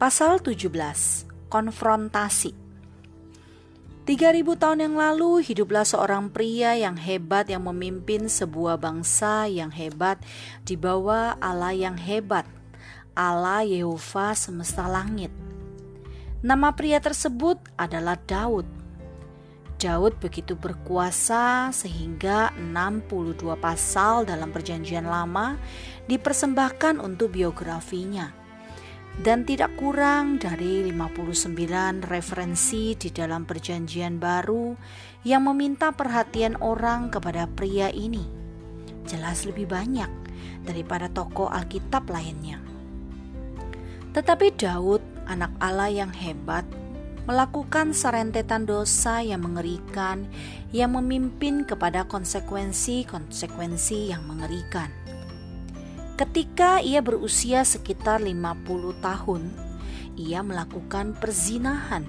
Pasal 17 Konfrontasi 3000 tahun yang lalu hiduplah seorang pria yang hebat yang memimpin sebuah bangsa yang hebat di bawah Allah yang hebat, Allah Yehova semesta langit. Nama pria tersebut adalah Daud. Daud begitu berkuasa sehingga 62 pasal dalam perjanjian lama dipersembahkan untuk biografinya dan tidak kurang dari 59 referensi di dalam perjanjian baru yang meminta perhatian orang kepada pria ini. Jelas lebih banyak daripada tokoh Alkitab lainnya. Tetapi Daud, anak Allah yang hebat, melakukan serentetan dosa yang mengerikan yang memimpin kepada konsekuensi-konsekuensi yang mengerikan. Ketika ia berusia sekitar 50 tahun, ia melakukan perzinahan.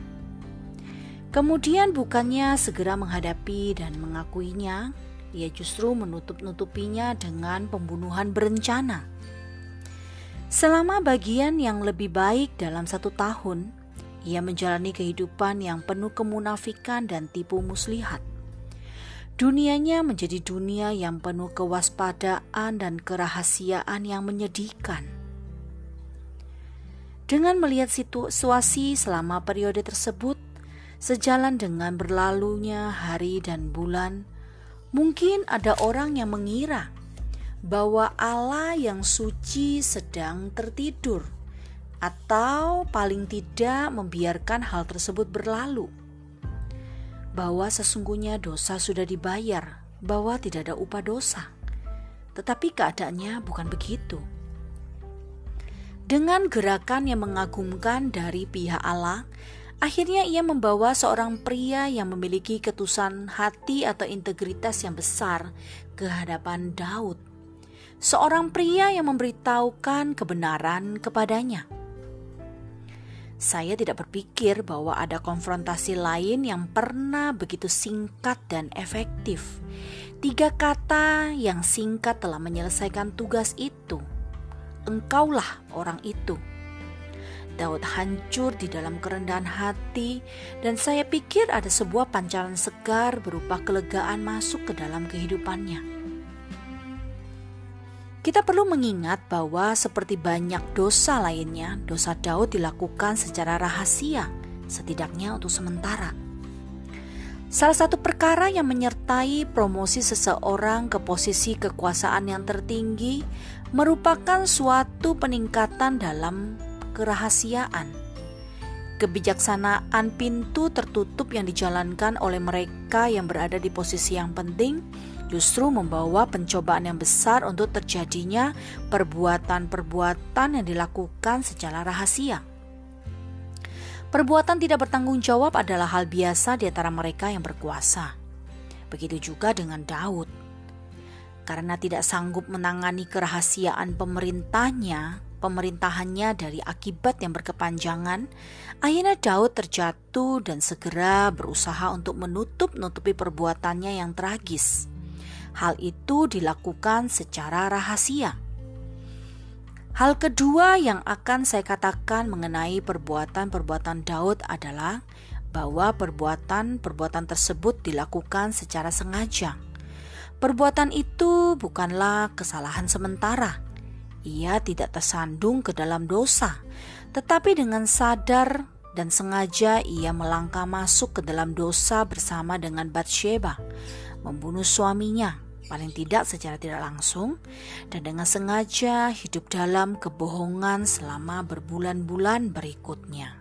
Kemudian bukannya segera menghadapi dan mengakuinya, ia justru menutup-nutupinya dengan pembunuhan berencana. Selama bagian yang lebih baik dalam satu tahun, ia menjalani kehidupan yang penuh kemunafikan dan tipu muslihat. Dunianya menjadi dunia yang penuh kewaspadaan dan kerahasiaan yang menyedihkan. Dengan melihat situasi selama periode tersebut, sejalan dengan berlalunya hari dan bulan, mungkin ada orang yang mengira bahwa Allah yang suci sedang tertidur, atau paling tidak membiarkan hal tersebut berlalu bahwa sesungguhnya dosa sudah dibayar, bahwa tidak ada upah dosa. Tetapi keadaannya bukan begitu. Dengan gerakan yang mengagumkan dari pihak Allah, akhirnya ia membawa seorang pria yang memiliki ketusan hati atau integritas yang besar ke hadapan Daud. Seorang pria yang memberitahukan kebenaran kepadanya saya tidak berpikir bahwa ada konfrontasi lain yang pernah begitu singkat dan efektif. Tiga kata yang singkat telah menyelesaikan tugas itu. Engkaulah orang itu. Daud hancur di dalam kerendahan hati, dan saya pikir ada sebuah pancaran segar berupa kelegaan masuk ke dalam kehidupannya. Kita perlu mengingat bahwa seperti banyak dosa lainnya, dosa Daud dilakukan secara rahasia, setidaknya untuk sementara. Salah satu perkara yang menyertai promosi seseorang ke posisi kekuasaan yang tertinggi merupakan suatu peningkatan dalam kerahasiaan. Kebijaksanaan pintu tertutup yang dijalankan oleh mereka yang berada di posisi yang penting justru membawa pencobaan yang besar untuk terjadinya perbuatan-perbuatan yang dilakukan secara rahasia. Perbuatan tidak bertanggung jawab adalah hal biasa di antara mereka yang berkuasa. Begitu juga dengan Daud. Karena tidak sanggup menangani kerahasiaan pemerintahnya, pemerintahannya dari akibat yang berkepanjangan, akhirnya Daud terjatuh dan segera berusaha untuk menutup-nutupi perbuatannya yang tragis. Hal itu dilakukan secara rahasia. Hal kedua yang akan saya katakan mengenai perbuatan-perbuatan Daud adalah bahwa perbuatan-perbuatan tersebut dilakukan secara sengaja. Perbuatan itu bukanlah kesalahan sementara. Ia tidak tersandung ke dalam dosa, tetapi dengan sadar dan sengaja ia melangkah masuk ke dalam dosa bersama dengan Bathsheba membunuh suaminya, paling tidak secara tidak langsung, dan dengan sengaja hidup dalam kebohongan selama berbulan-bulan berikutnya.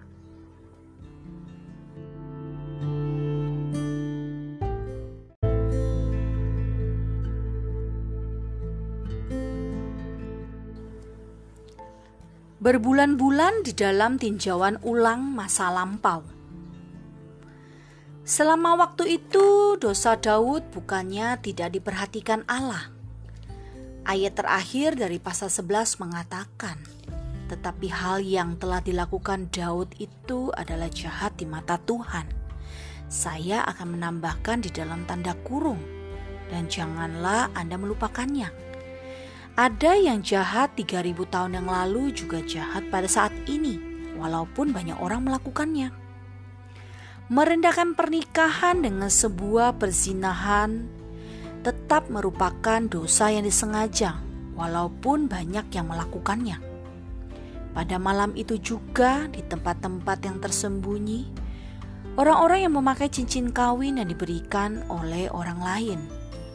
Berbulan-bulan di dalam tinjauan ulang masa lampau Selama waktu itu, dosa Daud bukannya tidak diperhatikan Allah. Ayat terakhir dari pasal 11 mengatakan, tetapi hal yang telah dilakukan Daud itu adalah jahat di mata Tuhan. Saya akan menambahkan di dalam tanda kurung, dan janganlah Anda melupakannya. Ada yang jahat 3000 tahun yang lalu juga jahat pada saat ini, walaupun banyak orang melakukannya. Merendahkan pernikahan dengan sebuah perzinahan tetap merupakan dosa yang disengaja, walaupun banyak yang melakukannya. Pada malam itu juga, di tempat-tempat yang tersembunyi, orang-orang yang memakai cincin kawin yang diberikan oleh orang lain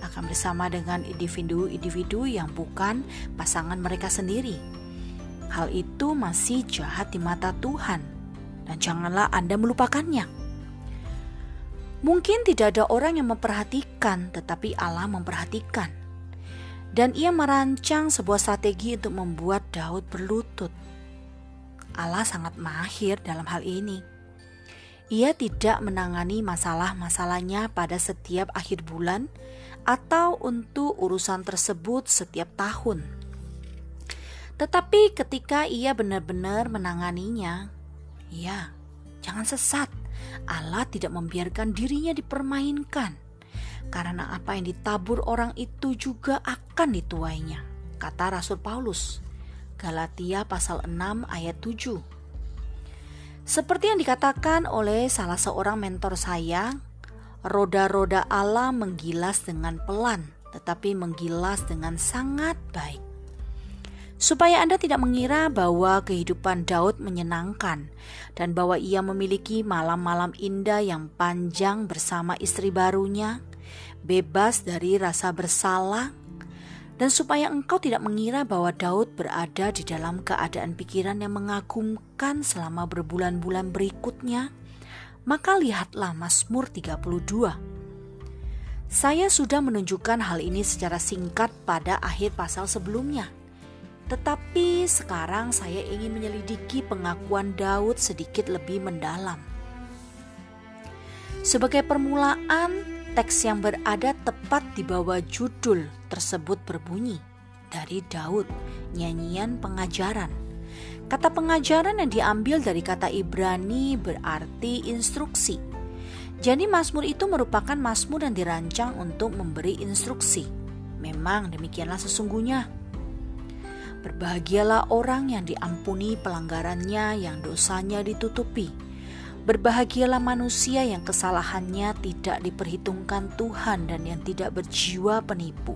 akan bersama dengan individu-individu yang bukan pasangan mereka sendiri. Hal itu masih jahat di mata Tuhan, dan janganlah Anda melupakannya. Mungkin tidak ada orang yang memperhatikan, tetapi Allah memperhatikan. Dan ia merancang sebuah strategi untuk membuat Daud berlutut. Allah sangat mahir dalam hal ini. Ia tidak menangani masalah-masalahnya pada setiap akhir bulan atau untuk urusan tersebut setiap tahun. Tetapi ketika ia benar-benar menanganinya, ya, jangan sesat Allah tidak membiarkan dirinya dipermainkan. Karena apa yang ditabur orang itu juga akan dituainya, kata Rasul Paulus. Galatia pasal 6 ayat 7. Seperti yang dikatakan oleh salah seorang mentor saya, roda-roda Allah menggilas dengan pelan, tetapi menggilas dengan sangat baik supaya Anda tidak mengira bahwa kehidupan Daud menyenangkan dan bahwa ia memiliki malam-malam indah yang panjang bersama istri barunya, bebas dari rasa bersalah, dan supaya engkau tidak mengira bahwa Daud berada di dalam keadaan pikiran yang mengagumkan selama berbulan-bulan berikutnya, maka lihatlah Mazmur 32. Saya sudah menunjukkan hal ini secara singkat pada akhir pasal sebelumnya. Tetapi sekarang saya ingin menyelidiki pengakuan Daud sedikit lebih mendalam. Sebagai permulaan, teks yang berada tepat di bawah judul tersebut berbunyi dari Daud, nyanyian pengajaran. Kata pengajaran yang diambil dari kata Ibrani berarti instruksi. Jadi Mazmur itu merupakan Mazmur yang dirancang untuk memberi instruksi. Memang demikianlah sesungguhnya. Berbahagialah orang yang diampuni pelanggarannya, yang dosanya ditutupi. Berbahagialah manusia yang kesalahannya tidak diperhitungkan Tuhan dan yang tidak berjiwa penipu.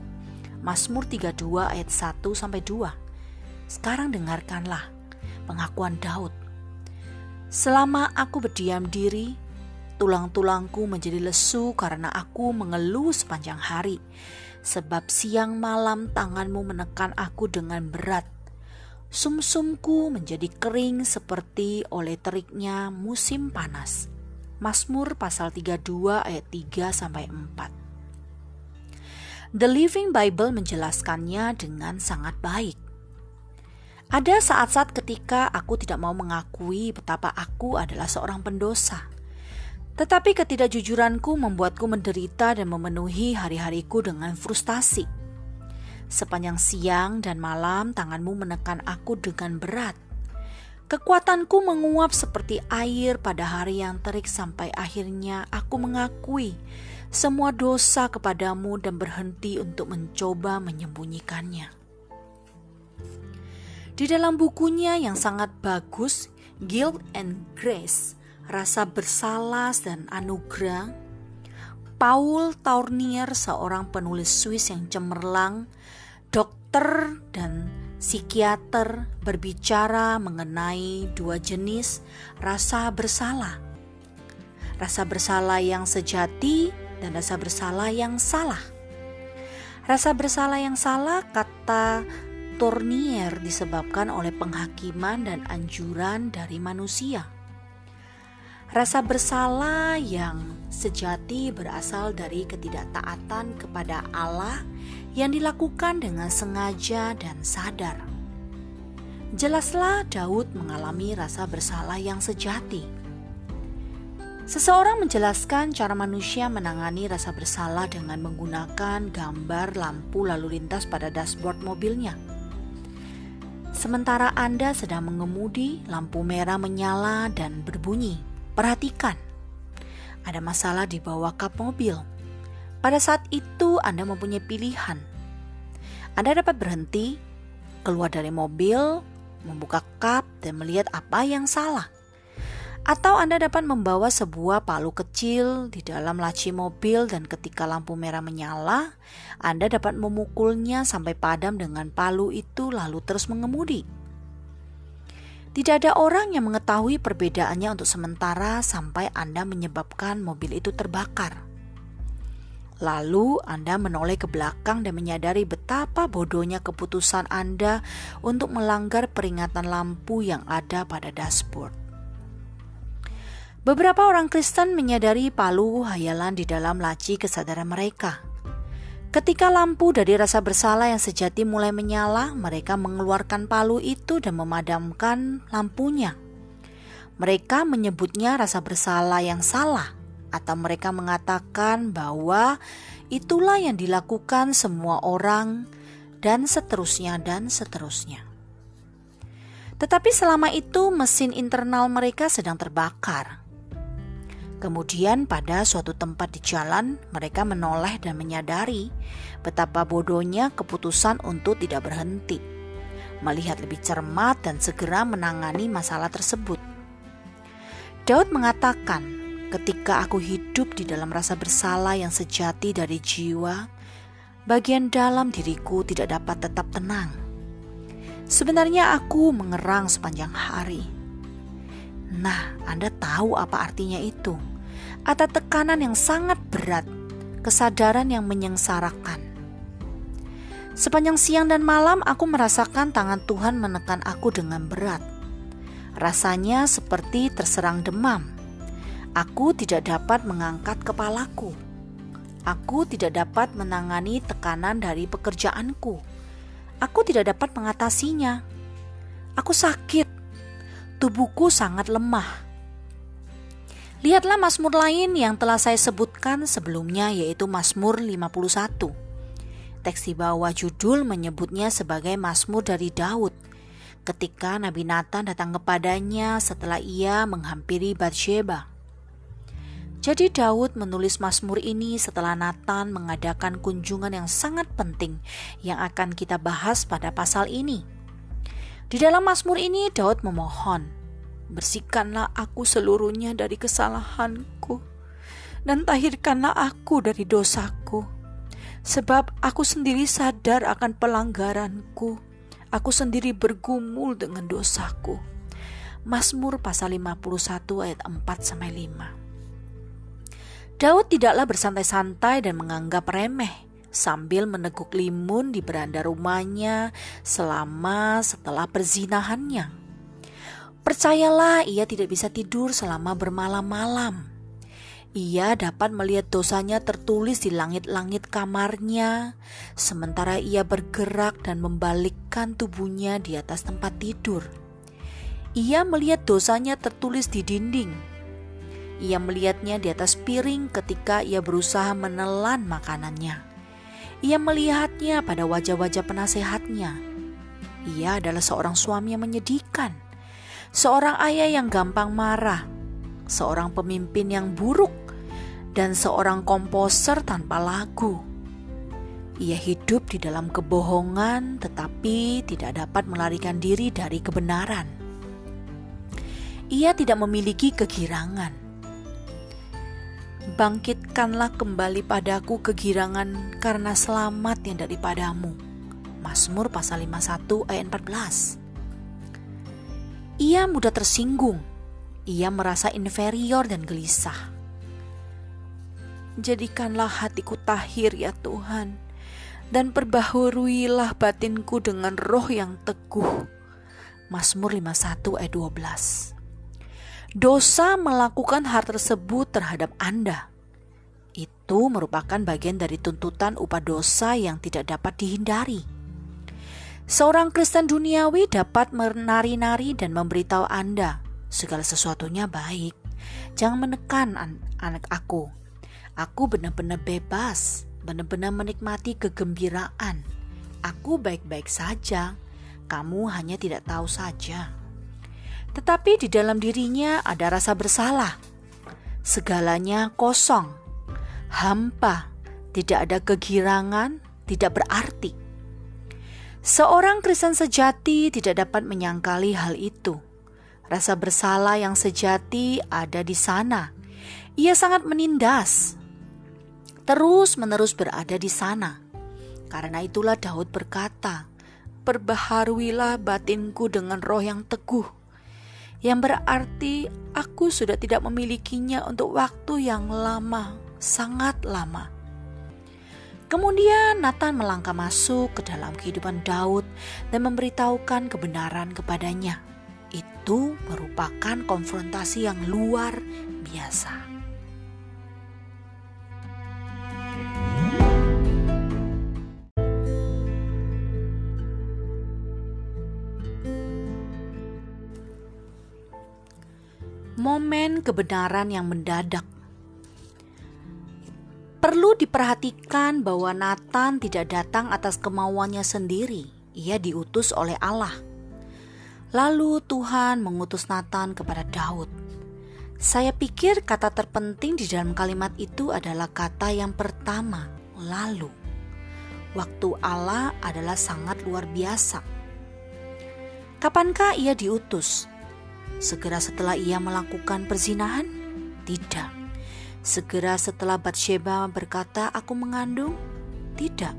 Mazmur 32 ayat 1 sampai 2. Sekarang dengarkanlah pengakuan Daud. Selama aku berdiam diri, tulang-tulangku menjadi lesu karena aku mengeluh sepanjang hari sebab siang malam tanganmu menekan aku dengan berat. Sumsumku menjadi kering seperti oleh teriknya musim panas. Mazmur pasal 32 ayat 3 sampai 4. The Living Bible menjelaskannya dengan sangat baik. Ada saat-saat ketika aku tidak mau mengakui betapa aku adalah seorang pendosa. Tetapi ketidakjujuranku membuatku menderita dan memenuhi hari-hariku dengan frustasi. Sepanjang siang dan malam tanganmu menekan aku dengan berat. Kekuatanku menguap seperti air pada hari yang terik sampai akhirnya aku mengakui semua dosa kepadamu dan berhenti untuk mencoba menyembunyikannya. Di dalam bukunya yang sangat bagus, Guilt and Grace, rasa bersalah dan anugerah, Paul Tournier, seorang penulis Swiss yang cemerlang, dokter dan psikiater berbicara mengenai dua jenis rasa bersalah. Rasa bersalah yang sejati dan rasa bersalah yang salah. Rasa bersalah yang salah kata Tournier disebabkan oleh penghakiman dan anjuran dari manusia Rasa bersalah yang sejati berasal dari ketidaktaatan kepada Allah yang dilakukan dengan sengaja dan sadar. Jelaslah Daud mengalami rasa bersalah yang sejati. Seseorang menjelaskan cara manusia menangani rasa bersalah dengan menggunakan gambar lampu lalu lintas pada dashboard mobilnya. Sementara Anda sedang mengemudi, lampu merah menyala dan berbunyi. Perhatikan, ada masalah di bawah kap mobil. Pada saat itu Anda mempunyai pilihan. Anda dapat berhenti, keluar dari mobil, membuka kap, dan melihat apa yang salah. Atau Anda dapat membawa sebuah palu kecil di dalam laci mobil dan ketika lampu merah menyala, Anda dapat memukulnya sampai padam dengan palu itu lalu terus mengemudi. Tidak ada orang yang mengetahui perbedaannya untuk sementara sampai Anda menyebabkan mobil itu terbakar. Lalu Anda menoleh ke belakang dan menyadari betapa bodohnya keputusan Anda untuk melanggar peringatan lampu yang ada pada dashboard. Beberapa orang Kristen menyadari palu hayalan di dalam laci kesadaran mereka. Ketika lampu dari rasa bersalah yang sejati mulai menyala, mereka mengeluarkan palu itu dan memadamkan lampunya. Mereka menyebutnya rasa bersalah yang salah atau mereka mengatakan bahwa itulah yang dilakukan semua orang dan seterusnya dan seterusnya. Tetapi selama itu mesin internal mereka sedang terbakar. Kemudian pada suatu tempat di jalan mereka menoleh dan menyadari betapa bodohnya keputusan untuk tidak berhenti, melihat lebih cermat dan segera menangani masalah tersebut. Daud mengatakan, Ketika aku hidup di dalam rasa bersalah yang sejati dari jiwa, bagian dalam diriku tidak dapat tetap tenang. Sebenarnya aku mengerang sepanjang hari. Nah, Anda tahu apa artinya itu? Ada tekanan yang sangat berat, kesadaran yang menyengsarakan. Sepanjang siang dan malam aku merasakan tangan Tuhan menekan aku dengan berat. Rasanya seperti terserang demam Aku tidak dapat mengangkat kepalaku. Aku tidak dapat menangani tekanan dari pekerjaanku. Aku tidak dapat mengatasinya. Aku sakit. Tubuhku sangat lemah. Lihatlah Mazmur lain yang telah saya sebutkan sebelumnya yaitu Mazmur 51. Teks di bawah judul menyebutnya sebagai Mazmur dari Daud ketika Nabi Nathan datang kepadanya setelah ia menghampiri Bathsheba. Jadi Daud menulis Mazmur ini setelah Nathan mengadakan kunjungan yang sangat penting yang akan kita bahas pada pasal ini. Di dalam Mazmur ini Daud memohon, "Bersihkanlah aku seluruhnya dari kesalahanku dan tahirkanlah aku dari dosaku, sebab aku sendiri sadar akan pelanggaranku. Aku sendiri bergumul dengan dosaku." Mazmur pasal 51 ayat 4 sampai 5. Daud tidaklah bersantai-santai dan menganggap remeh sambil meneguk limun di beranda rumahnya selama setelah perzinahannya. Percayalah, ia tidak bisa tidur selama bermalam-malam. Ia dapat melihat dosanya tertulis di langit-langit kamarnya, sementara ia bergerak dan membalikkan tubuhnya di atas tempat tidur. Ia melihat dosanya tertulis di dinding, ia melihatnya di atas piring ketika ia berusaha menelan makanannya. Ia melihatnya pada wajah-wajah penasehatnya. Ia adalah seorang suami yang menyedihkan, seorang ayah yang gampang marah, seorang pemimpin yang buruk, dan seorang komposer tanpa lagu. Ia hidup di dalam kebohongan, tetapi tidak dapat melarikan diri dari kebenaran. Ia tidak memiliki kegirangan Bangkitkanlah kembali padaku kegirangan karena selamat yang daripadamu. Mazmur pasal 51 ayat 14. Ia mudah tersinggung. Ia merasa inferior dan gelisah. Jadikanlah hatiku tahir ya Tuhan, dan perbaharuilah batinku dengan roh yang teguh. Mazmur 51 ayat 12 dosa melakukan hal tersebut terhadap Anda. Itu merupakan bagian dari tuntutan upah dosa yang tidak dapat dihindari. Seorang Kristen duniawi dapat menari-nari dan memberitahu Anda segala sesuatunya baik. Jangan menekan an anak aku. Aku benar-benar bebas, benar-benar menikmati kegembiraan. Aku baik-baik saja. Kamu hanya tidak tahu saja tetapi di dalam dirinya ada rasa bersalah. Segalanya kosong, hampa, tidak ada kegirangan, tidak berarti. Seorang Kristen sejati tidak dapat menyangkali hal itu. Rasa bersalah yang sejati ada di sana. Ia sangat menindas, terus-menerus berada di sana. Karena itulah Daud berkata, "Perbaharuilah batinku dengan roh yang teguh." Yang berarti aku sudah tidak memilikinya untuk waktu yang lama, sangat lama. Kemudian Nathan melangkah masuk ke dalam kehidupan Daud dan memberitahukan kebenaran kepadanya itu merupakan konfrontasi yang luar biasa. Momen kebenaran yang mendadak Perlu diperhatikan bahwa Nathan tidak datang atas kemauannya sendiri. Ia diutus oleh Allah. Lalu Tuhan mengutus Nathan kepada Daud. Saya pikir kata terpenting di dalam kalimat itu adalah kata yang pertama, lalu. Waktu Allah adalah sangat luar biasa. Kapankah ia diutus? Segera setelah ia melakukan perzinahan? Tidak. Segera setelah Batsheba berkata, "Aku mengandung?" Tidak.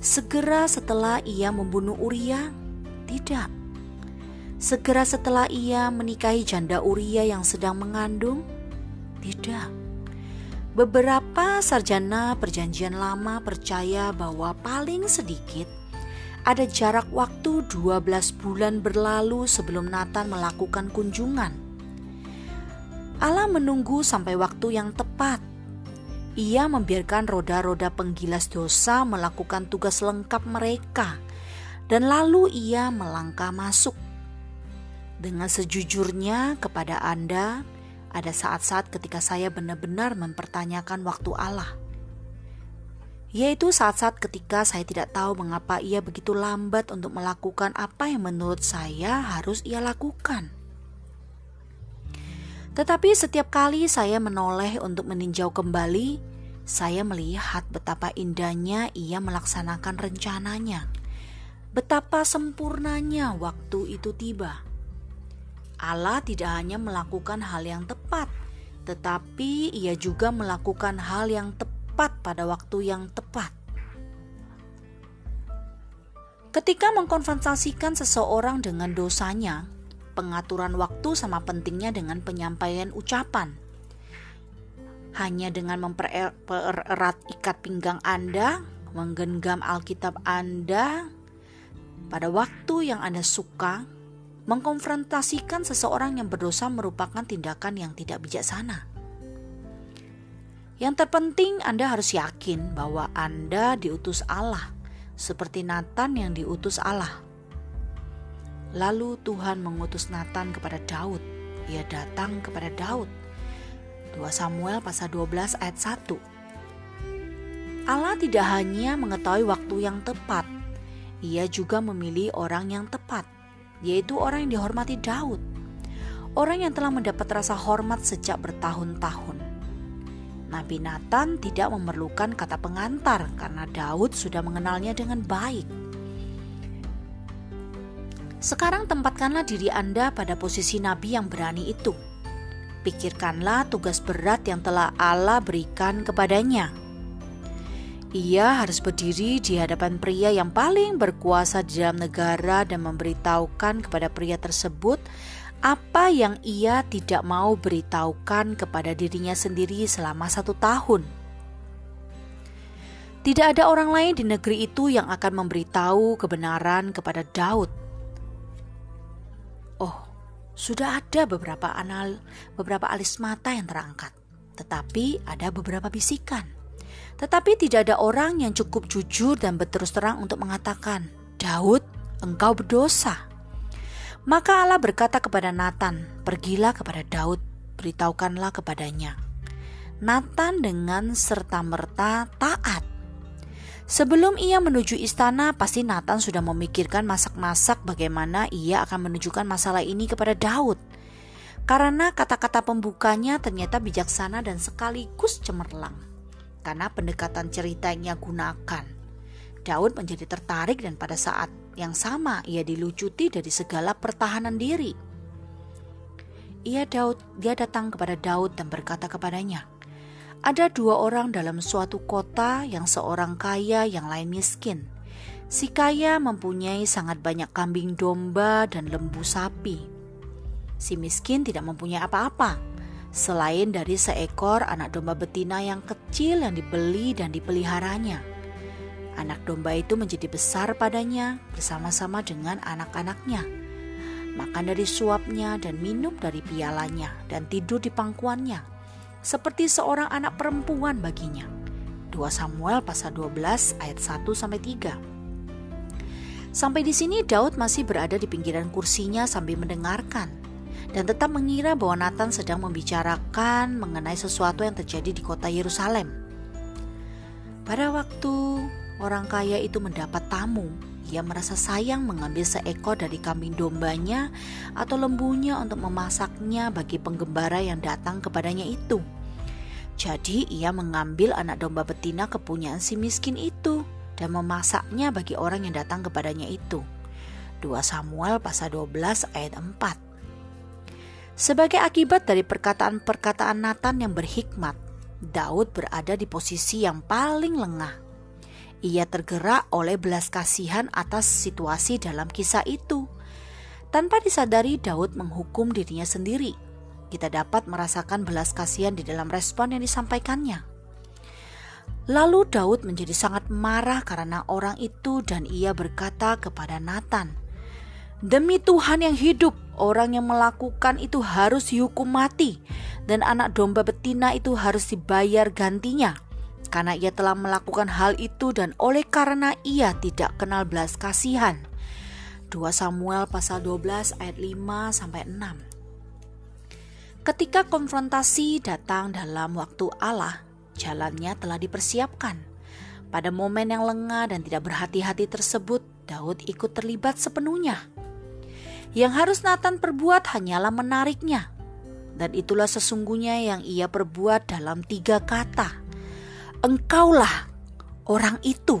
Segera setelah ia membunuh Uria? Tidak Segera setelah ia menikahi janda Uria yang sedang mengandung? Tidak. Beberapa sarjana perjanjian lama percaya bahwa paling sedikit ada jarak waktu 12 bulan berlalu sebelum Nathan melakukan kunjungan. Allah menunggu sampai waktu yang tepat. Ia membiarkan roda-roda penggilas dosa melakukan tugas lengkap mereka, dan lalu ia melangkah masuk dengan sejujurnya kepada Anda, ada saat-saat ketika saya benar-benar mempertanyakan waktu Allah. Yaitu saat-saat ketika saya tidak tahu mengapa ia begitu lambat untuk melakukan apa yang menurut saya harus ia lakukan. Tetapi setiap kali saya menoleh untuk meninjau kembali, saya melihat betapa indahnya ia melaksanakan rencananya. Betapa sempurnanya waktu itu tiba. Allah tidak hanya melakukan hal yang tepat, tetapi Ia juga melakukan hal yang tepat pada waktu yang tepat. Ketika mengkonfrontasikan seseorang dengan dosanya, pengaturan waktu sama pentingnya dengan penyampaian ucapan. Hanya dengan mempererat ikat pinggang Anda, menggenggam Alkitab Anda pada waktu yang Anda suka, Mengkonfrontasikan seseorang yang berdosa merupakan tindakan yang tidak bijaksana. Yang terpenting, Anda harus yakin bahwa Anda diutus Allah, seperti Nathan yang diutus Allah. Lalu Tuhan mengutus Nathan kepada Daud. Ia datang kepada Daud. 2 Samuel pasal 12 ayat 1. Allah tidak hanya mengetahui waktu yang tepat, ia juga memilih orang yang tepat yaitu orang yang dihormati Daud, orang yang telah mendapat rasa hormat sejak bertahun-tahun. Nabi Nathan tidak memerlukan kata pengantar karena Daud sudah mengenalnya dengan baik. Sekarang tempatkanlah diri Anda pada posisi nabi yang berani itu. Pikirkanlah tugas berat yang telah Allah berikan kepadanya ia harus berdiri di hadapan pria yang paling berkuasa di dalam negara dan memberitahukan kepada pria tersebut apa yang ia tidak mau beritahukan kepada dirinya sendiri selama satu tahun. Tidak ada orang lain di negeri itu yang akan memberitahu kebenaran kepada Daud. Oh, sudah ada beberapa anal, beberapa alis mata yang terangkat, tetapi ada beberapa bisikan tetapi tidak ada orang yang cukup jujur dan berterus terang untuk mengatakan, "Daud, engkau berdosa." Maka Allah berkata kepada Nathan, "Pergilah kepada Daud, beritahukanlah kepadanya." Nathan dengan serta-merta taat. Sebelum ia menuju istana, pasti Nathan sudah memikirkan masak-masak bagaimana ia akan menunjukkan masalah ini kepada Daud. Karena kata-kata pembukanya ternyata bijaksana dan sekaligus cemerlang karena pendekatan cerita yang ia gunakan. Daud menjadi tertarik dan pada saat yang sama ia dilucuti dari segala pertahanan diri. Ia Daud, dia datang kepada Daud dan berkata kepadanya, ada dua orang dalam suatu kota yang seorang kaya yang lain miskin. Si kaya mempunyai sangat banyak kambing domba dan lembu sapi. Si miskin tidak mempunyai apa-apa selain dari seekor anak domba betina yang kecil yang dibeli dan dipeliharanya. Anak domba itu menjadi besar padanya bersama-sama dengan anak-anaknya. Makan dari suapnya dan minum dari pialanya dan tidur di pangkuannya seperti seorang anak perempuan baginya. 2 Samuel pasal 12 ayat 1 sampai 3. Sampai di sini Daud masih berada di pinggiran kursinya sambil mendengarkan dan tetap mengira bahwa Nathan sedang membicarakan mengenai sesuatu yang terjadi di kota Yerusalem. Pada waktu orang kaya itu mendapat tamu, ia merasa sayang mengambil seekor dari kambing dombanya atau lembunya untuk memasaknya bagi penggembara yang datang kepadanya itu. Jadi ia mengambil anak domba betina kepunyaan si miskin itu dan memasaknya bagi orang yang datang kepadanya itu. 2 Samuel pasal 12 ayat 4 Sebagai akibat dari perkataan-perkataan Nathan yang berhikmat, Daud berada di posisi yang paling lengah ia tergerak oleh belas kasihan atas situasi dalam kisah itu. Tanpa disadari, Daud menghukum dirinya sendiri. Kita dapat merasakan belas kasihan di dalam respon yang disampaikannya. Lalu Daud menjadi sangat marah karena orang itu dan ia berkata kepada Nathan, Demi Tuhan yang hidup, orang yang melakukan itu harus dihukum mati dan anak domba betina itu harus dibayar gantinya karena ia telah melakukan hal itu dan oleh karena ia tidak kenal belas kasihan. 2 Samuel pasal 12 ayat 5 sampai 6. Ketika konfrontasi datang dalam waktu Allah, jalannya telah dipersiapkan. Pada momen yang lengah dan tidak berhati-hati tersebut, Daud ikut terlibat sepenuhnya. Yang harus Nathan perbuat hanyalah menariknya. Dan itulah sesungguhnya yang ia perbuat dalam tiga kata engkaulah orang itu.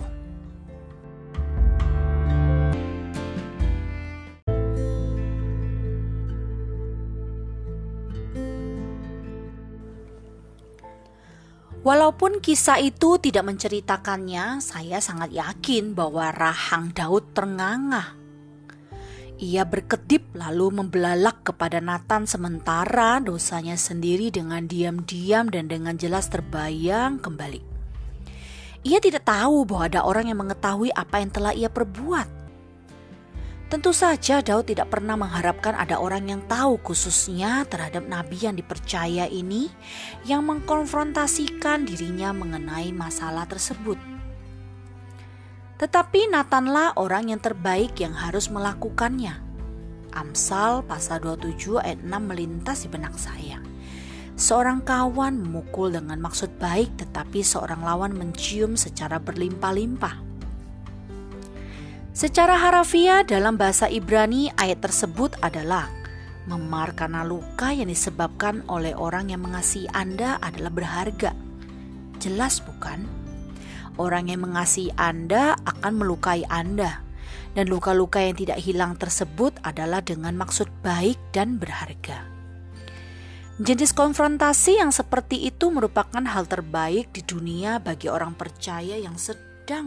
Walaupun kisah itu tidak menceritakannya, saya sangat yakin bahwa rahang Daud terngangah. Ia berkedip lalu membelalak kepada Nathan sementara dosanya sendiri dengan diam-diam dan dengan jelas terbayang kembali. Ia tidak tahu bahwa ada orang yang mengetahui apa yang telah ia perbuat. Tentu saja Daud tidak pernah mengharapkan ada orang yang tahu khususnya terhadap nabi yang dipercaya ini yang mengkonfrontasikan dirinya mengenai masalah tersebut. Tetapi Nathanlah orang yang terbaik yang harus melakukannya. Amsal pasal 27 ayat 6 melintas di benak saya. Seorang kawan memukul dengan maksud baik, tetapi seorang lawan mencium secara berlimpah-limpah. Secara harafiah dalam bahasa Ibrani, ayat tersebut adalah memar karena luka yang disebabkan oleh orang yang mengasihi Anda adalah berharga. Jelas bukan? Orang yang mengasihi Anda akan melukai Anda. Dan luka-luka yang tidak hilang tersebut adalah dengan maksud baik dan berharga. Jenis konfrontasi yang seperti itu merupakan hal terbaik di dunia bagi orang percaya yang sedang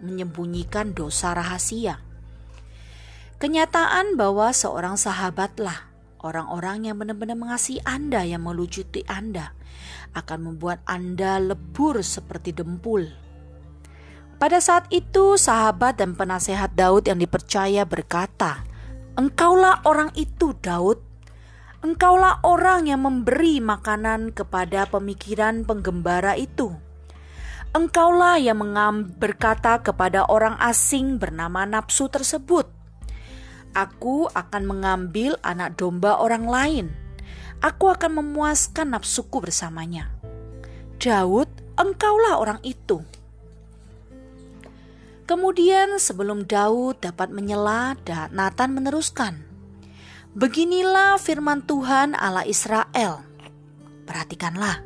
menyembunyikan dosa rahasia. Kenyataan bahwa seorang sahabatlah orang-orang yang benar-benar mengasihi Anda yang melucuti Anda akan membuat Anda lebur seperti dempul. Pada saat itu sahabat dan penasehat Daud yang dipercaya berkata, Engkaulah orang itu Daud Engkaulah orang yang memberi makanan kepada pemikiran penggembara itu. Engkaulah yang berkata kepada orang asing bernama nafsu tersebut, "Aku akan mengambil anak domba orang lain. Aku akan memuaskan nafsuku bersamanya." Daud, engkaulah orang itu. Kemudian sebelum Daud dapat menyela, Nathan meneruskan, Beginilah firman Tuhan Allah Israel. Perhatikanlah,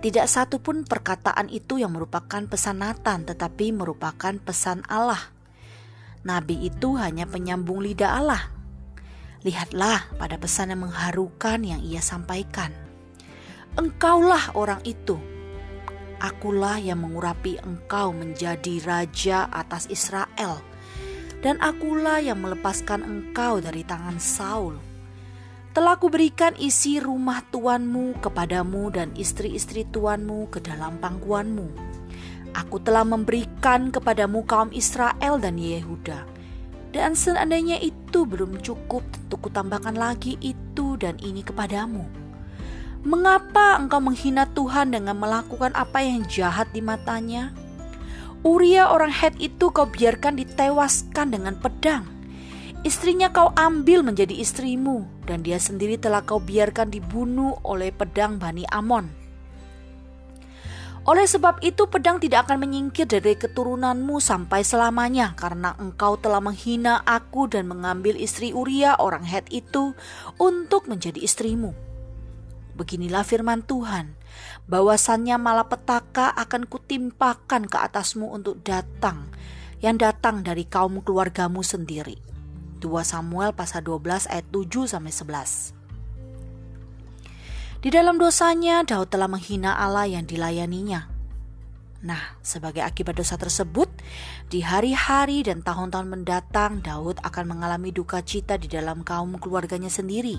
Tidak satu pun perkataan itu yang merupakan pesan Nathan, tetapi merupakan pesan Allah. Nabi itu hanya penyambung lidah Allah. Lihatlah pada pesan yang mengharukan yang ia sampaikan. Engkaulah orang itu. Akulah yang mengurapi engkau menjadi raja atas Israel. Dan akulah yang melepaskan engkau dari tangan Saul telah kuberikan isi rumah tuanmu kepadamu dan istri-istri tuanmu ke dalam pangkuanmu. Aku telah memberikan kepadamu kaum Israel dan Yehuda. Dan seandainya itu belum cukup, tentu kutambahkan lagi itu dan ini kepadamu. Mengapa engkau menghina Tuhan dengan melakukan apa yang jahat di matanya? Uria orang Het itu kau biarkan ditewaskan dengan pedang Istrinya kau ambil menjadi istrimu, dan dia sendiri telah kau biarkan dibunuh oleh pedang Bani Amon. Oleh sebab itu pedang tidak akan menyingkir dari keturunanmu sampai selamanya karena engkau telah menghina aku dan mengambil istri Uria orang Het itu untuk menjadi istrimu. Beginilah firman Tuhan, bahwasannya malapetaka akan kutimpakan ke atasmu untuk datang, yang datang dari kaum keluargamu sendiri. 2 Samuel pasal 12 ayat 7 sampai 11. Di dalam dosanya Daud telah menghina Allah yang dilayaninya. Nah, sebagai akibat dosa tersebut, di hari-hari dan tahun-tahun mendatang Daud akan mengalami duka cita di dalam kaum keluarganya sendiri.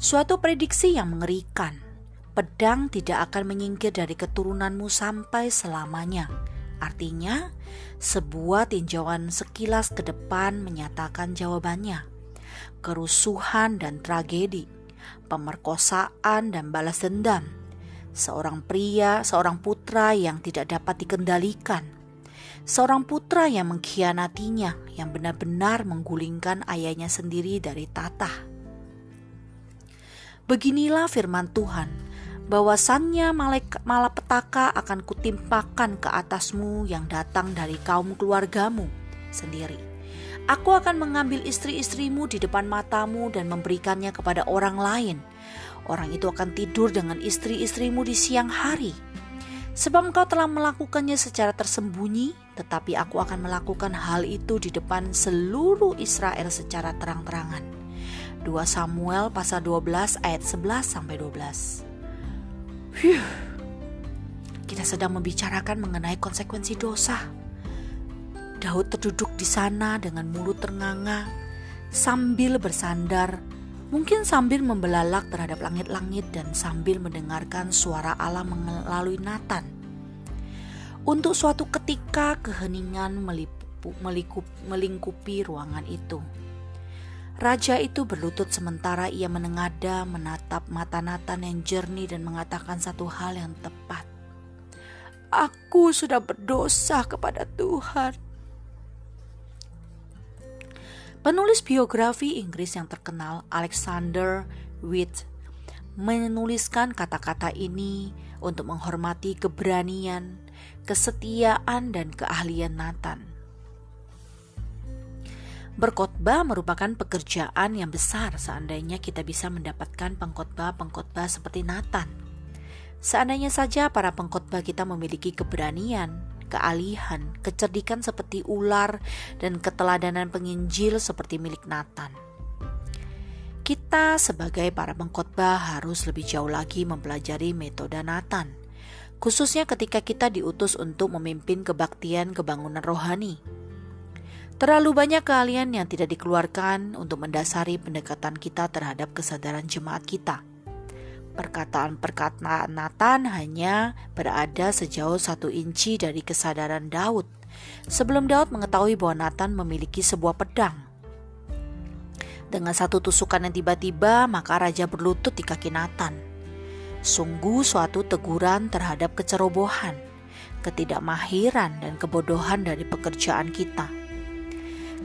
Suatu prediksi yang mengerikan. Pedang tidak akan menyingkir dari keturunanmu sampai selamanya. Artinya, sebuah tinjauan sekilas ke depan menyatakan jawabannya. Kerusuhan dan tragedi, pemerkosaan dan balas dendam. Seorang pria, seorang putra yang tidak dapat dikendalikan. Seorang putra yang mengkhianatinya, yang benar-benar menggulingkan ayahnya sendiri dari tata. Beginilah firman Tuhan bahwasannya malapetaka akan kutimpakan ke atasmu yang datang dari kaum keluargamu sendiri. Aku akan mengambil istri-istrimu di depan matamu dan memberikannya kepada orang lain. Orang itu akan tidur dengan istri-istrimu di siang hari. Sebab engkau telah melakukannya secara tersembunyi, tetapi aku akan melakukan hal itu di depan seluruh Israel secara terang-terangan. 2 Samuel pasal 12 ayat 11 sampai 12. Huh. Kita sedang membicarakan mengenai konsekuensi dosa. Daud terduduk di sana dengan mulut ternganga sambil bersandar, mungkin sambil membelalak terhadap langit-langit dan sambil mendengarkan suara Allah melalui Nathan. Untuk suatu ketika keheningan melingkupi ruangan itu. Raja itu berlutut sementara ia menengada menatap mata Nathan yang jernih dan mengatakan satu hal yang tepat. Aku sudah berdosa kepada Tuhan. Penulis biografi Inggris yang terkenal Alexander Witt menuliskan kata-kata ini untuk menghormati keberanian, kesetiaan, dan keahlian Nathan. Berkhotbah merupakan pekerjaan yang besar seandainya kita bisa mendapatkan pengkhotbah-pengkhotbah seperti Nathan. Seandainya saja para pengkhotbah kita memiliki keberanian, kealihan, kecerdikan seperti ular, dan keteladanan penginjil seperti milik Nathan. Kita sebagai para pengkhotbah harus lebih jauh lagi mempelajari metode Nathan, khususnya ketika kita diutus untuk memimpin kebaktian kebangunan rohani. Terlalu banyak keahlian yang tidak dikeluarkan untuk mendasari pendekatan kita terhadap kesadaran jemaat kita. Perkataan-perkataan Nathan hanya berada sejauh satu inci dari kesadaran Daud. Sebelum Daud mengetahui bahwa Nathan memiliki sebuah pedang. Dengan satu tusukan yang tiba-tiba, maka raja berlutut di kaki Nathan. Sungguh suatu teguran terhadap kecerobohan, ketidakmahiran, dan kebodohan dari pekerjaan kita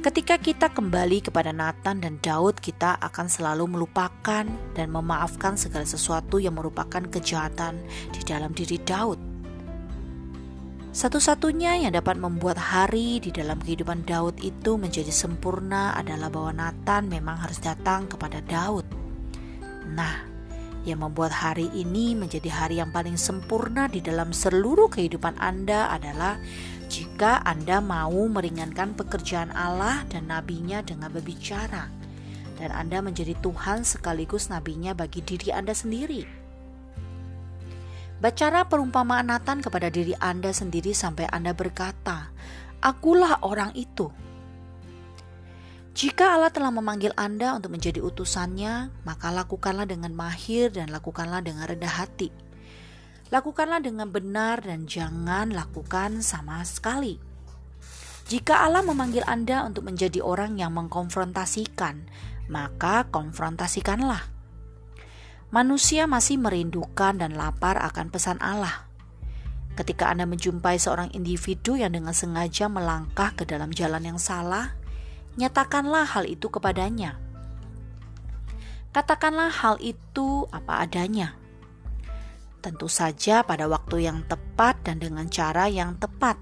Ketika kita kembali kepada Nathan dan Daud, kita akan selalu melupakan dan memaafkan segala sesuatu yang merupakan kejahatan di dalam diri Daud. Satu-satunya yang dapat membuat hari di dalam kehidupan Daud itu menjadi sempurna adalah bahwa Nathan memang harus datang kepada Daud. Nah, Yang membuat hari ini menjadi hari yang paling sempurna di dalam seluruh kehidupan Anda adalah jika Anda mau meringankan pekerjaan Allah dan nabinya dengan berbicara dan Anda menjadi Tuhan sekaligus nabinya bagi diri Anda sendiri. Bacara perumpamaan Nathan kepada diri Anda sendiri sampai Anda berkata, Akulah orang itu. Jika Allah telah memanggil Anda untuk menjadi utusannya, maka lakukanlah dengan mahir dan lakukanlah dengan rendah hati. Lakukanlah dengan benar dan jangan lakukan sama sekali. Jika Allah memanggil Anda untuk menjadi orang yang mengkonfrontasikan, maka konfrontasikanlah. Manusia masih merindukan dan lapar akan pesan Allah. Ketika Anda menjumpai seorang individu yang dengan sengaja melangkah ke dalam jalan yang salah, nyatakanlah hal itu kepadanya. Katakanlah hal itu apa adanya. Tentu saja pada waktu yang tepat dan dengan cara yang tepat,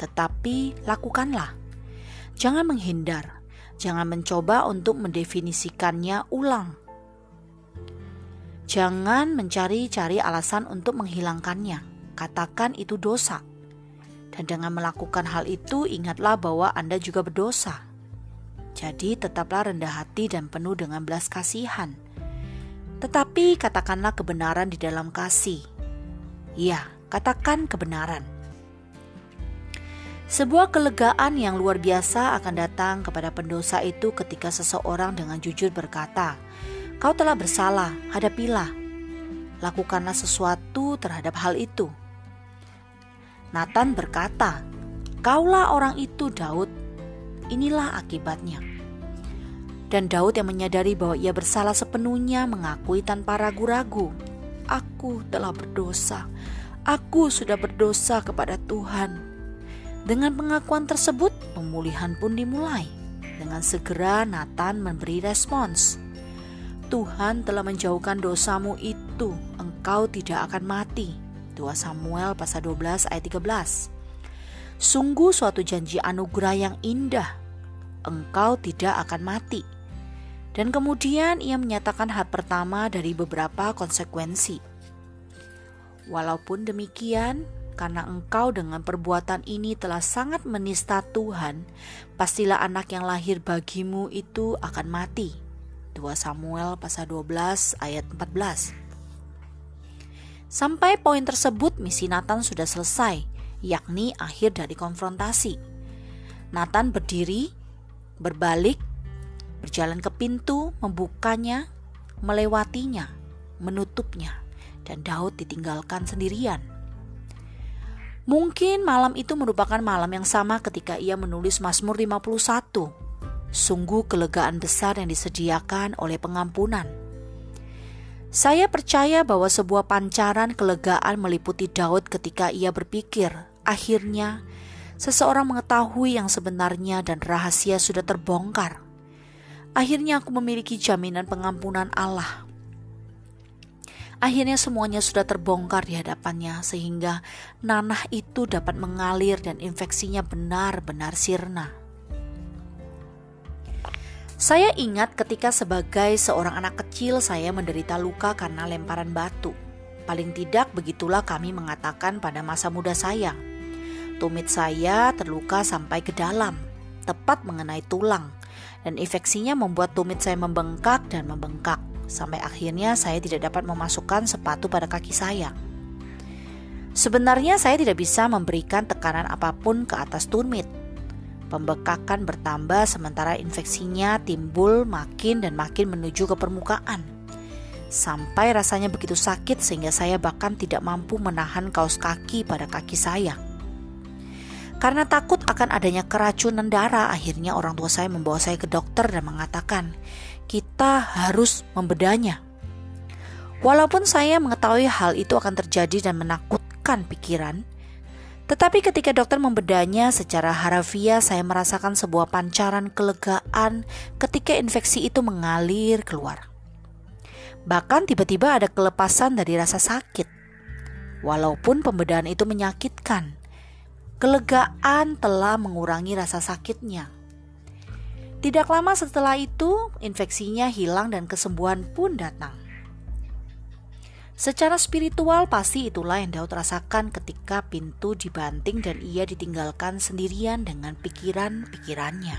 tetapi lakukanlah. Jangan menghindar, jangan mencoba untuk mendefinisikannya ulang. Jangan mencari-cari alasan untuk menghilangkannya. Katakan itu dosa. Dan dengan melakukan hal itu, ingatlah bahwa Anda juga berdosa. Jadi tetaplah rendah hati dan penuh dengan belas kasihan. Tetapi katakanlah kebenaran di dalam kasih. Ya, katakan kebenaran. Sebuah kelegaan yang luar biasa akan datang kepada pendosa itu ketika seseorang dengan jujur berkata, "Kau telah bersalah, hadapilah. Lakukanlah sesuatu terhadap hal itu." Nathan berkata, "Kaulah orang itu, Daud. Inilah akibatnya." Dan Daud yang menyadari bahwa ia bersalah sepenuhnya mengakui tanpa ragu-ragu, "Aku telah berdosa. Aku sudah berdosa kepada Tuhan." Dengan pengakuan tersebut, pemulihan pun dimulai. Dengan segera Nathan memberi respons. Tuhan telah menjauhkan dosamu itu, engkau tidak akan mati. 2 Samuel pasal 12 ayat 13. Sungguh suatu janji anugerah yang indah. Engkau tidak akan mati. Dan kemudian ia menyatakan hal pertama dari beberapa konsekuensi. Walaupun demikian, karena engkau dengan perbuatan ini telah sangat menista Tuhan, pastilah anak yang lahir bagimu itu akan mati. 2 Samuel pasal 12 ayat 14. Sampai poin tersebut misi Nathan sudah selesai, yakni akhir dari konfrontasi. Nathan berdiri, berbalik, berjalan ke pintu, membukanya, melewatinya, menutupnya, dan Daud ditinggalkan sendirian. Mungkin malam itu merupakan malam yang sama ketika ia menulis Mazmur 51. Sungguh kelegaan besar yang disediakan oleh pengampunan. Saya percaya bahwa sebuah pancaran kelegaan meliputi Daud ketika ia berpikir, akhirnya seseorang mengetahui yang sebenarnya dan rahasia sudah terbongkar. Akhirnya aku memiliki jaminan pengampunan Allah. Akhirnya semuanya sudah terbongkar di hadapannya sehingga nanah itu dapat mengalir dan infeksinya benar-benar sirna. Saya ingat ketika sebagai seorang anak kecil saya menderita luka karena lemparan batu. Paling tidak begitulah kami mengatakan pada masa muda saya. Tumit saya terluka sampai ke dalam, tepat mengenai tulang dan infeksinya membuat tumit saya membengkak dan membengkak sampai akhirnya saya tidak dapat memasukkan sepatu pada kaki saya. Sebenarnya saya tidak bisa memberikan tekanan apa pun ke atas tumit. Pembekakan bertambah sementara infeksinya timbul makin dan makin menuju ke permukaan. Sampai rasanya begitu sakit sehingga saya bahkan tidak mampu menahan kaos kaki pada kaki saya. Karena takut akan adanya keracunan darah, akhirnya orang tua saya membawa saya ke dokter dan mengatakan, "Kita harus membedanya." Walaupun saya mengetahui hal itu akan terjadi dan menakutkan pikiran, tetapi ketika dokter membedanya secara harafiah, saya merasakan sebuah pancaran kelegaan ketika infeksi itu mengalir keluar. Bahkan tiba-tiba ada kelepasan dari rasa sakit. Walaupun pembedahan itu menyakitkan, Kelegaan telah mengurangi rasa sakitnya. Tidak lama setelah itu, infeksinya hilang dan kesembuhan pun datang. Secara spiritual pasti itulah yang Daud rasakan ketika pintu dibanting dan ia ditinggalkan sendirian dengan pikiran-pikirannya.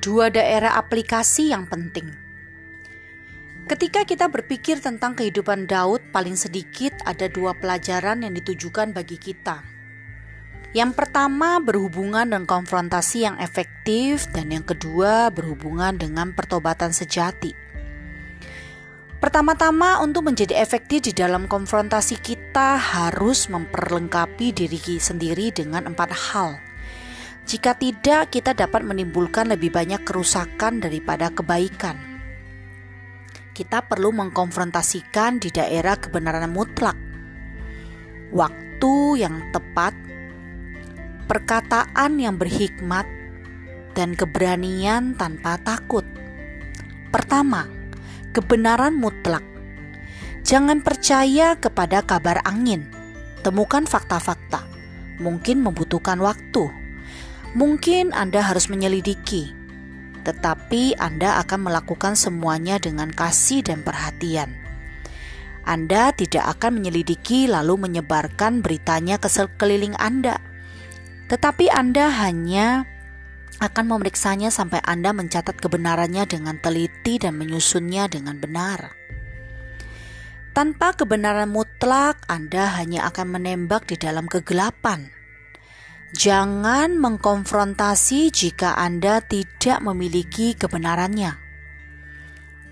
Dua daerah aplikasi yang penting. Ketika kita berpikir tentang kehidupan Daud, paling sedikit ada dua pelajaran yang ditujukan bagi kita. Yang pertama berhubungan dengan konfrontasi yang efektif, dan yang kedua berhubungan dengan pertobatan sejati. Pertama-tama, untuk menjadi efektif di dalam konfrontasi, kita harus memperlengkapi diri sendiri dengan empat hal. Jika tidak, kita dapat menimbulkan lebih banyak kerusakan daripada kebaikan kita perlu mengkonfrontasikan di daerah kebenaran mutlak. Waktu yang tepat, perkataan yang berhikmat, dan keberanian tanpa takut. Pertama, kebenaran mutlak. Jangan percaya kepada kabar angin. Temukan fakta-fakta. Mungkin membutuhkan waktu. Mungkin Anda harus menyelidiki tetapi Anda akan melakukan semuanya dengan kasih dan perhatian. Anda tidak akan menyelidiki lalu menyebarkan beritanya ke sekeliling Anda, tetapi Anda hanya akan memeriksanya sampai Anda mencatat kebenarannya dengan teliti dan menyusunnya dengan benar. Tanpa kebenaran mutlak, Anda hanya akan menembak di dalam kegelapan Jangan mengkonfrontasi jika Anda tidak memiliki kebenarannya.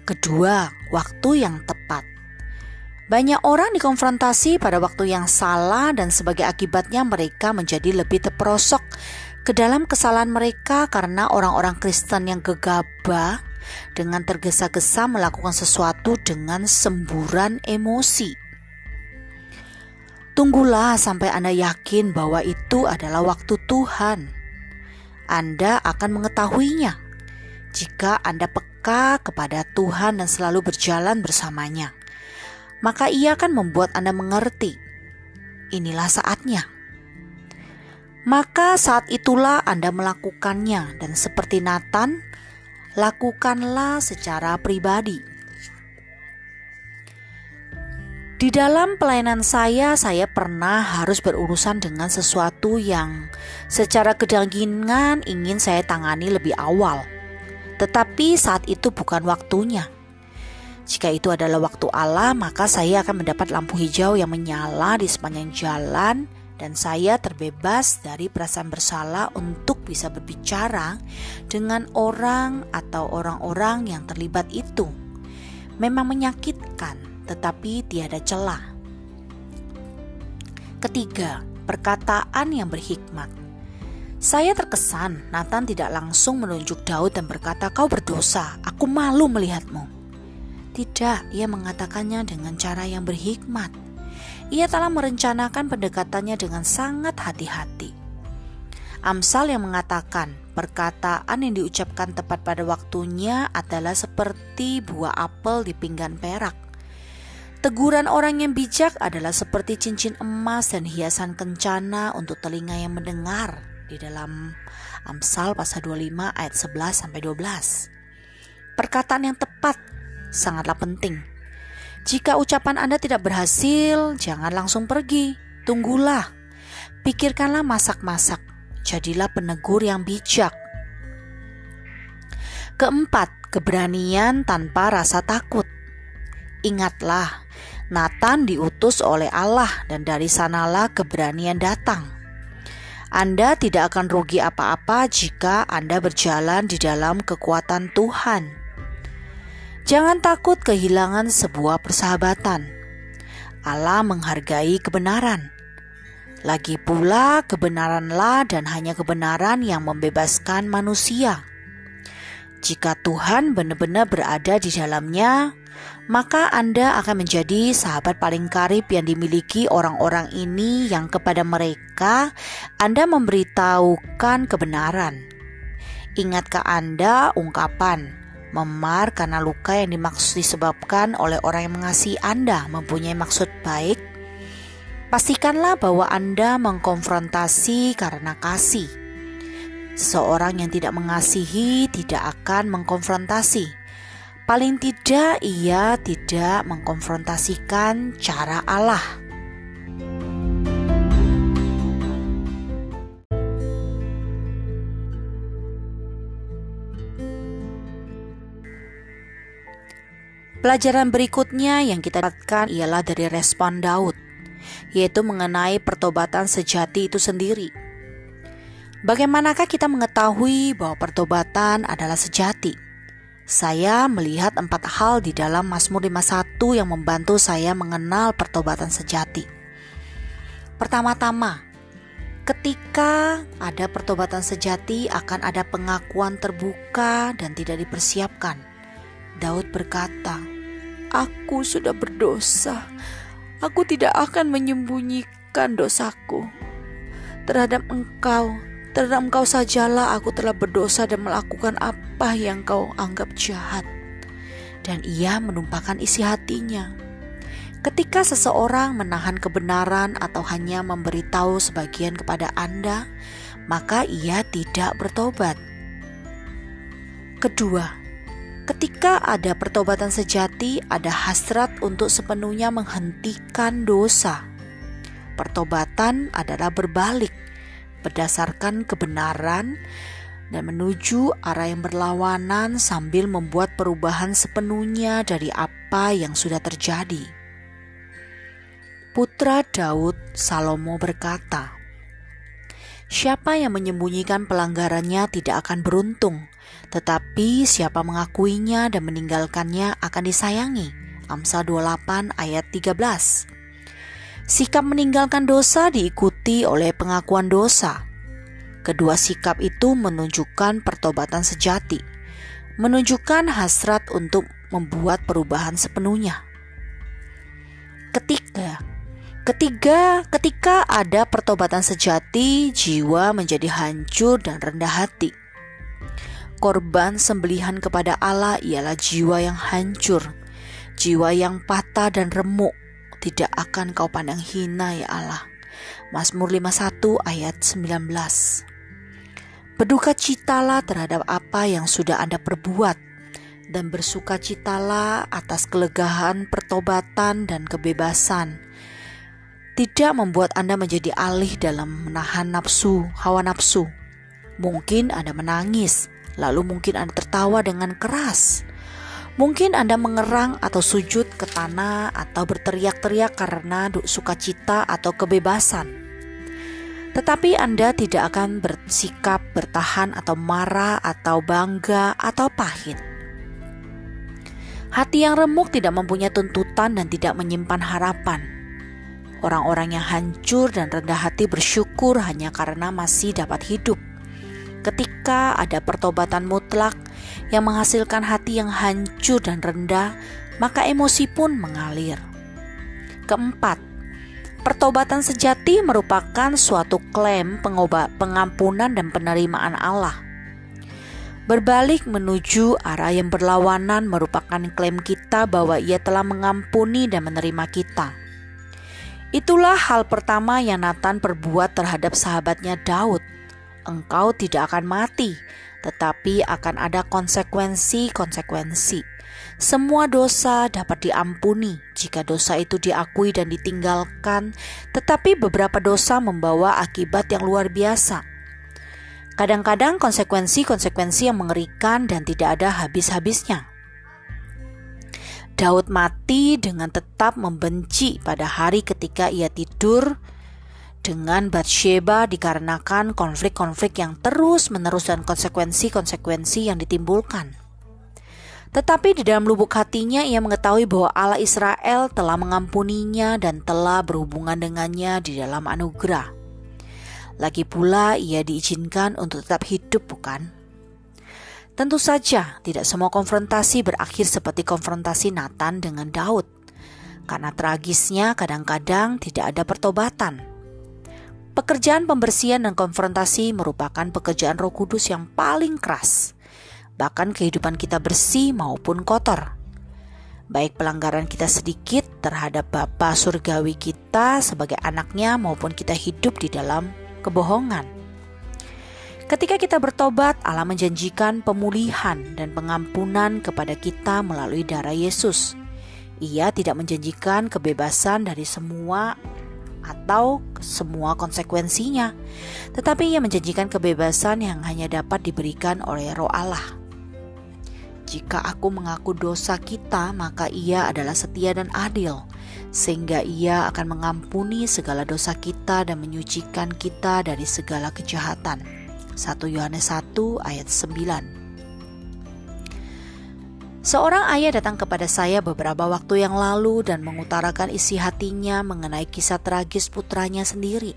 Kedua, waktu yang tepat. Banyak orang dikonfrontasi pada waktu yang salah dan sebagai akibatnya mereka menjadi lebih terperosok ke dalam kesalahan mereka karena orang-orang Kristen yang gegabah dengan tergesa-gesa melakukan sesuatu dengan semburan emosi. Tunggulah sampai Anda yakin bahwa itu adalah waktu Tuhan. Anda akan mengetahuinya jika Anda peka kepada Tuhan dan selalu berjalan bersamanya. Maka Ia akan membuat Anda mengerti. Inilah saatnya. Maka saat itulah Anda melakukannya, dan seperti Nathan, lakukanlah secara pribadi. Di dalam pelayanan saya, saya pernah harus berurusan dengan sesuatu yang secara kedagingan ingin saya tangani lebih awal. Tetapi saat itu bukan waktunya. Jika itu adalah waktu Allah, maka saya akan mendapat lampu hijau yang menyala di sepanjang jalan dan saya terbebas dari perasaan bersalah untuk bisa berbicara dengan orang atau orang-orang yang terlibat itu. Memang menyakitkan, tetapi tiada celah. Ketiga, perkataan yang berhikmat. Saya terkesan Nathan tidak langsung menunjuk Daud dan berkata, "Kau berdosa, aku malu melihatmu." Tidak, ia mengatakannya dengan cara yang berhikmat. Ia telah merencanakan pendekatannya dengan sangat hati-hati. Amsal yang mengatakan perkataan yang diucapkan tepat pada waktunya adalah seperti buah apel di pinggan perak. Teguran orang yang bijak adalah seperti cincin emas dan hiasan kencana untuk telinga yang mendengar di dalam Amsal pasal 25 ayat 11 sampai 12. Perkataan yang tepat sangatlah penting. Jika ucapan Anda tidak berhasil, jangan langsung pergi. Tunggulah. Pikirkanlah masak-masak. Jadilah penegur yang bijak. Keempat, keberanian tanpa rasa takut. Ingatlah, Nathan diutus oleh Allah dan dari sanalah keberanian datang. Anda tidak akan rugi apa-apa jika Anda berjalan di dalam kekuatan Tuhan. Jangan takut kehilangan sebuah persahabatan. Allah menghargai kebenaran. Lagi pula, kebenaranlah dan hanya kebenaran yang membebaskan manusia. Jika Tuhan benar-benar berada di dalamnya, maka Anda akan menjadi sahabat paling karib yang dimiliki orang-orang ini yang kepada mereka Anda memberitahukan kebenaran. Ingatkah Anda ungkapan memar karena luka yang dimaksud disebabkan oleh orang yang mengasihi Anda mempunyai maksud baik? Pastikanlah bahwa Anda mengkonfrontasi karena kasih. Seorang yang tidak mengasihi tidak akan mengkonfrontasi. Paling tidak, ia tidak mengkonfrontasikan cara Allah. Pelajaran berikutnya yang kita dapatkan ialah dari respon Daud yaitu mengenai pertobatan sejati itu sendiri. Bagaimanakah kita mengetahui bahwa pertobatan adalah sejati? Saya melihat empat hal di dalam Mazmur 51 yang membantu saya mengenal pertobatan sejati. Pertama-tama, ketika ada pertobatan sejati akan ada pengakuan terbuka dan tidak dipersiapkan. Daud berkata, "Aku sudah berdosa Aku tidak akan menyembunyikan dosaku terhadap engkau. Terhadap engkau sajalah aku telah berdosa dan melakukan apa yang kau anggap jahat. Dan ia menumpahkan isi hatinya. Ketika seseorang menahan kebenaran atau hanya memberitahu sebagian kepada Anda, maka ia tidak bertobat. Kedua, Ketika ada pertobatan sejati, ada hasrat untuk sepenuhnya menghentikan dosa. Pertobatan adalah berbalik berdasarkan kebenaran dan menuju arah yang berlawanan sambil membuat perubahan sepenuhnya dari apa yang sudah terjadi. Putra Daud Salomo berkata, Siapa yang menyembunyikan pelanggarannya tidak akan beruntung, tetapi siapa mengakuinya dan meninggalkannya akan disayangi. Amsal 28 ayat 13. Sikap meninggalkan dosa diikuti oleh pengakuan dosa. Kedua sikap itu menunjukkan pertobatan sejati, menunjukkan hasrat untuk membuat perubahan sepenuhnya. Ketiga, Ketiga, ketika ada pertobatan sejati, jiwa menjadi hancur dan rendah hati. Korban sembelihan kepada Allah ialah jiwa yang hancur, jiwa yang patah dan remuk. Tidak akan kau pandang hina ya Allah. Mazmur 51 ayat 19. Berduka citalah terhadap apa yang sudah Anda perbuat dan bersuka citalah atas kelegahan pertobatan dan kebebasan tidak membuat Anda menjadi alih dalam menahan nafsu, hawa nafsu. Mungkin Anda menangis, lalu mungkin Anda tertawa dengan keras. Mungkin Anda mengerang atau sujud ke tanah atau berteriak-teriak karena sukacita atau kebebasan. Tetapi Anda tidak akan bersikap bertahan atau marah atau bangga atau pahit. Hati yang remuk tidak mempunyai tuntutan dan tidak menyimpan harapan Orang-orang yang hancur dan rendah hati bersyukur hanya karena masih dapat hidup. Ketika ada pertobatan mutlak yang menghasilkan hati yang hancur dan rendah, maka emosi pun mengalir. Keempat, pertobatan sejati merupakan suatu klaim pengobat, pengampunan dan penerimaan Allah. Berbalik menuju arah yang berlawanan merupakan klaim kita bahwa Ia telah mengampuni dan menerima kita. Itulah hal pertama yang Nathan perbuat terhadap sahabatnya Daud. Engkau tidak akan mati, tetapi akan ada konsekuensi-konsekuensi. Semua dosa dapat diampuni jika dosa itu diakui dan ditinggalkan, tetapi beberapa dosa membawa akibat yang luar biasa. Kadang-kadang konsekuensi-konsekuensi yang mengerikan dan tidak ada habis-habisnya. Daud mati dengan tetap membenci pada hari ketika ia tidur dengan Bathsheba dikarenakan konflik-konflik yang terus-menerus dan konsekuensi-konsekuensi yang ditimbulkan. Tetapi di dalam lubuk hatinya ia mengetahui bahwa Allah Israel telah mengampuninya dan telah berhubungan dengannya di dalam anugerah. Lagi pula ia diizinkan untuk tetap hidup bukan? Tentu saja, tidak semua konfrontasi berakhir seperti konfrontasi Nathan dengan Daud, karena tragisnya kadang-kadang tidak ada pertobatan. Pekerjaan pembersihan dan konfrontasi merupakan pekerjaan Roh Kudus yang paling keras, bahkan kehidupan kita bersih maupun kotor. Baik pelanggaran kita sedikit terhadap Bapa surgawi kita sebagai anaknya maupun kita hidup di dalam kebohongan. Ketika kita bertobat, Allah menjanjikan pemulihan dan pengampunan kepada kita melalui darah Yesus. Ia tidak menjanjikan kebebasan dari semua atau semua konsekuensinya, tetapi ia menjanjikan kebebasan yang hanya dapat diberikan oleh Roh Allah. Jika aku mengaku dosa kita, maka ia adalah setia dan adil, sehingga ia akan mengampuni segala dosa kita dan menyucikan kita dari segala kejahatan. 1 Yohanes 1 ayat 9 Seorang ayah datang kepada saya beberapa waktu yang lalu dan mengutarakan isi hatinya mengenai kisah tragis putranya sendiri.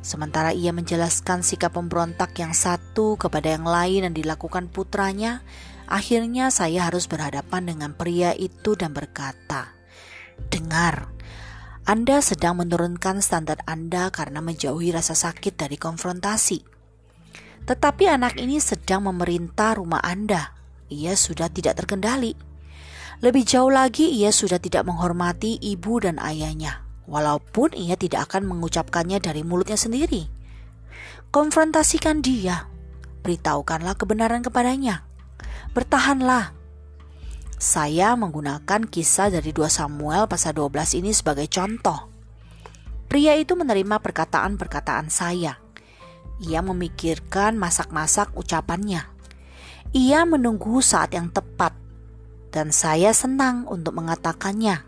Sementara ia menjelaskan sikap pemberontak yang satu kepada yang lain yang dilakukan putranya, Akhirnya saya harus berhadapan dengan pria itu dan berkata, "Dengar, Anda sedang menurunkan standar Anda karena menjauhi rasa sakit dari konfrontasi. Tetapi anak ini sedang memerintah rumah Anda. Ia sudah tidak terkendali. Lebih jauh lagi, ia sudah tidak menghormati ibu dan ayahnya, walaupun ia tidak akan mengucapkannya dari mulutnya sendiri. Konfrontasikan dia, beritahukanlah kebenaran kepadanya." Bertahanlah. Saya menggunakan kisah dari 2 Samuel pasal 12 ini sebagai contoh. Pria itu menerima perkataan-perkataan saya. Ia memikirkan masak-masak ucapannya. Ia menunggu saat yang tepat, dan saya senang untuk mengatakannya.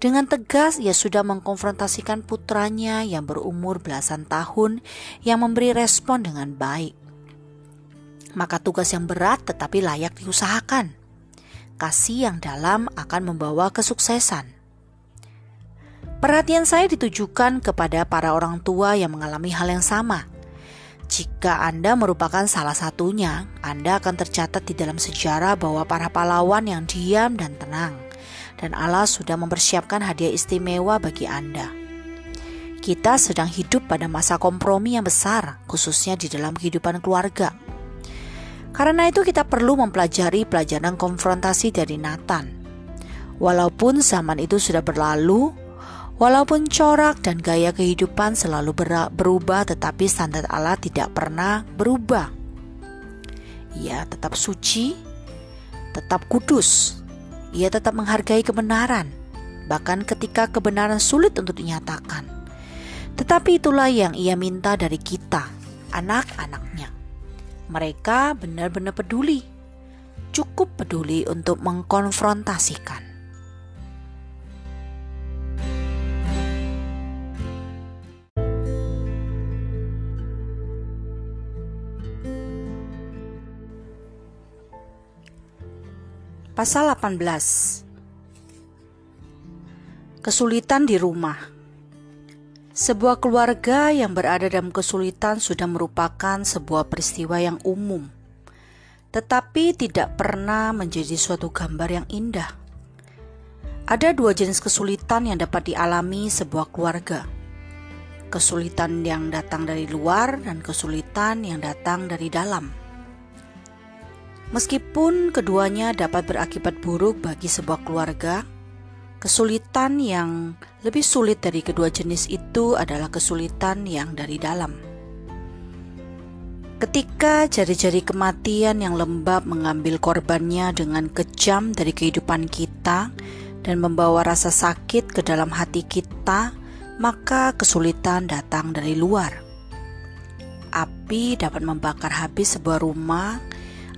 Dengan tegas, ia sudah mengkonfrontasikan putranya yang berumur belasan tahun yang memberi respon dengan baik maka tugas yang berat tetapi layak diusahakan. Kasih yang dalam akan membawa kesuksesan. Perhatian saya ditujukan kepada para orang tua yang mengalami hal yang sama. Jika Anda merupakan salah satunya, Anda akan tercatat di dalam sejarah bahwa para pahlawan yang diam dan tenang, dan Allah sudah mempersiapkan hadiah istimewa bagi Anda. Kita sedang hidup pada masa kompromi yang besar, khususnya di dalam kehidupan keluarga. Karena itu kita perlu mempelajari pelajaran konfrontasi dari Nathan. Walaupun zaman itu sudah berlalu, walaupun corak dan gaya kehidupan selalu berubah tetapi standar Allah tidak pernah berubah. Ia tetap suci, tetap kudus. Ia tetap menghargai kebenaran, bahkan ketika kebenaran sulit untuk dinyatakan. Tetapi itulah yang ia minta dari kita, anak-anaknya. Mereka benar-benar peduli, cukup peduli untuk mengkonfrontasikan. Pasal 18 Kesulitan di rumah sebuah keluarga yang berada dalam kesulitan sudah merupakan sebuah peristiwa yang umum, tetapi tidak pernah menjadi suatu gambar yang indah. Ada dua jenis kesulitan yang dapat dialami sebuah keluarga: kesulitan yang datang dari luar dan kesulitan yang datang dari dalam. Meskipun keduanya dapat berakibat buruk bagi sebuah keluarga, Kesulitan yang lebih sulit dari kedua jenis itu adalah kesulitan yang dari dalam. Ketika jari-jari kematian yang lembab mengambil korbannya dengan kejam dari kehidupan kita dan membawa rasa sakit ke dalam hati kita, maka kesulitan datang dari luar. Api dapat membakar habis sebuah rumah,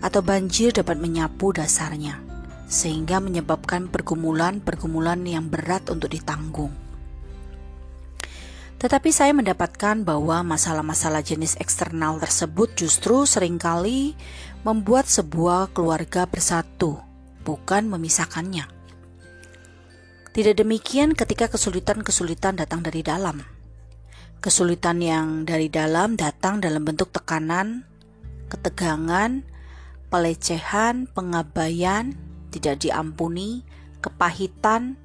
atau banjir dapat menyapu dasarnya sehingga menyebabkan pergumulan-pergumulan yang berat untuk ditanggung. Tetapi saya mendapatkan bahwa masalah-masalah jenis eksternal tersebut justru sering kali membuat sebuah keluarga bersatu, bukan memisahkannya. Tidak demikian ketika kesulitan-kesulitan datang dari dalam. Kesulitan yang dari dalam datang dalam bentuk tekanan, ketegangan, pelecehan, pengabaian, tidak diampuni, kepahitan,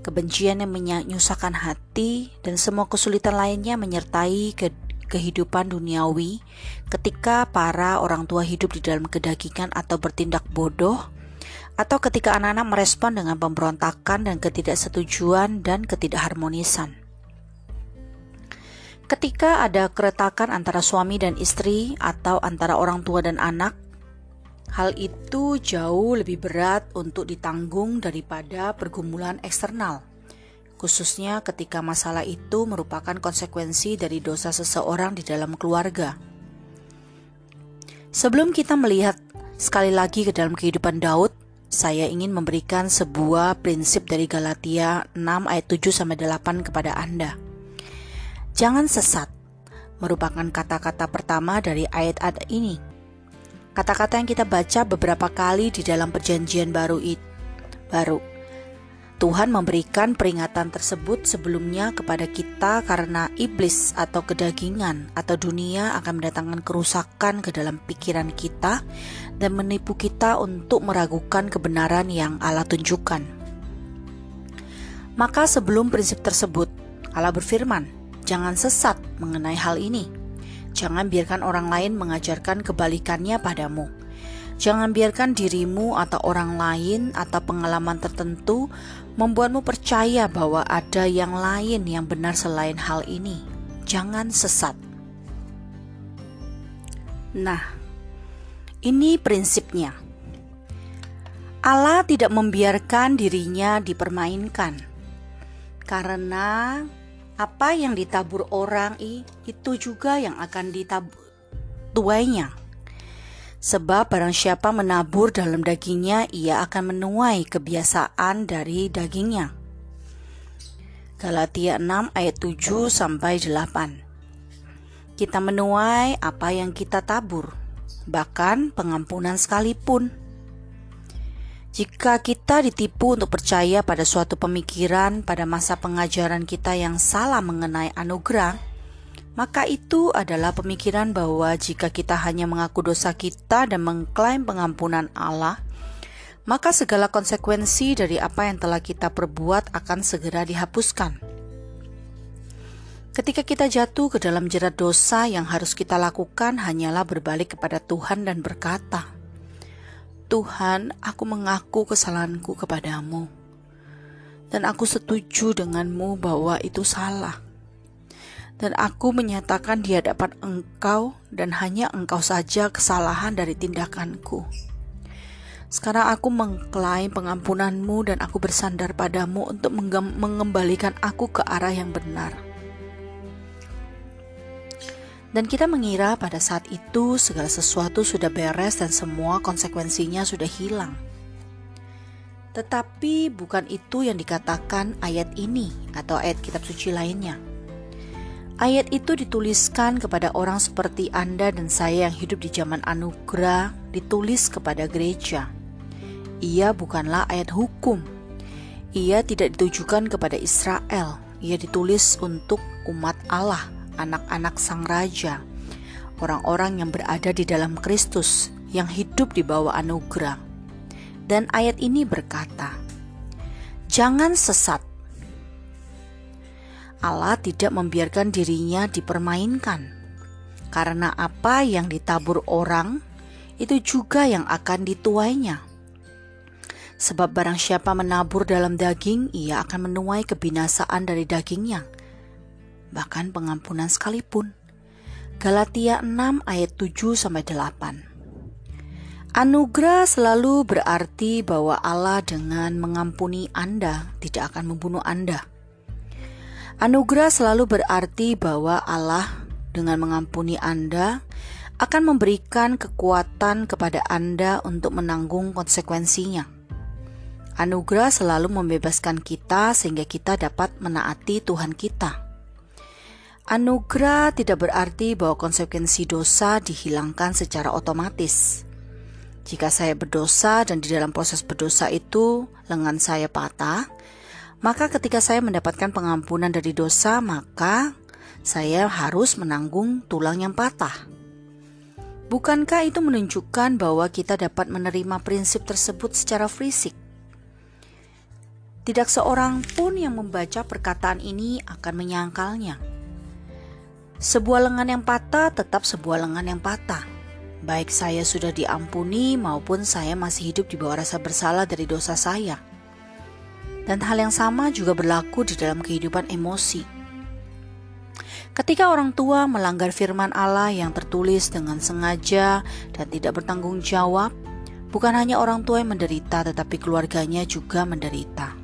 kebencian yang menyusahkan hati, dan semua kesulitan lainnya menyertai ke kehidupan duniawi ketika para orang tua hidup di dalam kedagingan atau bertindak bodoh atau ketika anak-anak merespon dengan pemberontakan dan ketidaksetujuan dan ketidakharmonisan. Ketika ada keretakan antara suami dan istri atau antara orang tua dan anak, hal itu jauh lebih berat untuk ditanggung daripada pergumulan eksternal khususnya ketika masalah itu merupakan konsekuensi dari dosa seseorang di dalam keluarga. Sebelum kita melihat sekali lagi ke dalam kehidupan Daud, saya ingin memberikan sebuah prinsip dari Galatia 6 ayat 7 sampai 8 kepada Anda. Jangan sesat merupakan kata-kata pertama dari ayat-ayat ini. Kata-kata yang kita baca beberapa kali di dalam perjanjian baru itu baru Tuhan memberikan peringatan tersebut sebelumnya kepada kita karena iblis atau kedagingan atau dunia akan mendatangkan kerusakan ke dalam pikiran kita dan menipu kita untuk meragukan kebenaran yang Allah tunjukkan. Maka sebelum prinsip tersebut, Allah berfirman, "Jangan sesat mengenai hal ini. Jangan biarkan orang lain mengajarkan kebalikannya padamu." Jangan biarkan dirimu atau orang lain atau pengalaman tertentu membuatmu percaya bahwa ada yang lain yang benar selain hal ini. Jangan sesat. Nah, ini prinsipnya. Allah tidak membiarkan dirinya dipermainkan. Karena apa yang ditabur orang itu juga yang akan dituainya. Sebab barang siapa menabur dalam dagingnya, ia akan menuai kebiasaan dari dagingnya. Galatia 6 ayat 7 sampai 8. Kita menuai apa yang kita tabur, bahkan pengampunan sekalipun. Jika kita ditipu untuk percaya pada suatu pemikiran pada masa pengajaran kita yang salah mengenai anugerah, maka itu adalah pemikiran bahwa jika kita hanya mengaku dosa kita dan mengklaim pengampunan Allah, maka segala konsekuensi dari apa yang telah kita perbuat akan segera dihapuskan. Ketika kita jatuh ke dalam jerat dosa, yang harus kita lakukan hanyalah berbalik kepada Tuhan dan berkata, "Tuhan, aku mengaku kesalahanku kepadamu, dan aku setuju denganmu bahwa itu salah." dan aku menyatakan di hadapan engkau dan hanya engkau saja kesalahan dari tindakanku. Sekarang aku mengklaim pengampunanmu dan aku bersandar padamu untuk mengembalikan aku ke arah yang benar. Dan kita mengira pada saat itu segala sesuatu sudah beres dan semua konsekuensinya sudah hilang. Tetapi bukan itu yang dikatakan ayat ini atau ayat kitab suci lainnya. Ayat itu dituliskan kepada orang seperti Anda dan saya yang hidup di zaman anugerah, ditulis kepada gereja. Ia bukanlah ayat hukum. Ia tidak ditujukan kepada Israel. Ia ditulis untuk umat Allah, anak-anak Sang Raja, orang-orang yang berada di dalam Kristus, yang hidup di bawah anugerah. Dan ayat ini berkata, "Jangan sesat Allah tidak membiarkan dirinya dipermainkan. Karena apa yang ditabur orang, itu juga yang akan dituainya. Sebab barang siapa menabur dalam daging, ia akan menuai kebinasaan dari dagingnya. Bahkan pengampunan sekalipun. Galatia 6 ayat 7 sampai 8. Anugerah selalu berarti bahwa Allah dengan mengampuni Anda tidak akan membunuh Anda. Anugerah selalu berarti bahwa Allah dengan mengampuni Anda akan memberikan kekuatan kepada Anda untuk menanggung konsekuensinya. Anugerah selalu membebaskan kita sehingga kita dapat menaati Tuhan kita. Anugerah tidak berarti bahwa konsekuensi dosa dihilangkan secara otomatis. Jika saya berdosa dan di dalam proses berdosa itu lengan saya patah, maka ketika saya mendapatkan pengampunan dari dosa, maka saya harus menanggung tulang yang patah. Bukankah itu menunjukkan bahwa kita dapat menerima prinsip tersebut secara fisik? Tidak seorang pun yang membaca perkataan ini akan menyangkalnya. Sebuah lengan yang patah tetap sebuah lengan yang patah. baik saya sudah diampuni maupun saya masih hidup di bawah rasa bersalah dari dosa saya. Dan hal yang sama juga berlaku di dalam kehidupan emosi. Ketika orang tua melanggar firman Allah yang tertulis dengan sengaja dan tidak bertanggung jawab, bukan hanya orang tua yang menderita, tetapi keluarganya juga menderita.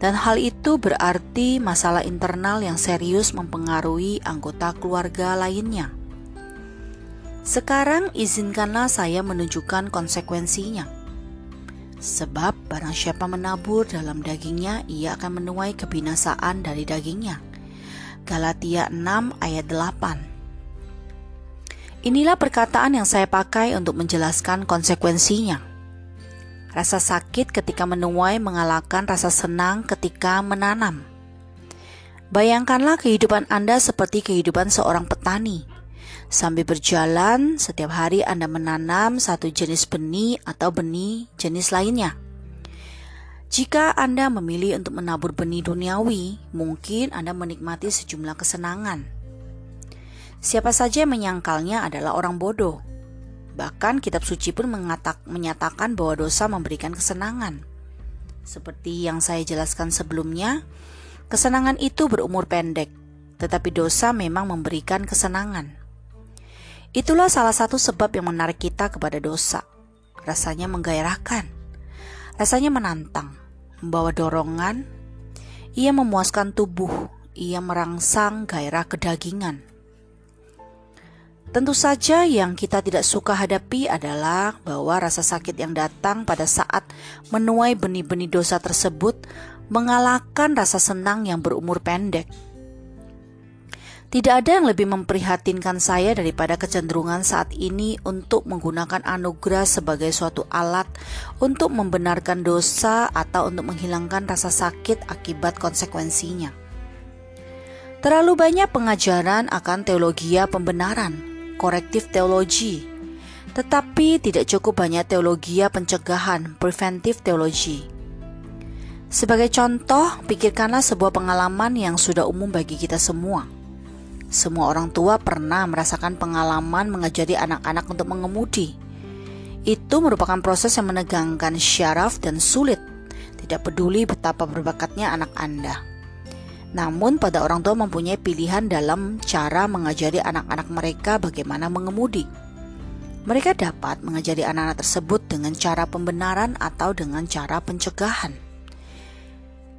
Dan hal itu berarti masalah internal yang serius mempengaruhi anggota keluarga lainnya. Sekarang izinkanlah saya menunjukkan konsekuensinya. Sebab barang siapa menabur dalam dagingnya, ia akan menuai kebinasaan dari dagingnya. Galatia 6 ayat 8 Inilah perkataan yang saya pakai untuk menjelaskan konsekuensinya. Rasa sakit ketika menuai mengalahkan rasa senang ketika menanam. Bayangkanlah kehidupan Anda seperti kehidupan seorang petani. Sambil berjalan, setiap hari Anda menanam satu jenis benih atau benih jenis lainnya. Jika Anda memilih untuk menabur benih duniawi, mungkin Anda menikmati sejumlah kesenangan. Siapa saja yang menyangkalnya adalah orang bodoh. Bahkan kitab suci pun mengatak, menyatakan bahwa dosa memberikan kesenangan. Seperti yang saya jelaskan sebelumnya, kesenangan itu berumur pendek, tetapi dosa memang memberikan kesenangan. Itulah salah satu sebab yang menarik kita kepada dosa. Rasanya menggairahkan, rasanya menantang, membawa dorongan, ia memuaskan tubuh, ia merangsang gairah kedagingan. Tentu saja yang kita tidak suka hadapi adalah bahwa rasa sakit yang datang pada saat menuai benih-benih dosa tersebut mengalahkan rasa senang yang berumur pendek. Tidak ada yang lebih memprihatinkan saya daripada kecenderungan saat ini untuk menggunakan anugerah sebagai suatu alat untuk membenarkan dosa atau untuk menghilangkan rasa sakit akibat konsekuensinya. Terlalu banyak pengajaran akan teologi pembenaran korektif teologi. Tetapi tidak cukup banyak teologi pencegahan, preventif teologi. Sebagai contoh, pikirkanlah sebuah pengalaman yang sudah umum bagi kita semua. Semua orang tua pernah merasakan pengalaman mengajari anak-anak untuk mengemudi. Itu merupakan proses yang menegangkan syaraf dan sulit. Tidak peduli betapa berbakatnya anak Anda. Namun pada orang tua mempunyai pilihan dalam cara mengajari anak-anak mereka bagaimana mengemudi. Mereka dapat mengajari anak-anak tersebut dengan cara pembenaran atau dengan cara pencegahan.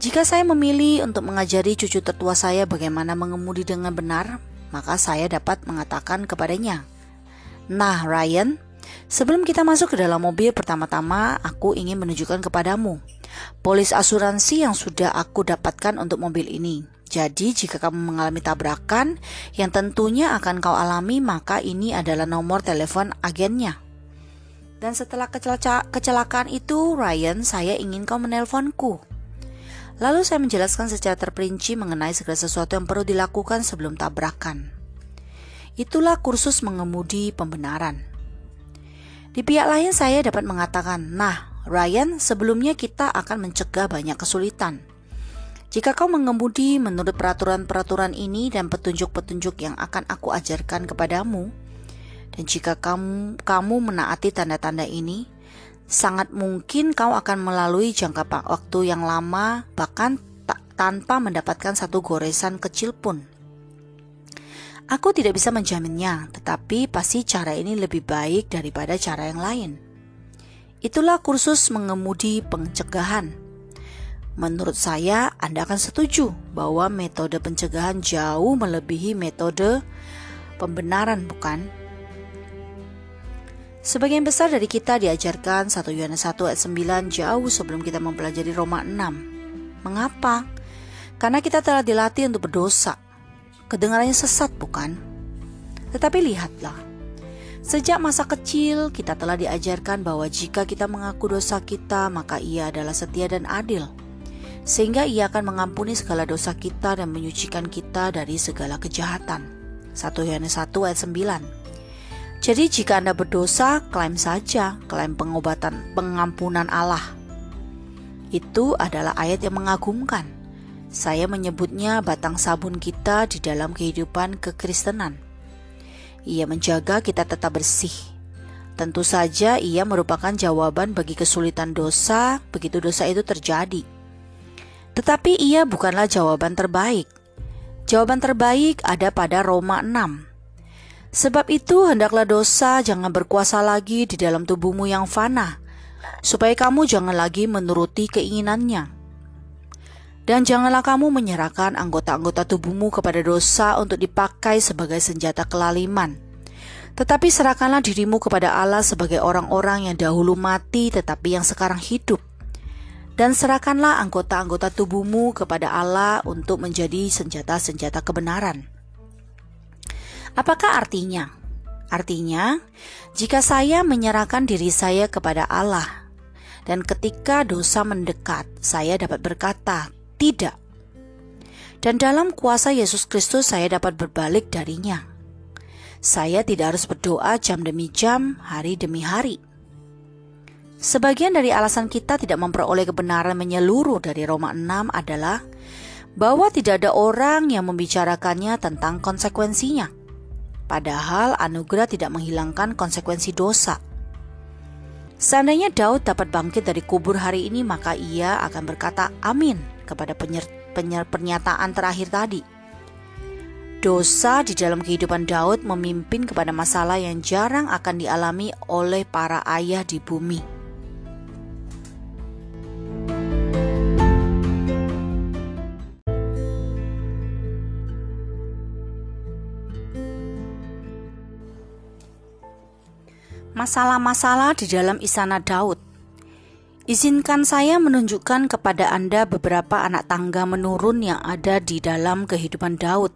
Jika saya memilih untuk mengajari cucu tertua saya bagaimana mengemudi dengan benar, maka saya dapat mengatakan kepadanya, "Nah, Ryan, sebelum kita masuk ke dalam mobil, pertama-tama aku ingin menunjukkan kepadamu polis asuransi yang sudah aku dapatkan untuk mobil ini. Jadi jika kamu mengalami tabrakan yang tentunya akan kau alami maka ini adalah nomor telepon agennya. Dan setelah kecelakaan itu Ryan saya ingin kau menelponku. Lalu saya menjelaskan secara terperinci mengenai segala sesuatu yang perlu dilakukan sebelum tabrakan. Itulah kursus mengemudi pembenaran. Di pihak lain saya dapat mengatakan, nah Ryan, sebelumnya kita akan mencegah banyak kesulitan. Jika kau mengemudi menurut peraturan-peraturan ini dan petunjuk-petunjuk yang akan aku ajarkan kepadamu, dan jika kamu kamu menaati tanda-tanda ini, sangat mungkin kau akan melalui jangka waktu yang lama bahkan tanpa mendapatkan satu goresan kecil pun. Aku tidak bisa menjaminnya, tetapi pasti cara ini lebih baik daripada cara yang lain. Itulah kursus mengemudi pencegahan. Menurut saya, Anda akan setuju bahwa metode pencegahan jauh melebihi metode pembenaran, bukan? Sebagian besar dari kita diajarkan 1 Yohanes 1 ayat 9 jauh sebelum kita mempelajari Roma 6. Mengapa? Karena kita telah dilatih untuk berdosa. Kedengarannya sesat, bukan? Tetapi lihatlah, Sejak masa kecil, kita telah diajarkan bahwa jika kita mengaku dosa kita, maka Ia adalah setia dan adil, sehingga Ia akan mengampuni segala dosa kita dan menyucikan kita dari segala kejahatan. 1 Yohanes 1 ayat 9. Jadi jika Anda berdosa, klaim saja, klaim pengobatan, pengampunan Allah. Itu adalah ayat yang mengagumkan. Saya menyebutnya batang sabun kita di dalam kehidupan kekristenan. Ia menjaga kita tetap bersih. Tentu saja ia merupakan jawaban bagi kesulitan dosa begitu dosa itu terjadi. Tetapi ia bukanlah jawaban terbaik. Jawaban terbaik ada pada Roma 6. Sebab itu hendaklah dosa jangan berkuasa lagi di dalam tubuhmu yang fana, supaya kamu jangan lagi menuruti keinginannya. Dan janganlah kamu menyerahkan anggota-anggota tubuhmu kepada dosa untuk dipakai sebagai senjata kelaliman. Tetapi serahkanlah dirimu kepada Allah sebagai orang-orang yang dahulu mati tetapi yang sekarang hidup dan serahkanlah anggota-anggota tubuhmu kepada Allah untuk menjadi senjata-senjata kebenaran. Apakah artinya? Artinya, jika saya menyerahkan diri saya kepada Allah, dan ketika dosa mendekat, saya dapat berkata, "Tidak." Dan dalam kuasa Yesus Kristus, saya dapat berbalik darinya. Saya tidak harus berdoa jam demi jam, hari demi hari Sebagian dari alasan kita tidak memperoleh kebenaran menyeluruh dari Roma 6 adalah bahwa tidak ada orang yang membicarakannya tentang konsekuensinya. Padahal anugerah tidak menghilangkan konsekuensi dosa. Seandainya Daud dapat bangkit dari kubur hari ini, maka ia akan berkata amin kepada penyer, penyer, pernyataan terakhir tadi. Dosa di dalam kehidupan Daud memimpin kepada masalah yang jarang akan dialami oleh para ayah di bumi. Masalah-masalah di dalam istana Daud. Izinkan saya menunjukkan kepada Anda beberapa anak tangga menurun yang ada di dalam kehidupan Daud,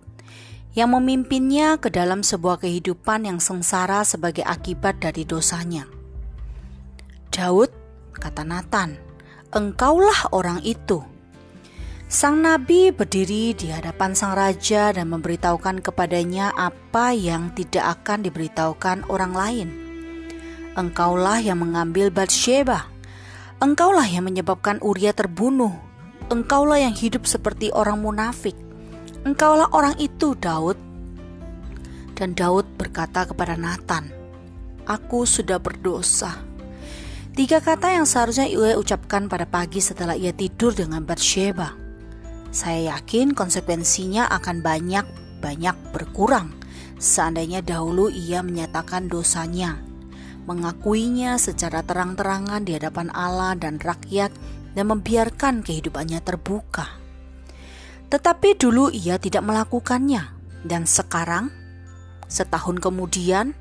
yang memimpinnya ke dalam sebuah kehidupan yang sengsara sebagai akibat dari dosanya. Daud, kata Nathan, engkaulah orang itu. Sang nabi berdiri di hadapan sang raja dan memberitahukan kepadanya apa yang tidak akan diberitahukan orang lain. Engkaulah yang mengambil Bathsheba. Engkaulah yang menyebabkan Uria terbunuh. Engkaulah yang hidup seperti orang munafik. Engkaulah orang itu, Daud. Dan Daud berkata kepada Nathan, Aku sudah berdosa. Tiga kata yang seharusnya ia ucapkan pada pagi setelah ia tidur dengan Bathsheba. Saya yakin konsekuensinya akan banyak-banyak berkurang seandainya dahulu ia menyatakan dosanya mengakuinya secara terang-terangan di hadapan Allah dan rakyat, dan membiarkan kehidupannya terbuka. Tetapi dulu ia tidak melakukannya, dan sekarang, setahun kemudian,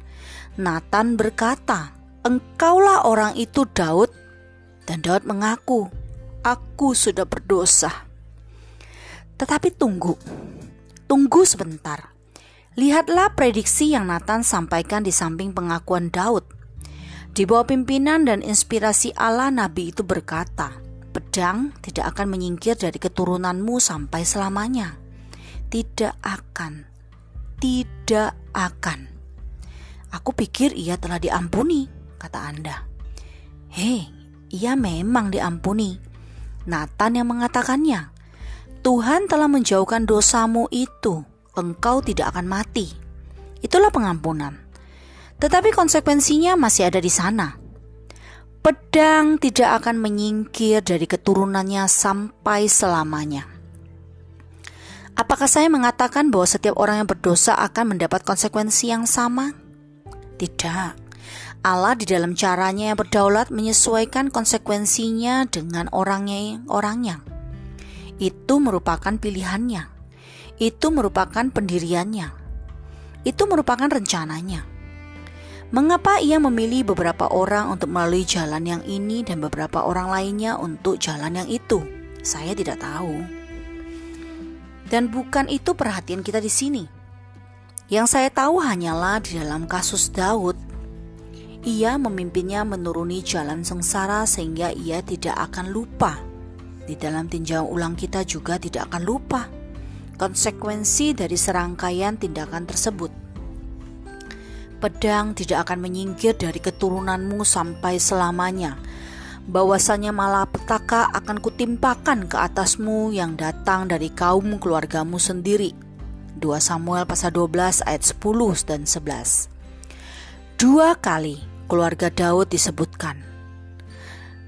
Nathan berkata, "Engkaulah orang itu, Daud." Dan Daud mengaku, "Aku sudah berdosa." Tetapi tunggu, tunggu sebentar. Lihatlah prediksi yang Nathan sampaikan di samping pengakuan Daud. Di bawah pimpinan dan inspirasi Allah, Nabi itu berkata, "Pedang tidak akan menyingkir dari keturunanmu sampai selamanya." Tidak akan, tidak akan. Aku pikir ia telah diampuni, kata Anda. Hei, ia memang diampuni. Nathan yang mengatakannya. Tuhan telah menjauhkan dosamu itu. Engkau tidak akan mati. Itulah pengampunan. Tetapi konsekuensinya masih ada di sana. Pedang tidak akan menyingkir dari keturunannya sampai selamanya. Apakah saya mengatakan bahwa setiap orang yang berdosa akan mendapat konsekuensi yang sama? Tidak. Allah di dalam caranya yang berdaulat menyesuaikan konsekuensinya dengan orangnya orangnya. Itu merupakan pilihannya. Itu merupakan pendiriannya. Itu merupakan rencananya. Mengapa ia memilih beberapa orang untuk melalui jalan yang ini dan beberapa orang lainnya untuk jalan yang itu? Saya tidak tahu. Dan bukan itu perhatian kita di sini. Yang saya tahu hanyalah di dalam kasus Daud, ia memimpinnya menuruni jalan sengsara sehingga ia tidak akan lupa. Di dalam tinjauan ulang kita juga tidak akan lupa konsekuensi dari serangkaian tindakan tersebut. Pedang tidak akan menyingkir dari keturunanmu sampai selamanya. Bahwasanya malapetaka akan kutimpakan ke atasmu yang datang dari kaum keluargamu sendiri. 2 Samuel pasal 12 ayat 10 dan 11. Dua kali keluarga Daud disebutkan.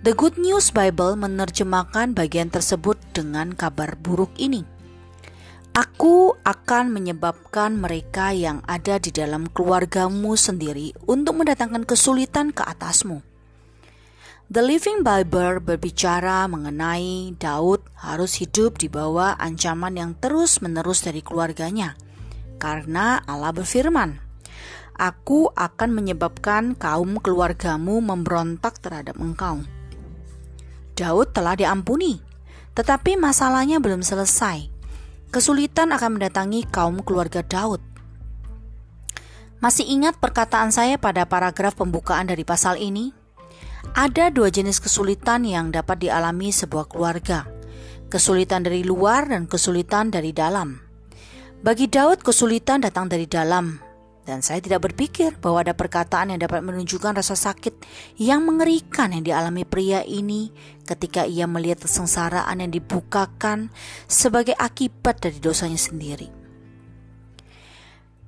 The Good News Bible menerjemahkan bagian tersebut dengan kabar buruk ini. Aku akan menyebabkan mereka yang ada di dalam keluargamu sendiri untuk mendatangkan kesulitan ke atasmu. The Living Bible berbicara mengenai Daud harus hidup di bawah ancaman yang terus-menerus dari keluarganya, karena Allah berfirman, "Aku akan menyebabkan kaum keluargamu memberontak terhadap engkau." Daud telah diampuni, tetapi masalahnya belum selesai. Kesulitan akan mendatangi kaum keluarga Daud. Masih ingat perkataan saya pada paragraf pembukaan dari pasal ini? Ada dua jenis kesulitan yang dapat dialami sebuah keluarga: kesulitan dari luar dan kesulitan dari dalam. Bagi Daud, kesulitan datang dari dalam, dan saya tidak berpikir bahwa ada perkataan yang dapat menunjukkan rasa sakit yang mengerikan yang dialami pria ini ketika ia melihat kesengsaraan yang dibukakan sebagai akibat dari dosanya sendiri.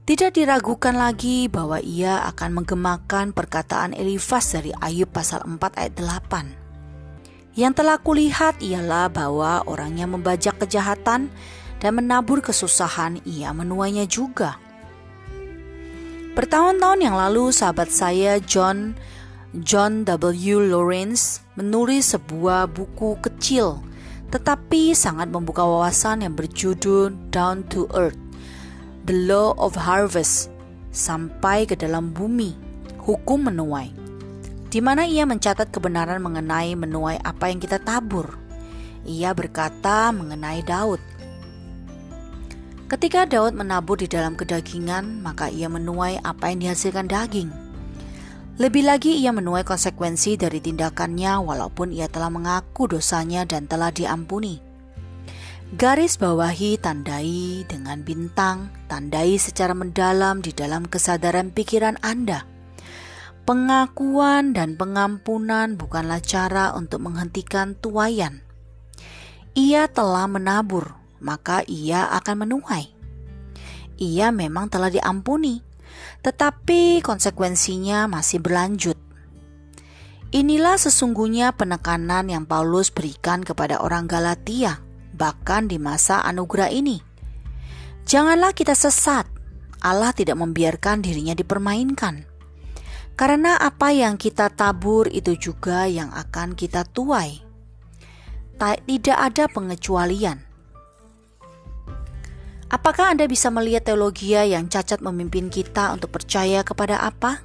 Tidak diragukan lagi bahwa ia akan menggemakan perkataan Elifas dari Ayub pasal 4 ayat 8. Yang telah kulihat ialah bahwa orang yang membajak kejahatan dan menabur kesusahan ia menuainya juga. Bertahun-tahun yang lalu sahabat saya John John W. Lawrence menulis sebuah buku kecil tetapi sangat membuka wawasan yang berjudul Down to Earth the law of harvest sampai ke dalam bumi, hukum menuai, di mana ia mencatat kebenaran mengenai menuai apa yang kita tabur. Ia berkata mengenai Daud. Ketika Daud menabur di dalam kedagingan, maka ia menuai apa yang dihasilkan daging. Lebih lagi ia menuai konsekuensi dari tindakannya walaupun ia telah mengaku dosanya dan telah diampuni. Garis bawahi tandai dengan bintang, tandai secara mendalam di dalam kesadaran pikiran Anda. Pengakuan dan pengampunan bukanlah cara untuk menghentikan tuayan. Ia telah menabur, maka ia akan menuai. Ia memang telah diampuni, tetapi konsekuensinya masih berlanjut. Inilah sesungguhnya penekanan yang Paulus berikan kepada orang Galatia bahkan di masa anugerah ini. Janganlah kita sesat. Allah tidak membiarkan dirinya dipermainkan. Karena apa yang kita tabur itu juga yang akan kita tuai. Tidak ada pengecualian. Apakah Anda bisa melihat teologi yang cacat memimpin kita untuk percaya kepada apa?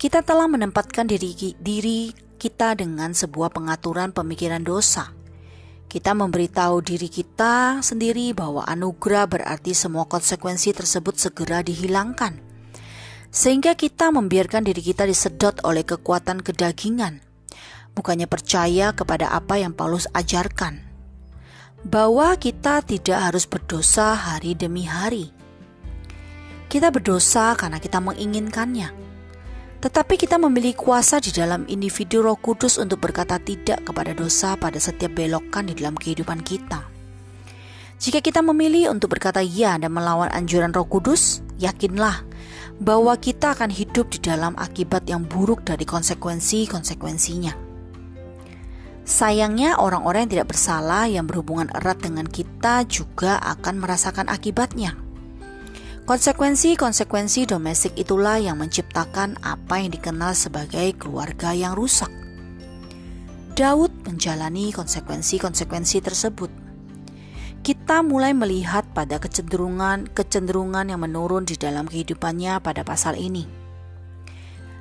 Kita telah menempatkan diri, diri kita dengan sebuah pengaturan pemikiran dosa kita memberitahu diri kita sendiri bahwa anugerah berarti semua konsekuensi tersebut segera dihilangkan. Sehingga kita membiarkan diri kita disedot oleh kekuatan kedagingan. Bukannya percaya kepada apa yang Paulus ajarkan. Bahwa kita tidak harus berdosa hari demi hari. Kita berdosa karena kita menginginkannya tetapi kita memiliki kuasa di dalam individu Roh Kudus untuk berkata tidak kepada dosa pada setiap belokan di dalam kehidupan kita. Jika kita memilih untuk berkata ya dan melawan anjuran Roh Kudus, yakinlah bahwa kita akan hidup di dalam akibat yang buruk dari konsekuensi-konsekuensinya. Sayangnya, orang-orang yang tidak bersalah yang berhubungan erat dengan kita juga akan merasakan akibatnya. Konsekuensi-konsekuensi domestik itulah yang menciptakan apa yang dikenal sebagai keluarga yang rusak. Daud menjalani konsekuensi-konsekuensi tersebut. Kita mulai melihat pada kecenderungan-kecenderungan yang menurun di dalam kehidupannya pada pasal ini.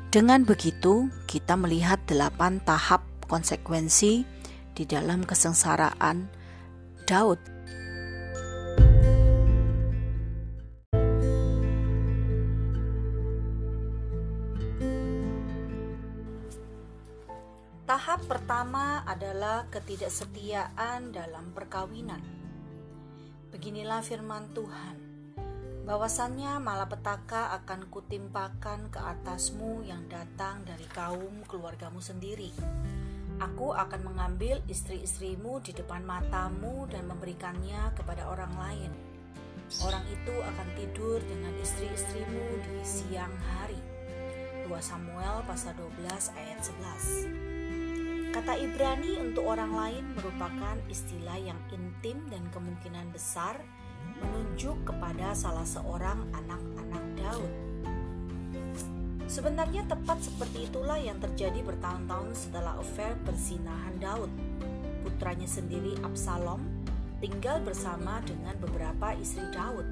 Dengan begitu, kita melihat delapan tahap konsekuensi di dalam kesengsaraan Daud. Tahap pertama adalah ketidaksetiaan dalam perkawinan. Beginilah firman Tuhan, bahwasannya malapetaka akan kutimpakan ke atasmu yang datang dari kaum keluargamu sendiri. Aku akan mengambil istri-istrimu di depan matamu dan memberikannya kepada orang lain. Orang itu akan tidur dengan istri-istrimu di siang hari 2 Samuel pasal 12 ayat 11. Kata Ibrani untuk orang lain merupakan istilah yang intim dan kemungkinan besar menunjuk kepada salah seorang anak-anak Daud. Sebenarnya tepat seperti itulah yang terjadi bertahun-tahun setelah affair persinahan Daud. Putranya sendiri Absalom tinggal bersama dengan beberapa istri Daud.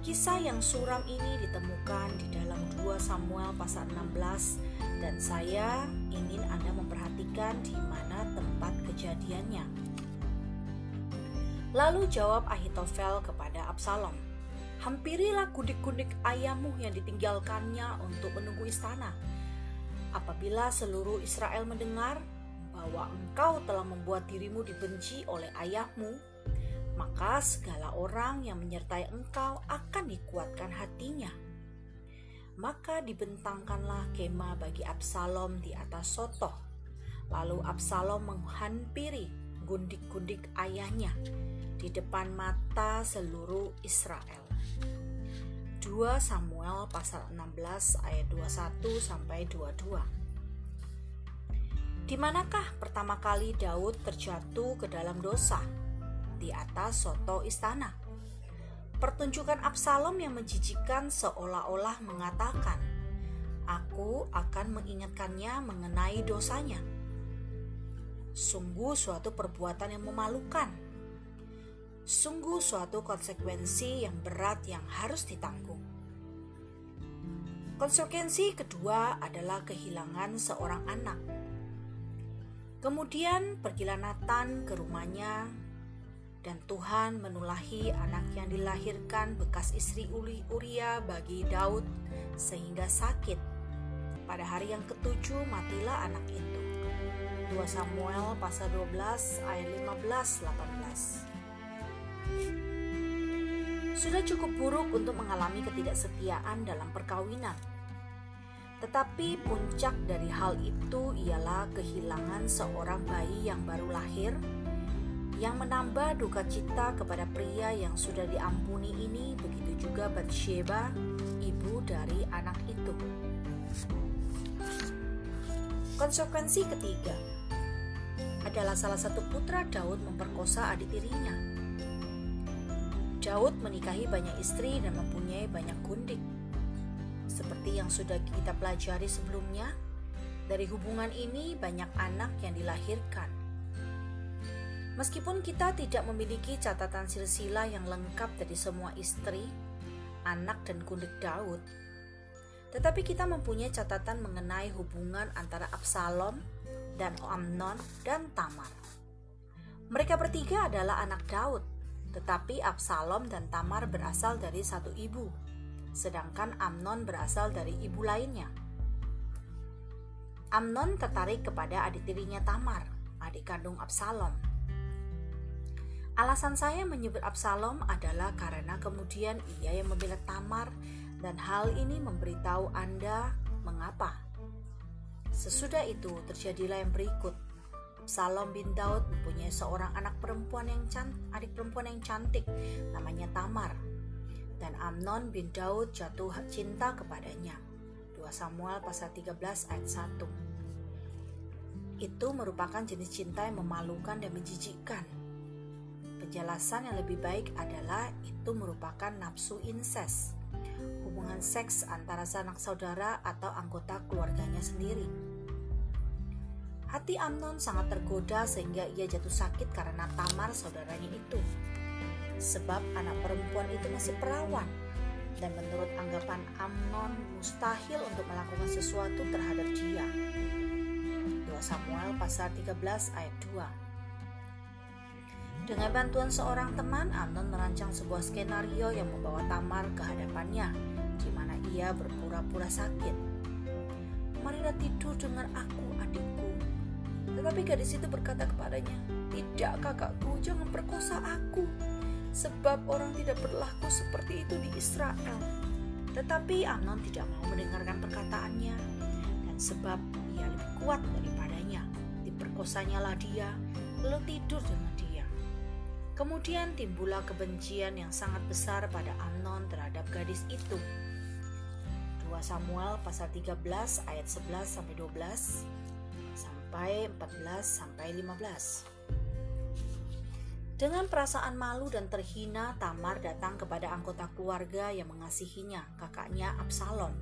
Kisah yang suram ini ditemukan di dalam 2 Samuel pasal 16 dan saya ingin Anda memperhatikan di mana tempat kejadiannya. Lalu jawab Ahitofel kepada Absalom, Hampirilah kudik-kudik ayammu yang ditinggalkannya untuk menunggu istana. Apabila seluruh Israel mendengar bahwa engkau telah membuat dirimu dibenci oleh ayahmu, maka segala orang yang menyertai engkau akan dikuatkan hatinya. Maka dibentangkanlah kemah bagi Absalom di atas sotoh. Lalu Absalom menghampiri gundik-gundik ayahnya di depan mata seluruh Israel. 2 Samuel pasal 16 ayat 21 sampai 22. Di manakah pertama kali Daud terjatuh ke dalam dosa? di atas soto istana. Pertunjukan Absalom yang menjijikan seolah-olah mengatakan, "Aku akan mengingatkannya mengenai dosanya." Sungguh suatu perbuatan yang memalukan. Sungguh suatu konsekuensi yang berat yang harus ditanggung. Konsekuensi kedua adalah kehilangan seorang anak. Kemudian pergilah Nathan ke rumahnya dan Tuhan menulahi anak yang dilahirkan bekas istri Uria bagi Daud sehingga sakit. Pada hari yang ketujuh matilah anak itu. 2 Samuel pasal 12 ayat 15 18. Sudah cukup buruk untuk mengalami ketidaksetiaan dalam perkawinan. Tetapi puncak dari hal itu ialah kehilangan seorang bayi yang baru lahir yang menambah duka cita kepada pria yang sudah diampuni ini, begitu juga Batsheba, ibu dari anak itu. Konsekuensi ketiga adalah salah satu putra Daud memperkosa adik tirinya. Daud menikahi banyak istri dan mempunyai banyak gundik. Seperti yang sudah kita pelajari sebelumnya, dari hubungan ini banyak anak yang dilahirkan Meskipun kita tidak memiliki catatan silsilah yang lengkap dari semua istri, anak dan kundik Daud, tetapi kita mempunyai catatan mengenai hubungan antara Absalom dan Amnon dan Tamar. Mereka bertiga adalah anak Daud, tetapi Absalom dan Tamar berasal dari satu ibu, sedangkan Amnon berasal dari ibu lainnya. Amnon tertarik kepada adik tirinya Tamar, adik kandung Absalom Alasan saya menyebut Absalom adalah karena kemudian ia yang membela Tamar dan hal ini memberitahu Anda mengapa. Sesudah itu terjadilah yang berikut. Absalom bin Daud mempunyai seorang anak perempuan yang cantik, adik perempuan yang cantik namanya Tamar. Dan Amnon bin Daud jatuh cinta kepadanya. 2 Samuel pasal 13 ayat 1. Itu merupakan jenis cinta yang memalukan dan menjijikkan Penjelasan yang lebih baik adalah itu merupakan nafsu incest, hubungan seks antara sanak saudara atau anggota keluarganya sendiri. Hati Amnon sangat tergoda sehingga ia jatuh sakit karena Tamar saudaranya itu. Sebab anak perempuan itu masih perawan dan menurut anggapan Amnon mustahil untuk melakukan sesuatu terhadap dia. 2 Samuel pasal 13 ayat 2 dengan bantuan seorang teman, Amnon merancang sebuah skenario yang membawa Tamar ke hadapannya, di mana ia berpura-pura sakit. Marilah tidur dengan aku. Tetapi gadis itu berkata kepadanya, Tidak kakakku, jangan perkosa aku. Sebab orang tidak berlaku seperti itu di Israel. Tetapi Amnon tidak mau mendengarkan perkataannya. Dan sebab ia lebih kuat daripadanya, diperkosanya lah dia, lalu tidur dengan dia. Kemudian timbullah kebencian yang sangat besar pada Amnon terhadap gadis itu. 2 Samuel pasal 13 ayat 11 sampai 12 sampai 14 sampai 15. Dengan perasaan malu dan terhina, Tamar datang kepada anggota keluarga yang mengasihinya, kakaknya Absalom.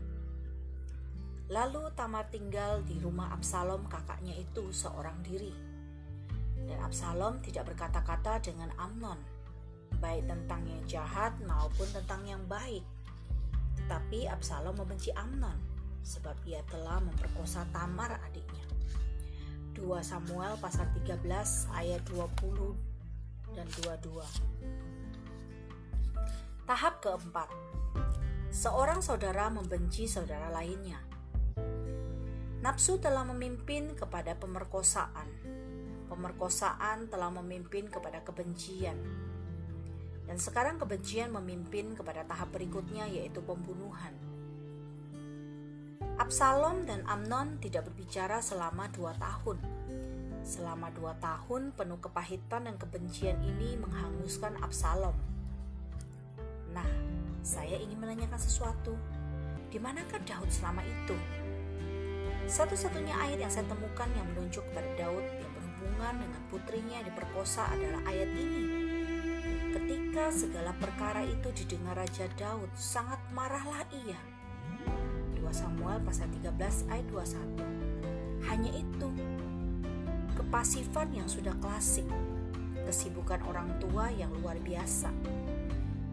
Lalu Tamar tinggal di rumah Absalom, kakaknya itu seorang diri. Dan Absalom tidak berkata-kata dengan Amnon, baik tentang yang jahat maupun tentang yang baik. Tetapi Absalom membenci Amnon, sebab ia telah memperkosa Tamar adiknya. 2 Samuel pasal 13 ayat 20 dan 22. Tahap keempat, seorang saudara membenci saudara lainnya. Nafsu telah memimpin kepada pemerkosaan. Pemerkosaan telah memimpin kepada kebencian. Dan sekarang kebencian memimpin kepada tahap berikutnya yaitu pembunuhan. Absalom dan Amnon tidak berbicara selama dua tahun Selama dua tahun penuh kepahitan dan kebencian ini menghanguskan Absalom. Nah, saya ingin menanyakan sesuatu. Di manakah Daud selama itu? Satu-satunya ayat yang saya temukan yang menunjuk kepada Daud yang berhubungan dengan putrinya diperkosa adalah ayat ini. Ketika segala perkara itu didengar Raja Daud, sangat marahlah ia. 2 Samuel pasal 13 ayat 21. Hanya itu, kepasifan yang sudah klasik, kesibukan orang tua yang luar biasa.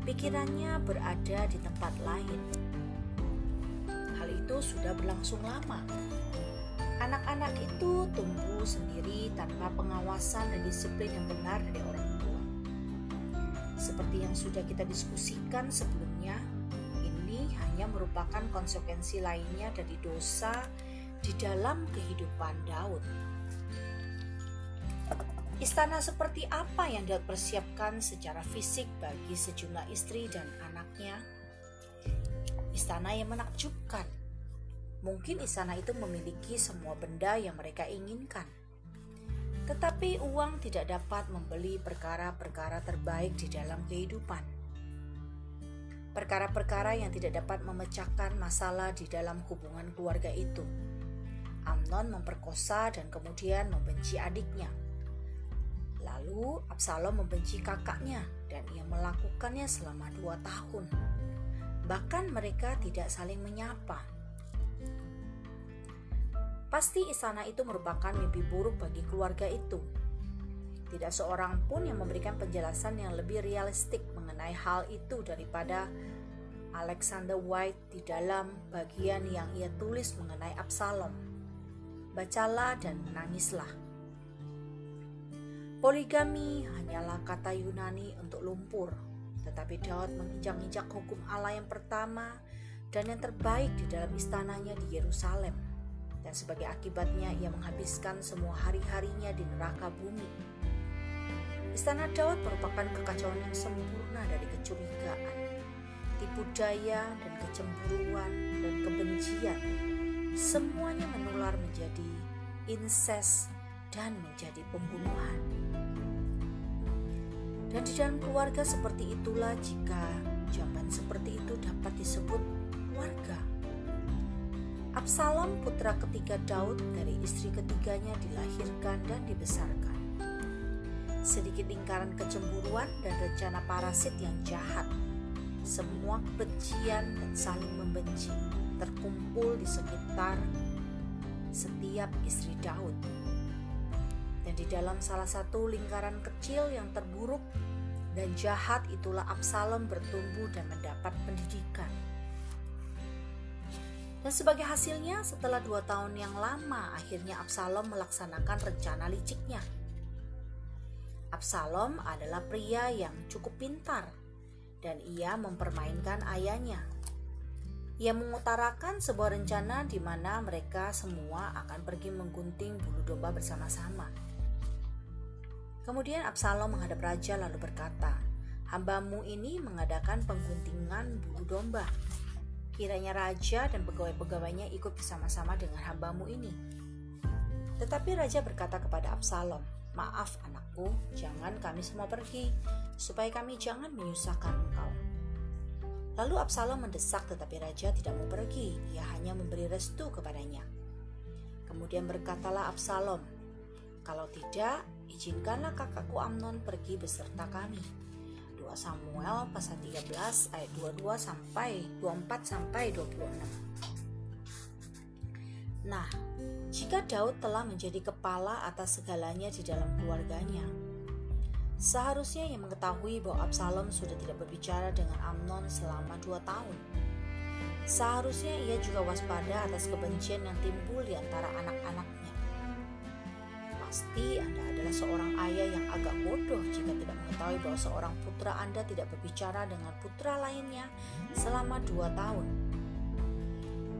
Pikirannya berada di tempat lain. Hal itu sudah berlangsung lama. Anak-anak itu tumbuh sendiri tanpa pengawasan dan disiplin yang benar dari orang tua. Seperti yang sudah kita diskusikan sebelumnya, merupakan konsekuensi lainnya dari dosa di dalam kehidupan Daud. Istana seperti apa yang dia persiapkan secara fisik bagi sejumlah istri dan anaknya? Istana yang menakjubkan. Mungkin istana itu memiliki semua benda yang mereka inginkan. Tetapi uang tidak dapat membeli perkara-perkara terbaik di dalam kehidupan. Perkara-perkara yang tidak dapat memecahkan masalah di dalam hubungan keluarga itu. Amnon memperkosa dan kemudian membenci adiknya Lalu Absalom membenci kakaknya dan ia melakukannya selama dua tahun. Bahkan mereka tidak saling menyapa. Pasti istana itu merupakan mimpi buruk bagi keluarga itu. Tidak seorang pun yang memberikan penjelasan yang lebih realistik mengenai hal itu daripada Alexander White di dalam bagian yang ia tulis mengenai Absalom. Bacalah dan menangislah. Poligami hanyalah kata Yunani untuk lumpur, tetapi Daud menginjak-injak hukum Allah yang pertama dan yang terbaik di dalam istananya di Yerusalem. Dan sebagai akibatnya ia menghabiskan semua hari-harinya di neraka bumi. Istana Daud merupakan kekacauan yang sempurna dari kecurigaan, tipu daya dan kecemburuan dan kebencian. Semuanya menular menjadi incest dan menjadi pembunuhan. Dan di dalam keluarga seperti itulah jika jamban seperti itu dapat disebut keluarga. Absalom putra ketiga Daud dari istri ketiganya dilahirkan dan dibesarkan. Sedikit lingkaran kecemburuan dan rencana parasit yang jahat. Semua kebencian dan saling membenci terkumpul di sekitar setiap istri Daud dan di dalam salah satu lingkaran kecil yang terburuk dan jahat itulah Absalom bertumbuh dan mendapat pendidikan. Dan sebagai hasilnya, setelah dua tahun yang lama, akhirnya Absalom melaksanakan rencana liciknya. Absalom adalah pria yang cukup pintar, dan ia mempermainkan ayahnya. Ia mengutarakan sebuah rencana di mana mereka semua akan pergi menggunting bulu domba bersama-sama. Kemudian Absalom menghadap raja lalu berkata, Hambamu ini mengadakan pengguntingan bulu domba. Kiranya raja dan pegawai-pegawainya ikut bersama-sama dengan hambamu ini. Tetapi raja berkata kepada Absalom, Maaf jangan kami semua pergi, supaya kami jangan menyusahkan engkau. Lalu Absalom mendesak tetapi raja tidak mau pergi, ia hanya memberi restu kepadanya. Kemudian berkatalah Absalom, "Kalau tidak, izinkanlah kakakku Amnon pergi beserta kami." 2 Samuel pasal 13 ayat 22 sampai 24 sampai 26. Nah, jika Daud telah menjadi kepala atas segalanya di dalam keluarganya, seharusnya ia mengetahui bahwa Absalom sudah tidak berbicara dengan Amnon selama dua tahun. Seharusnya ia juga waspada atas kebencian yang timbul di antara anak-anaknya. Pasti Anda adalah seorang ayah yang agak bodoh jika tidak mengetahui bahwa seorang putra Anda tidak berbicara dengan putra lainnya selama dua tahun.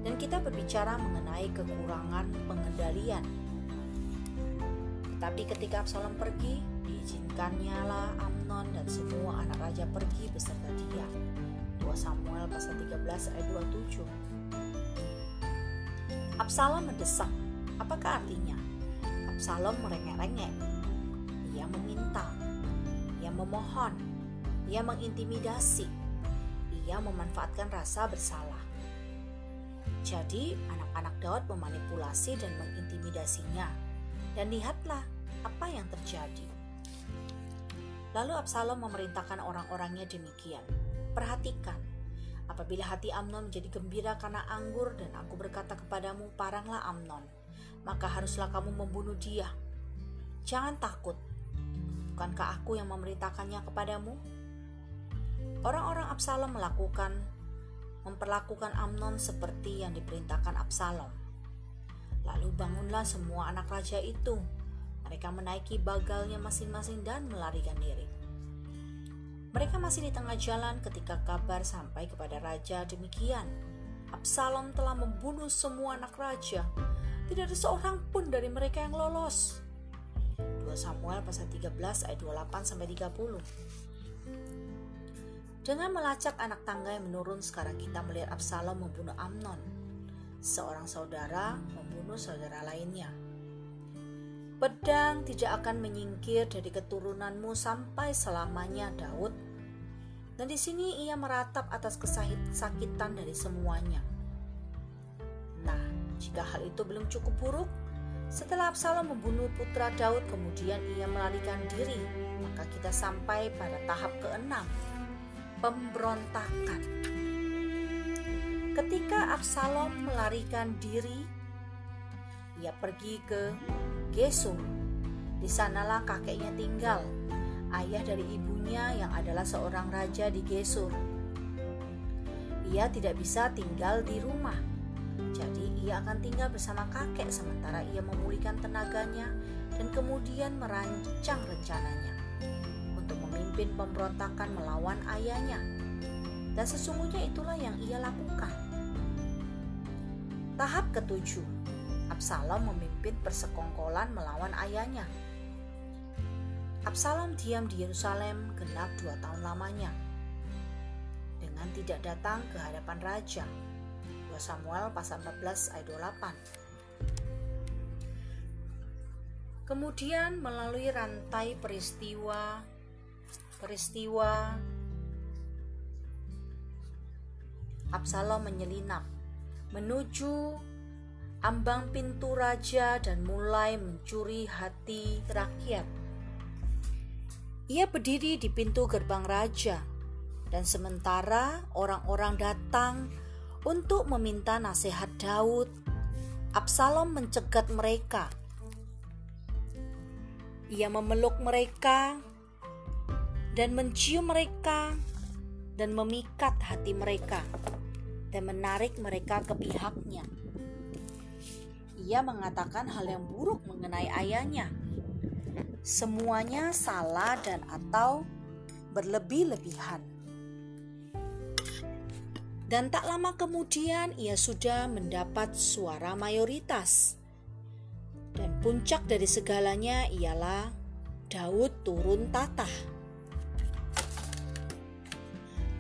Dan kita berbicara mengenai kekurangan pengendalian. Tetapi ketika Absalom pergi, diizinkannya lah Amnon dan semua anak raja pergi beserta dia. 2 Samuel pasal 13 ayat 27. Absalom mendesak. Apakah artinya? Absalom merengek-rengek. Ia meminta. Ia memohon. Ia mengintimidasi. Ia memanfaatkan rasa bersalah. Jadi, anak-anak Daud memanipulasi dan mengintimidasinya. Dan lihatlah apa yang terjadi. Lalu Absalom memerintahkan orang-orangnya demikian. Perhatikan, apabila hati Amnon menjadi gembira karena anggur dan aku berkata kepadamu, paranglah Amnon, maka haruslah kamu membunuh dia. Jangan takut, bukankah aku yang memerintahkannya kepadamu? Orang-orang Absalom melakukan memperlakukan Amnon seperti yang diperintahkan Absalom. Lalu bangunlah semua anak raja itu. Mereka menaiki bagalnya masing-masing dan melarikan diri. Mereka masih di tengah jalan ketika kabar sampai kepada raja demikian. Absalom telah membunuh semua anak raja. Tidak ada seorang pun dari mereka yang lolos. 2 Samuel pasal 13 ayat 28 sampai 30. Dengan melacak anak tangga yang menurun sekarang kita melihat Absalom membunuh Amnon. Seorang saudara membunuh saudara lainnya. Pedang tidak akan menyingkir dari keturunanmu sampai selamanya, Daud. Dan di sini ia meratap atas kesakitan dari semuanya. Nah, jika hal itu belum cukup buruk, setelah Absalom membunuh putra Daud kemudian ia melarikan diri, maka kita sampai pada tahap keenam, pemberontakan. Ketika Absalom melarikan diri, ia pergi ke Gesur. Di sanalah kakeknya tinggal, ayah dari ibunya yang adalah seorang raja di Gesur. Ia tidak bisa tinggal di rumah, jadi ia akan tinggal bersama kakek sementara ia memulihkan tenaganya dan kemudian merancang rencananya memimpin pemberontakan melawan ayahnya. Dan sesungguhnya itulah yang ia lakukan. Tahap ketujuh, Absalom memimpin persekongkolan melawan ayahnya. Absalom diam di Yerusalem genap dua tahun lamanya dengan tidak datang ke hadapan raja. 2 Samuel pasal 14 ayat 28. Kemudian melalui rantai peristiwa peristiwa Absalom menyelinap menuju ambang pintu raja dan mulai mencuri hati rakyat. Ia berdiri di pintu gerbang raja, dan sementara orang-orang datang untuk meminta nasihat Daud, Absalom mencegat mereka. Ia memeluk mereka dan mencium mereka dan memikat hati mereka dan menarik mereka ke pihaknya ia mengatakan hal yang buruk mengenai ayahnya. Semuanya salah dan atau berlebih-lebihan. Dan tak lama kemudian ia sudah mendapat suara mayoritas. Dan puncak dari segalanya ialah Daud turun tatah.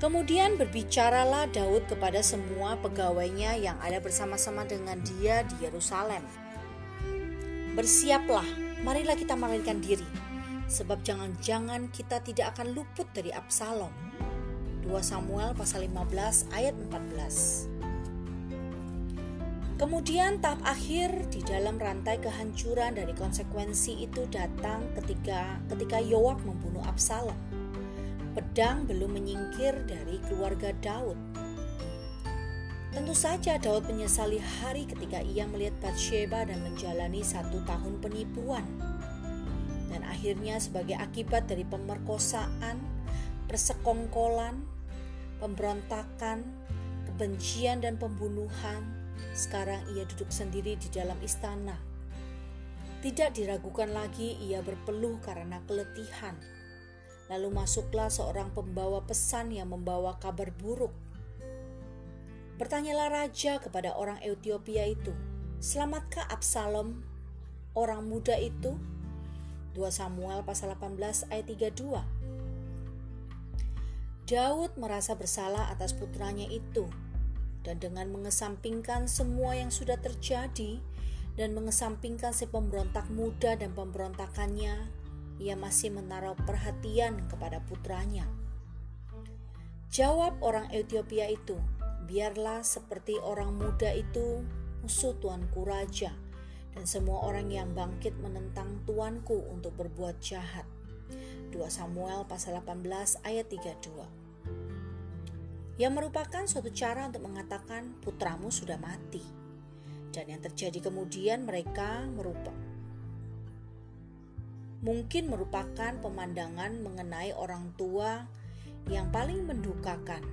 Kemudian berbicaralah Daud kepada semua pegawainya yang ada bersama-sama dengan dia di Yerusalem. Bersiaplah, marilah kita melarikan diri, sebab jangan-jangan kita tidak akan luput dari Absalom. 2 2 Samuel pasal 15 ayat 14. Kemudian tahap akhir di dalam rantai kehancuran dari konsekuensi itu datang ketika ketika Yoab membunuh Absalom. Pedang belum menyingkir dari keluarga Daud. Tentu saja Daud menyesali hari ketika ia melihat Bathsheba dan menjalani satu tahun penipuan. Dan akhirnya sebagai akibat dari pemerkosaan, persekongkolan, pemberontakan, kebencian dan pembunuhan, sekarang ia duduk sendiri di dalam istana. Tidak diragukan lagi ia berpeluh karena keletihan. Lalu masuklah seorang pembawa pesan yang membawa kabar buruk. Bertanyalah raja kepada orang Ethiopia itu, "Selamatkah Absalom, orang muda itu?" 2 Samuel pasal 18 ayat 32. Daud merasa bersalah atas putranya itu dan dengan mengesampingkan semua yang sudah terjadi dan mengesampingkan si pemberontak muda dan pemberontakannya, ia masih menaruh perhatian kepada putranya. Jawab orang Ethiopia itu, biarlah seperti orang muda itu musuh tuanku raja dan semua orang yang bangkit menentang tuanku untuk berbuat jahat. 2 Samuel pasal 18 ayat 32 yang merupakan suatu cara untuk mengatakan putramu sudah mati. Dan yang terjadi kemudian mereka merupakan mungkin merupakan pemandangan mengenai orang tua yang paling mendukakan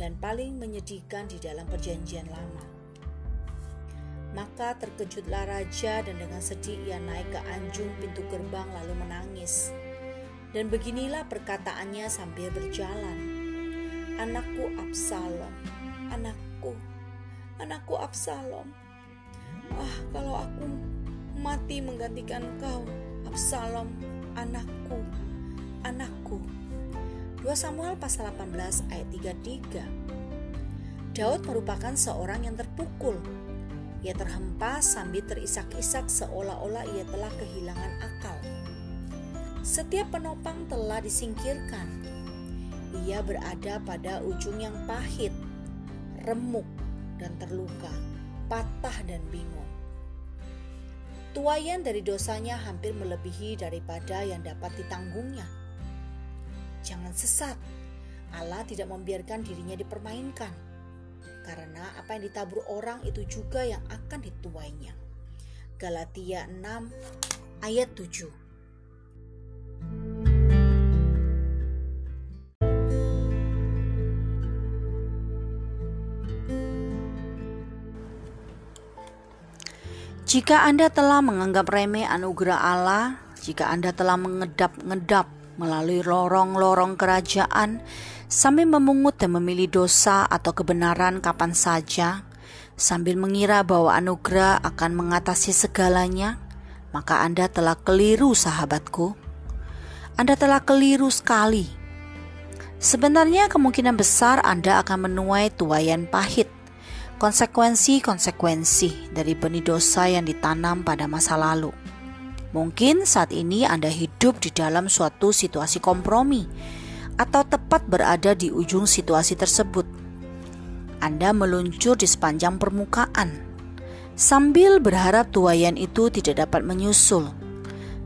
dan paling menyedihkan di dalam perjanjian lama. Maka terkejutlah raja dan dengan sedih ia naik ke anjung pintu gerbang lalu menangis. Dan beginilah perkataannya sambil berjalan anakku Absalom, anakku, anakku Absalom. Ah, kalau aku mati menggantikan kau, Absalom, anakku, anakku. 2 Samuel pasal 18 ayat 33. Daud merupakan seorang yang terpukul. Ia terhempas sambil terisak-isak seolah-olah ia telah kehilangan akal. Setiap penopang telah disingkirkan ia berada pada ujung yang pahit, remuk, dan terluka, patah dan bingung. Tuayan dari dosanya hampir melebihi daripada yang dapat ditanggungnya. Jangan sesat, Allah tidak membiarkan dirinya dipermainkan, karena apa yang ditabur orang itu juga yang akan dituainya. Galatia 6 ayat 7 Jika Anda telah menganggap remeh anugerah Allah, jika Anda telah mengedap-ngedap melalui lorong-lorong kerajaan sambil memungut dan memilih dosa atau kebenaran kapan saja, sambil mengira bahwa anugerah akan mengatasi segalanya, maka Anda telah keliru, sahabatku. Anda telah keliru sekali. Sebenarnya, kemungkinan besar Anda akan menuai tuayan pahit konsekuensi-konsekuensi dari benih dosa yang ditanam pada masa lalu. Mungkin saat ini Anda hidup di dalam suatu situasi kompromi atau tepat berada di ujung situasi tersebut. Anda meluncur di sepanjang permukaan sambil berharap tuayan itu tidak dapat menyusul.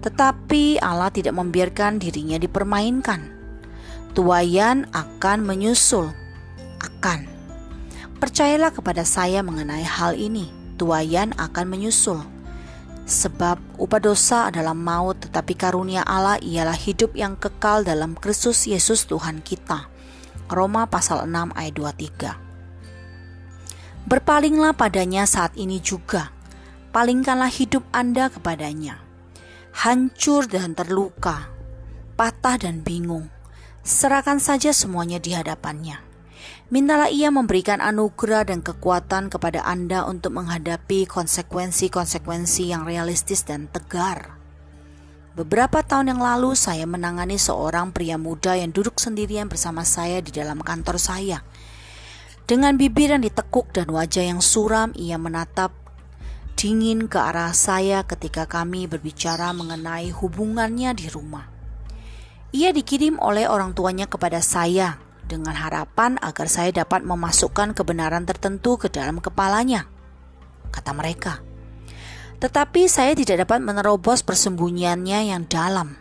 Tetapi Allah tidak membiarkan dirinya dipermainkan. Tuayan akan menyusul, akan Percayalah kepada saya mengenai hal ini, tuayan akan menyusul. Sebab upah dosa adalah maut, tetapi karunia Allah ialah hidup yang kekal dalam Kristus Yesus Tuhan kita. Roma pasal 6 ayat 23. Berpalinglah padanya saat ini juga. Palingkanlah hidup Anda kepadanya. Hancur dan terluka, patah dan bingung. Serahkan saja semuanya di hadapannya Mintalah ia memberikan anugerah dan kekuatan kepada Anda untuk menghadapi konsekuensi-konsekuensi yang realistis dan tegar. Beberapa tahun yang lalu saya menangani seorang pria muda yang duduk sendirian bersama saya di dalam kantor saya. Dengan bibir yang ditekuk dan wajah yang suram, ia menatap dingin ke arah saya ketika kami berbicara mengenai hubungannya di rumah. Ia dikirim oleh orang tuanya kepada saya dengan harapan agar saya dapat memasukkan kebenaran tertentu ke dalam kepalanya, kata mereka. Tetapi saya tidak dapat menerobos persembunyiannya yang dalam.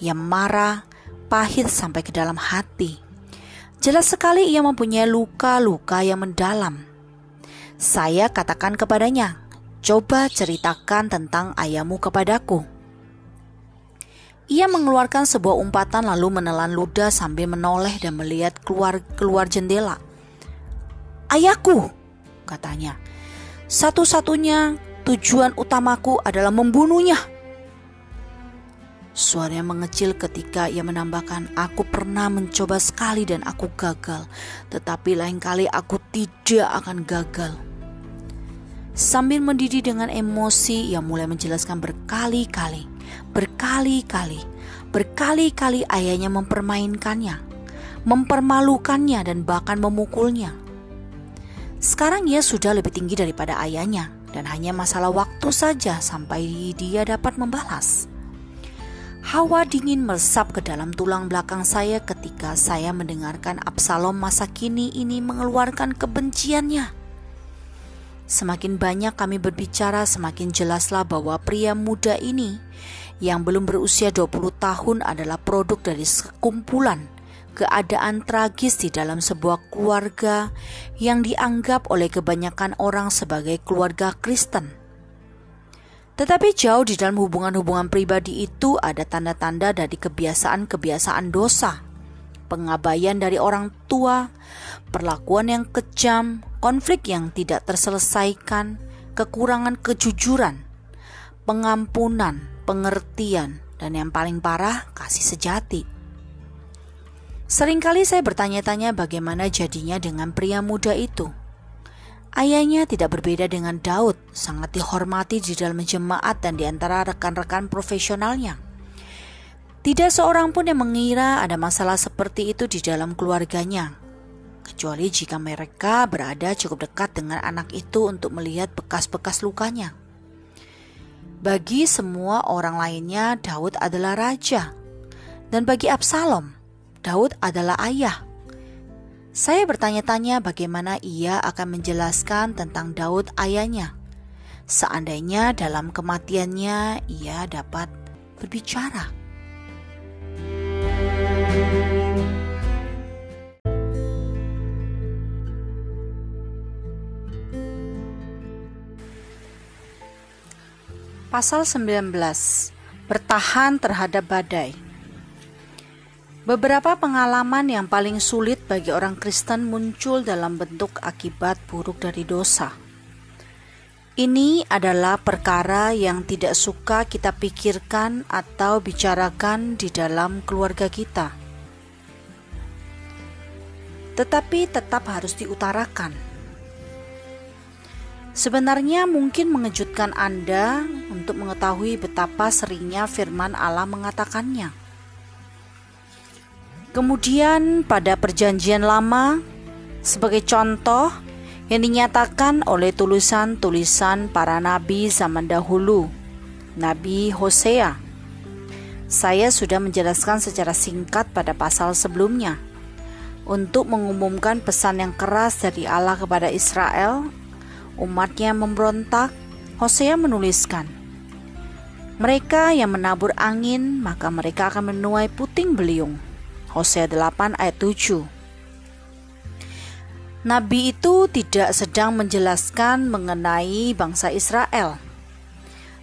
Ia marah, pahit sampai ke dalam hati. Jelas sekali ia mempunyai luka-luka yang mendalam. Saya katakan kepadanya, "Coba ceritakan tentang ayahmu kepadaku." Ia mengeluarkan sebuah umpatan lalu menelan ludah sambil menoleh dan melihat keluar keluar jendela. Ayahku, katanya. Satu-satunya tujuan utamaku adalah membunuhnya. Suaranya mengecil ketika ia menambahkan, "Aku pernah mencoba sekali dan aku gagal, tetapi lain kali aku tidak akan gagal." Sambil mendidih dengan emosi, ia mulai menjelaskan berkali-kali Berkali-kali, berkali-kali ayahnya mempermainkannya, mempermalukannya dan bahkan memukulnya. Sekarang ia sudah lebih tinggi daripada ayahnya dan hanya masalah waktu saja sampai dia dapat membalas. Hawa dingin meresap ke dalam tulang belakang saya ketika saya mendengarkan Absalom masa kini ini mengeluarkan kebenciannya. Semakin banyak kami berbicara, semakin jelaslah bahwa pria muda ini yang belum berusia 20 tahun adalah produk dari sekumpulan keadaan tragis di dalam sebuah keluarga yang dianggap oleh kebanyakan orang sebagai keluarga Kristen. Tetapi jauh di dalam hubungan-hubungan pribadi itu ada tanda-tanda dari kebiasaan-kebiasaan dosa, pengabaian dari orang tua, perlakuan yang kejam, konflik yang tidak terselesaikan, kekurangan kejujuran, pengampunan, pengertian, dan yang paling parah, kasih sejati. Seringkali saya bertanya-tanya bagaimana jadinya dengan pria muda itu. Ayahnya tidak berbeda dengan Daud, sangat dihormati di dalam jemaat dan di antara rekan-rekan profesionalnya. Tidak seorang pun yang mengira ada masalah seperti itu di dalam keluarganya, kecuali jika mereka berada cukup dekat dengan anak itu untuk melihat bekas-bekas lukanya. Bagi semua orang lainnya, Daud adalah raja, dan bagi Absalom, Daud adalah ayah. Saya bertanya-tanya bagaimana ia akan menjelaskan tentang Daud ayahnya. Seandainya dalam kematiannya ia dapat berbicara. Pasal 19 Bertahan terhadap badai Beberapa pengalaman yang paling sulit bagi orang Kristen muncul dalam bentuk akibat buruk dari dosa. Ini adalah perkara yang tidak suka kita pikirkan atau bicarakan di dalam keluarga kita. Tetapi tetap harus diutarakan Sebenarnya mungkin mengejutkan Anda untuk mengetahui betapa seringnya firman Allah mengatakannya. Kemudian pada perjanjian lama, sebagai contoh yang dinyatakan oleh tulisan-tulisan para nabi zaman dahulu, Nabi Hosea. Saya sudah menjelaskan secara singkat pada pasal sebelumnya untuk mengumumkan pesan yang keras dari Allah kepada Israel umatnya memberontak, Hosea menuliskan, mereka yang menabur angin, maka mereka akan menuai puting beliung. Hosea 8 ayat 7 Nabi itu tidak sedang menjelaskan mengenai bangsa Israel.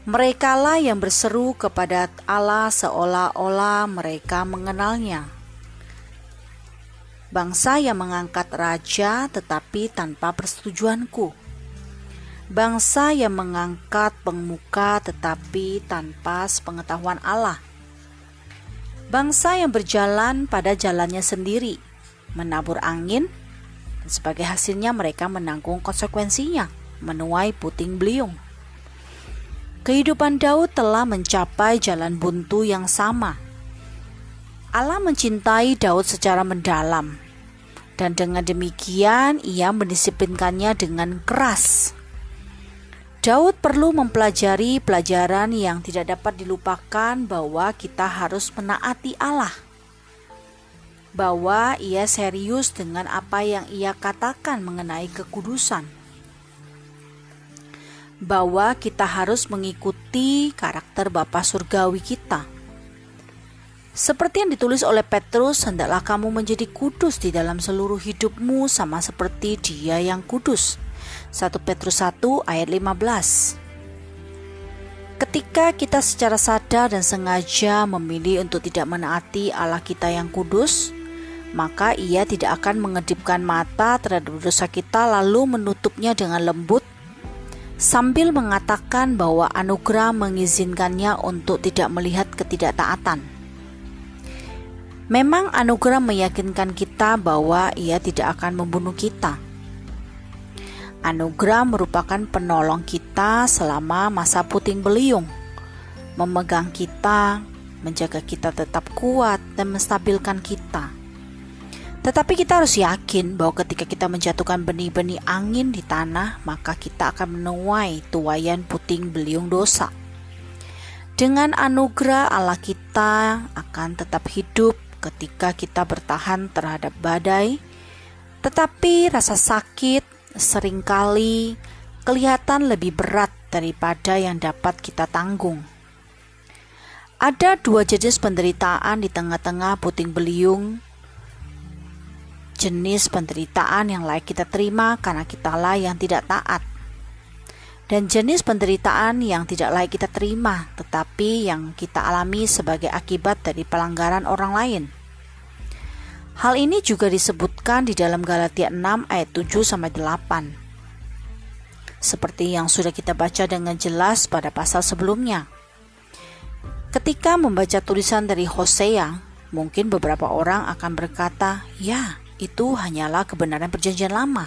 Merekalah yang berseru kepada Allah seolah-olah mereka mengenalnya. Bangsa yang mengangkat raja tetapi tanpa persetujuanku bangsa yang mengangkat pemuka tetapi tanpa sepengetahuan Allah. Bangsa yang berjalan pada jalannya sendiri, menabur angin, dan sebagai hasilnya mereka menanggung konsekuensinya, menuai puting beliung. Kehidupan Daud telah mencapai jalan buntu yang sama. Allah mencintai Daud secara mendalam, dan dengan demikian ia mendisiplinkannya dengan keras Daud perlu mempelajari pelajaran yang tidak dapat dilupakan bahwa kita harus menaati Allah. bahwa ia serius dengan apa yang ia katakan mengenai kekudusan. Bahwa kita harus mengikuti karakter Bapa Surgawi kita. Seperti yang ditulis oleh Petrus, hendaklah kamu menjadi kudus di dalam seluruh hidupmu sama seperti dia yang kudus. 1 Petrus 1 ayat 15 Ketika kita secara sadar dan sengaja memilih untuk tidak menaati Allah kita yang kudus, maka ia tidak akan mengedipkan mata terhadap dosa kita lalu menutupnya dengan lembut sambil mengatakan bahwa anugerah mengizinkannya untuk tidak melihat ketidaktaatan. Memang anugerah meyakinkan kita bahwa ia tidak akan membunuh kita. Anugerah merupakan penolong kita selama masa puting beliung, memegang kita, menjaga kita tetap kuat dan menstabilkan kita. Tetapi kita harus yakin bahwa ketika kita menjatuhkan benih-benih angin di tanah, maka kita akan menuai tuayan puting beliung dosa. Dengan anugerah Allah kita akan tetap hidup ketika kita bertahan terhadap badai, tetapi rasa sakit sering kali kelihatan lebih berat daripada yang dapat kita tanggung. Ada dua jenis penderitaan di tengah-tengah puting beliung jenis penderitaan yang layak kita terima karena kitalah yang tidak taat. Dan jenis penderitaan yang tidak layak kita terima, tetapi yang kita alami sebagai akibat dari pelanggaran orang lain. Hal ini juga disebutkan di dalam Galatia 6 ayat 7 sampai 8. Seperti yang sudah kita baca dengan jelas pada pasal sebelumnya. Ketika membaca tulisan dari Hosea, mungkin beberapa orang akan berkata, "Ya, itu hanyalah kebenaran perjanjian lama.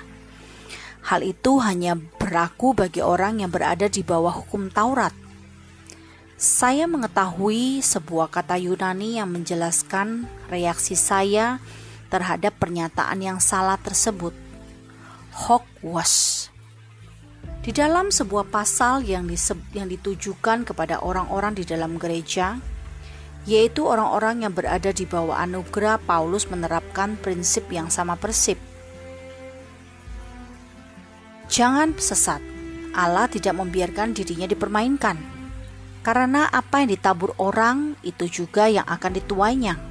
Hal itu hanya berlaku bagi orang yang berada di bawah hukum Taurat. Saya mengetahui sebuah kata Yunani yang menjelaskan reaksi saya terhadap pernyataan yang salah tersebut. Hoc was. Di dalam sebuah pasal yang, yang ditujukan kepada orang-orang di dalam gereja, yaitu orang-orang yang berada di bawah anugerah Paulus menerapkan prinsip yang sama persib. Jangan sesat. Allah tidak membiarkan dirinya dipermainkan. Karena apa yang ditabur orang itu juga yang akan dituainya.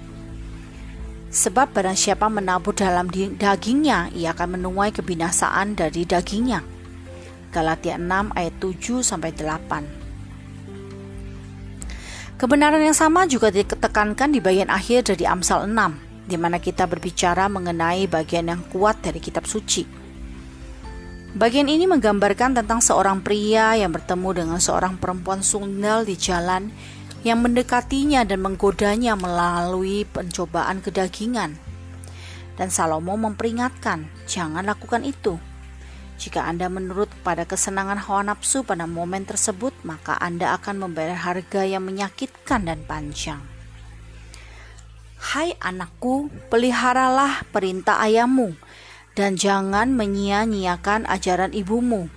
Sebab barang siapa menabur dalam dagingnya, ia akan menuai kebinasaan dari dagingnya. Galatia 6 ayat 7 sampai 8. Kebenaran yang sama juga ditekankan di bagian akhir dari Amsal 6, di mana kita berbicara mengenai bagian yang kuat dari kitab suci. Bagian ini menggambarkan tentang seorang pria yang bertemu dengan seorang perempuan sundal di jalan yang mendekatinya dan menggodanya melalui pencobaan kedagingan. Dan Salomo memperingatkan, jangan lakukan itu. Jika Anda menurut pada kesenangan hawa nafsu pada momen tersebut, maka Anda akan membayar harga yang menyakitkan dan panjang. Hai anakku, peliharalah perintah ayahmu dan jangan menyia-nyiakan ajaran ibumu.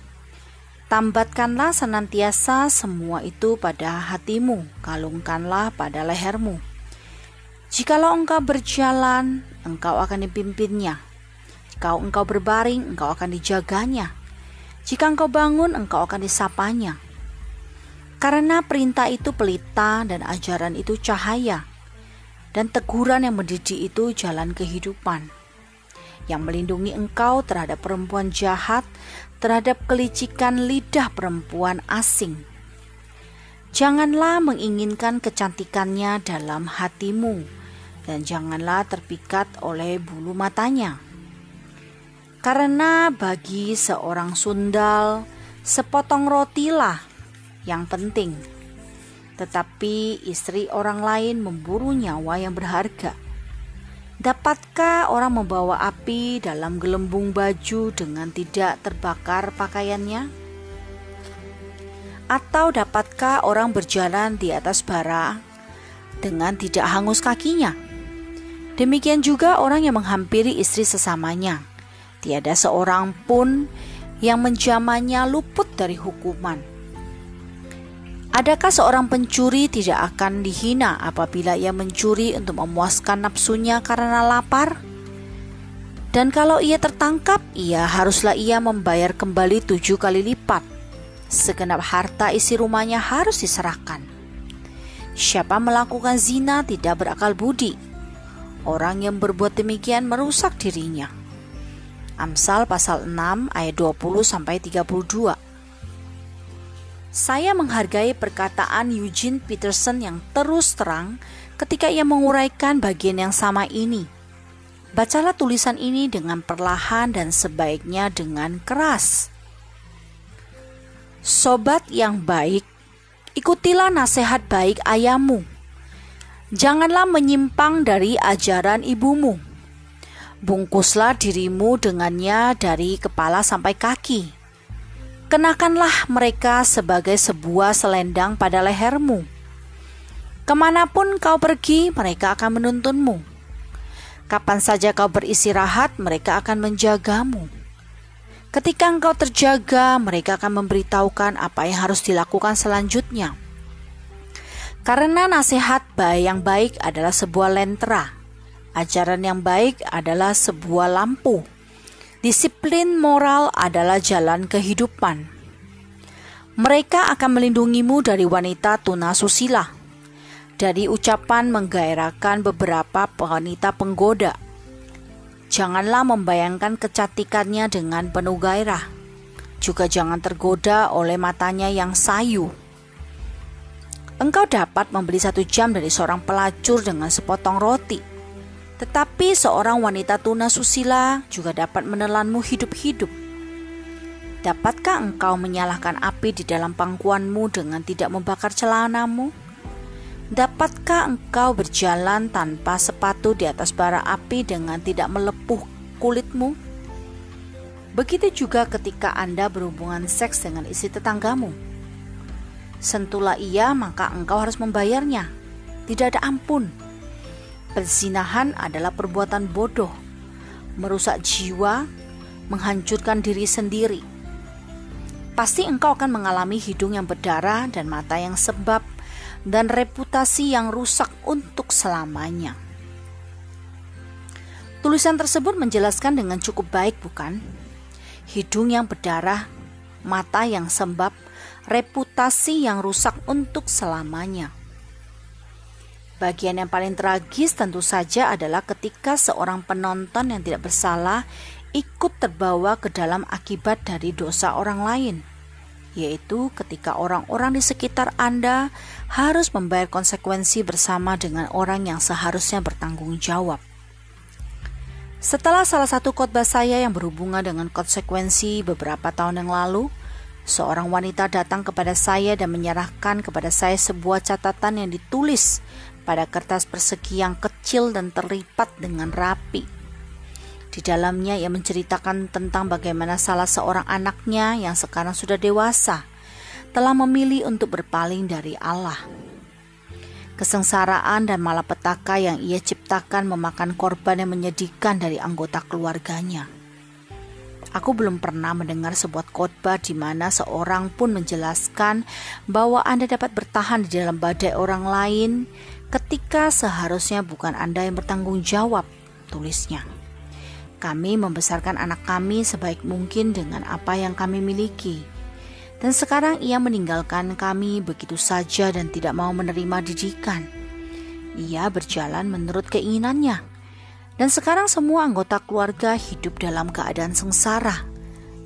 Tambatkanlah senantiasa semua itu pada hatimu, kalungkanlah pada lehermu. Jikalau engkau berjalan, engkau akan dipimpinnya Jika engkau berbaring, engkau akan dijaganya. Jika engkau bangun, engkau akan disapanya. Karena perintah itu pelita dan ajaran itu cahaya, dan teguran yang mendidik itu jalan kehidupan. Yang melindungi engkau terhadap perempuan jahat, terhadap kelicikan lidah perempuan asing. Janganlah menginginkan kecantikannya dalam hatimu, dan janganlah terpikat oleh bulu matanya karena bagi seorang sundal, sepotong rotilah yang penting. Tetapi istri orang lain memburu nyawa yang berharga. Dapatkah orang membawa api dalam gelembung baju dengan tidak terbakar pakaiannya? Atau dapatkah orang berjalan di atas bara dengan tidak hangus kakinya? Demikian juga orang yang menghampiri istri sesamanya Tiada seorang pun yang menjamannya luput dari hukuman. Adakah seorang pencuri tidak akan dihina apabila ia mencuri untuk memuaskan nafsunya karena lapar? Dan kalau ia tertangkap, ia haruslah ia membayar kembali tujuh kali lipat. Segenap harta isi rumahnya harus diserahkan. Siapa melakukan zina tidak berakal budi. Orang yang berbuat demikian merusak dirinya. Amsal pasal 6 ayat 20 sampai 32. Saya menghargai perkataan Eugene Peterson yang terus terang ketika ia menguraikan bagian yang sama ini Bacalah tulisan ini dengan perlahan dan sebaiknya dengan keras. Sobat yang baik, ikutilah nasihat baik ayahmu. Janganlah menyimpang dari ajaran ibumu. Bungkuslah dirimu dengannya dari kepala sampai kaki. Kenakanlah mereka sebagai sebuah selendang pada lehermu. Ke mana pun kau pergi, mereka akan menuntunmu Kapan saja kau beristirahat, mereka akan menjagamu. Ketika engkau terjaga, mereka akan memberitahukan apa yang harus dilakukan selanjutnya. Karena nasihat baik yang baik adalah sebuah lentera, ajaran yang baik adalah sebuah lampu, disiplin moral adalah jalan kehidupan. Mereka akan melindungimu dari wanita tuna susila dari ucapan menggairahkan beberapa wanita penggoda. Janganlah membayangkan kecantikannya dengan penuh gairah. Juga jangan tergoda oleh matanya yang sayu. Engkau dapat membeli satu jam dari seorang pelacur dengan sepotong roti. Tetapi seorang wanita tuna susila juga dapat menelanmu hidup-hidup. Dapatkah engkau menyalahkan api di dalam pangkuanmu dengan tidak membakar celanamu? Dapatkah engkau berjalan tanpa sepatu di atas bara api dengan tidak melepuh kulitmu? Begitu juga ketika Anda berhubungan seks dengan istri tetanggamu. Sentuhlah ia, maka engkau harus membayarnya. Tidak ada ampun. Perzinahan adalah perbuatan bodoh, merusak jiwa, menghancurkan diri sendiri. Pasti engkau akan mengalami hidung yang berdarah dan mata yang sebab dan reputasi yang rusak untuk selamanya. Tulisan tersebut menjelaskan dengan cukup baik, bukan? Hidung yang berdarah, mata yang sembab, reputasi yang rusak untuk selamanya. Bagian yang paling tragis tentu saja adalah ketika seorang penonton yang tidak bersalah ikut terbawa ke dalam akibat dari dosa orang lain yaitu ketika orang-orang di sekitar Anda harus membayar konsekuensi bersama dengan orang yang seharusnya bertanggung jawab. Setelah salah satu khotbah saya yang berhubungan dengan konsekuensi beberapa tahun yang lalu, seorang wanita datang kepada saya dan menyerahkan kepada saya sebuah catatan yang ditulis pada kertas persegi yang kecil dan terlipat dengan rapi. Di dalamnya ia menceritakan tentang bagaimana salah seorang anaknya yang sekarang sudah dewasa telah memilih untuk berpaling dari Allah. Kesengsaraan dan malapetaka yang ia ciptakan memakan korban yang menyedihkan dari anggota keluarganya. Aku belum pernah mendengar sebuah khotbah di mana seorang pun menjelaskan bahwa Anda dapat bertahan di dalam badai orang lain ketika seharusnya bukan Anda yang bertanggung jawab, tulisnya. Kami membesarkan anak kami sebaik mungkin dengan apa yang kami miliki. Dan sekarang ia meninggalkan kami begitu saja dan tidak mau menerima didikan. Ia berjalan menurut keinginannya. Dan sekarang semua anggota keluarga hidup dalam keadaan sengsara.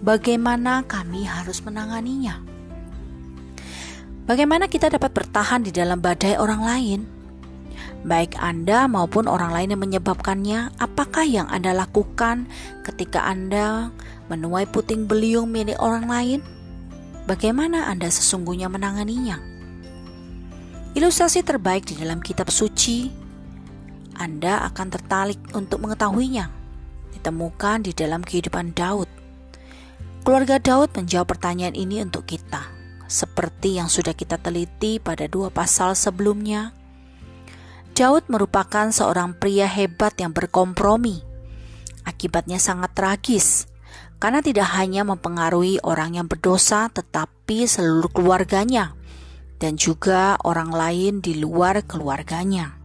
Bagaimana kami harus menanganinya? Bagaimana kita dapat bertahan di dalam badai orang lain? Baik Anda maupun orang lain yang menyebabkannya, apakah yang Anda lakukan ketika Anda menuai puting beliung milik orang lain? Bagaimana Anda sesungguhnya menanganinya? Ilustrasi terbaik di dalam kitab suci, Anda akan tertarik untuk mengetahuinya. Ditemukan di dalam kehidupan Daud. Keluarga Daud menjawab pertanyaan ini untuk kita, seperti yang sudah kita teliti pada dua pasal sebelumnya Daud merupakan seorang pria hebat yang berkompromi. Akibatnya sangat tragis, karena tidak hanya mempengaruhi orang yang berdosa, tetapi seluruh keluarganya, dan juga orang lain di luar keluarganya.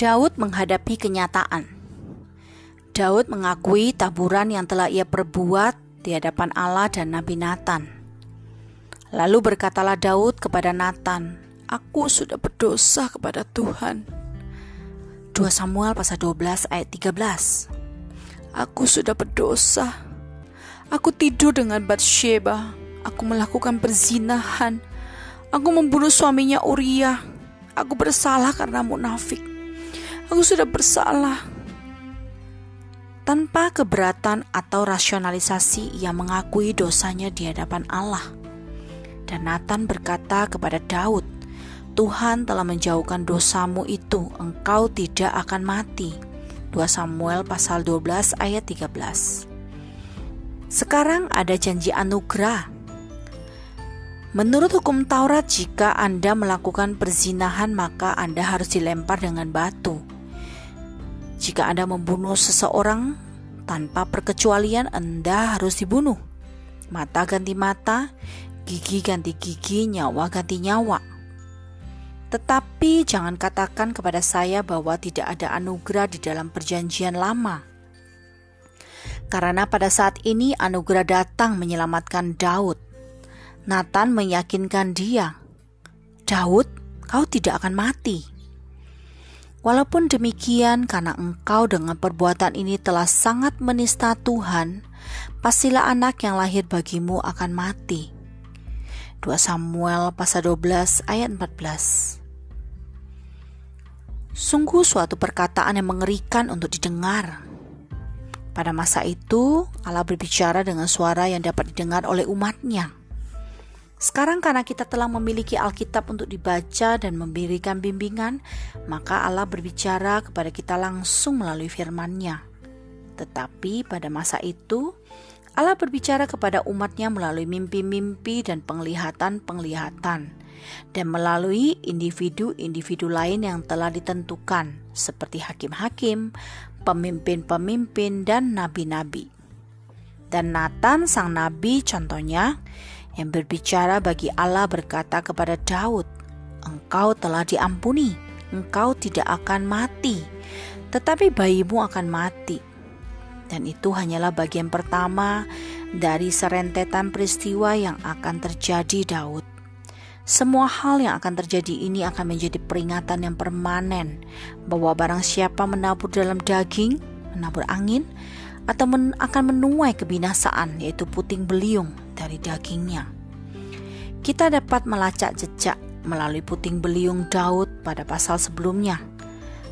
Daud menghadapi kenyataan. Daud mengakui taburan yang telah ia perbuat di hadapan Allah dan Nabi Nathan. Lalu berkatalah Daud kepada Nathan, "Aku sudah berdosa kepada Tuhan." 2 Samuel pasal 12 ayat 13. Aku sudah berdosa. Aku tidur dengan Bathsheba. Aku melakukan perzinahan. Aku membunuh suaminya Uriah. Aku bersalah karena munafik. Aku sudah bersalah. Tanpa keberatan atau rasionalisasi, ia mengakui dosanya di hadapan Allah. Dan Nathan berkata kepada Daud, Tuhan telah menjauhkan dosamu itu, engkau tidak akan mati. 2 Samuel pasal 12 ayat 13 Sekarang ada janji anugerah Menurut hukum Taurat, jika Anda melakukan perzinahan, maka Anda harus dilempar dengan batu. Jika Anda membunuh seseorang tanpa perkecualian, Anda harus dibunuh. Mata ganti mata, gigi ganti gigi, nyawa ganti nyawa. Tetapi jangan katakan kepada saya bahwa tidak ada anugerah di dalam Perjanjian Lama. Karena pada saat ini anugerah datang menyelamatkan Daud. Nathan meyakinkan dia, "Daud, kau tidak akan mati." Walaupun demikian, karena engkau dengan perbuatan ini telah sangat menista Tuhan, pastilah anak yang lahir bagimu akan mati. 2 Samuel pasal 12 ayat 14 Sungguh suatu perkataan yang mengerikan untuk didengar. Pada masa itu, Allah berbicara dengan suara yang dapat didengar oleh umatnya. Sekarang karena kita telah memiliki Alkitab untuk dibaca dan memberikan bimbingan, maka Allah berbicara kepada kita langsung melalui firman-Nya. Tetapi pada masa itu, Allah berbicara kepada umatnya melalui mimpi-mimpi dan penglihatan-penglihatan, dan melalui individu-individu lain yang telah ditentukan, seperti hakim-hakim, pemimpin-pemimpin, dan nabi-nabi. Dan Nathan sang nabi contohnya yang berbicara bagi Allah berkata kepada Daud, "Engkau telah diampuni, engkau tidak akan mati, tetapi bayimu akan mati." Dan itu hanyalah bagian pertama dari serentetan peristiwa yang akan terjadi Daud. Semua hal yang akan terjadi ini akan menjadi peringatan yang permanen bahwa barang siapa menabur dalam daging, menabur angin, atau men akan menuai kebinasaan yaitu puting beliung dari dagingnya. Kita dapat melacak jejak melalui puting beliung Daud pada pasal sebelumnya.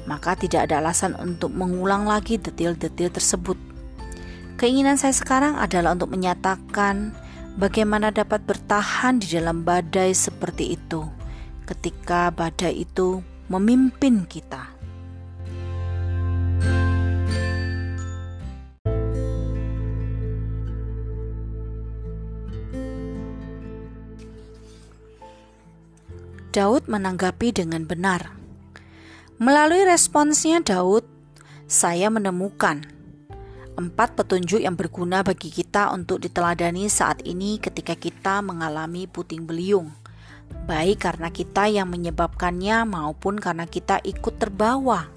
Maka tidak ada alasan untuk mengulang lagi detil-detil tersebut. Keinginan saya sekarang adalah untuk menyatakan bagaimana dapat bertahan di dalam badai seperti itu ketika badai itu memimpin kita. Daud menanggapi dengan benar. Melalui responsnya Daud, saya menemukan empat petunjuk yang berguna bagi kita untuk diteladani saat ini ketika kita mengalami puting beliung, baik karena kita yang menyebabkannya maupun karena kita ikut terbawa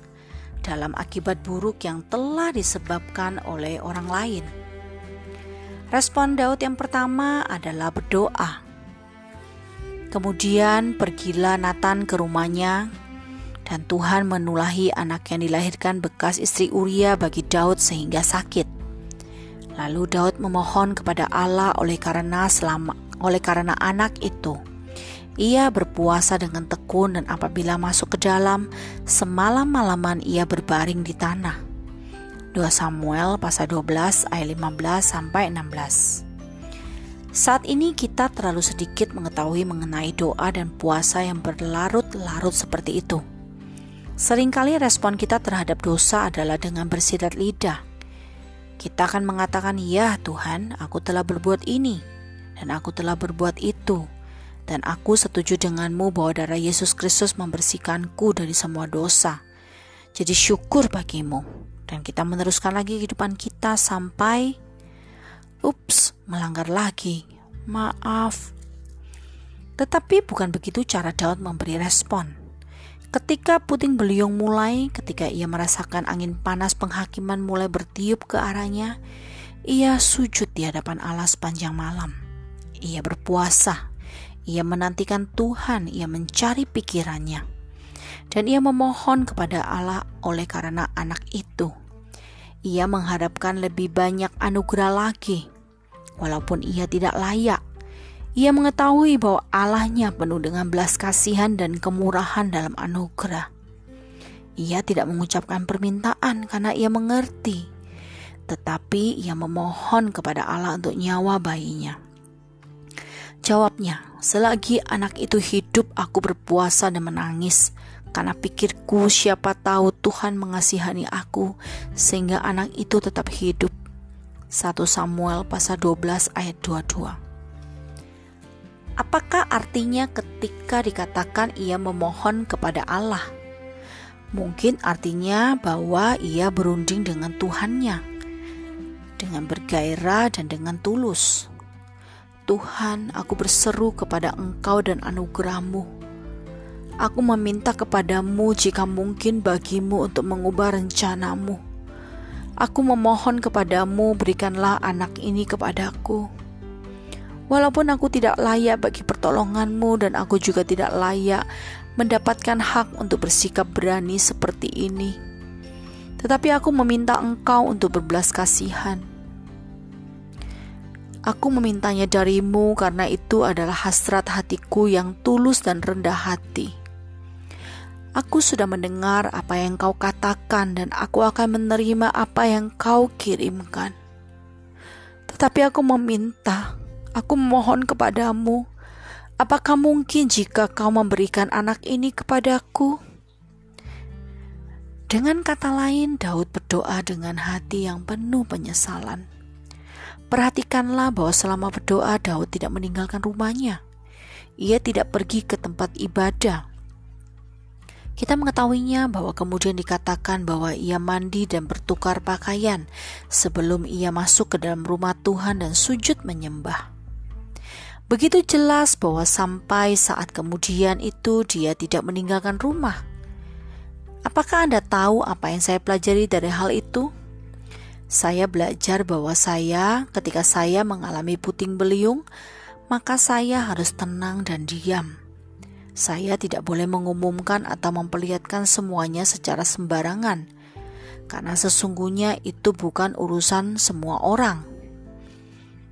dalam akibat buruk yang telah disebabkan oleh orang lain. Respon Daud yang pertama adalah berdoa. Kemudian pergilah Nathan ke rumahnya dan Tuhan menulahi anak yang dilahirkan bekas istri Uria bagi Daud sehingga sakit. Lalu Daud memohon kepada Allah oleh karena selama oleh karena anak itu. Ia berpuasa dengan tekun dan apabila masuk ke dalam, semalam-malaman ia berbaring di tanah. 2 Samuel pasal 12 ayat 15 sampai 16. Saat ini kita terlalu sedikit mengetahui mengenai doa dan puasa yang berlarut-larut seperti itu. Seringkali respon kita terhadap dosa adalah dengan bersirat lidah. Kita akan mengatakan, "Ya Tuhan, aku telah berbuat ini dan aku telah berbuat itu." Dan aku setuju denganmu bahwa darah Yesus Kristus membersihkanku dari semua dosa. Jadi syukur bagimu. Dan kita meneruskan lagi kehidupan kita sampai ups, melanggar lagi. Maaf. Tetapi bukan begitu cara Daud memberi respon. Ketika puting beliung mulai, ketika ia merasakan angin panas penghakiman mulai bertiup ke arahnya, ia sujud di hadapan Allah sepanjang malam. Ia berpuasa, ia menantikan Tuhan, ia mencari pikirannya, dan ia memohon kepada Allah oleh karena anak itu. Ia mengharapkan lebih banyak anugerah lagi, walaupun ia tidak layak ia mengetahui bahwa Allahnya penuh dengan belas kasihan dan kemurahan dalam anugerah. Ia tidak mengucapkan permintaan karena ia mengerti, tetapi ia memohon kepada Allah untuk nyawa bayinya. Jawabnya, selagi anak itu hidup aku berpuasa dan menangis karena pikirku siapa tahu Tuhan mengasihani aku sehingga anak itu tetap hidup. 1 Samuel pasal 12 ayat 22 Apakah artinya ketika dikatakan ia memohon kepada Allah? Mungkin artinya bahwa ia berunding dengan Tuhannya, dengan bergairah dan dengan tulus. Tuhan, aku berseru kepada Engkau dan anugerahmu. Aku meminta kepadamu jika mungkin bagimu untuk mengubah rencanamu. Aku memohon kepadamu, berikanlah anak ini kepadaku. Walaupun aku tidak layak bagi pertolonganmu dan aku juga tidak layak mendapatkan hak untuk bersikap berani seperti ini. Tetapi aku meminta engkau untuk berbelas kasihan. Aku memintanya darimu karena itu adalah hasrat hatiku yang tulus dan rendah hati. Aku sudah mendengar apa yang kau katakan dan aku akan menerima apa yang kau kirimkan. Tetapi aku meminta Aku memohon kepadamu, apakah mungkin jika kau memberikan anak ini kepadaku? Dengan kata lain, Daud berdoa dengan hati yang penuh penyesalan. Perhatikanlah bahwa selama berdoa, Daud tidak meninggalkan rumahnya. Ia tidak pergi ke tempat ibadah. Kita mengetahuinya bahwa kemudian dikatakan bahwa ia mandi dan bertukar pakaian sebelum ia masuk ke dalam rumah Tuhan dan sujud menyembah. Begitu jelas bahwa sampai saat kemudian itu dia tidak meninggalkan rumah. Apakah Anda tahu apa yang saya pelajari dari hal itu? Saya belajar bahwa saya, ketika saya mengalami puting beliung, maka saya harus tenang dan diam. Saya tidak boleh mengumumkan atau memperlihatkan semuanya secara sembarangan, karena sesungguhnya itu bukan urusan semua orang.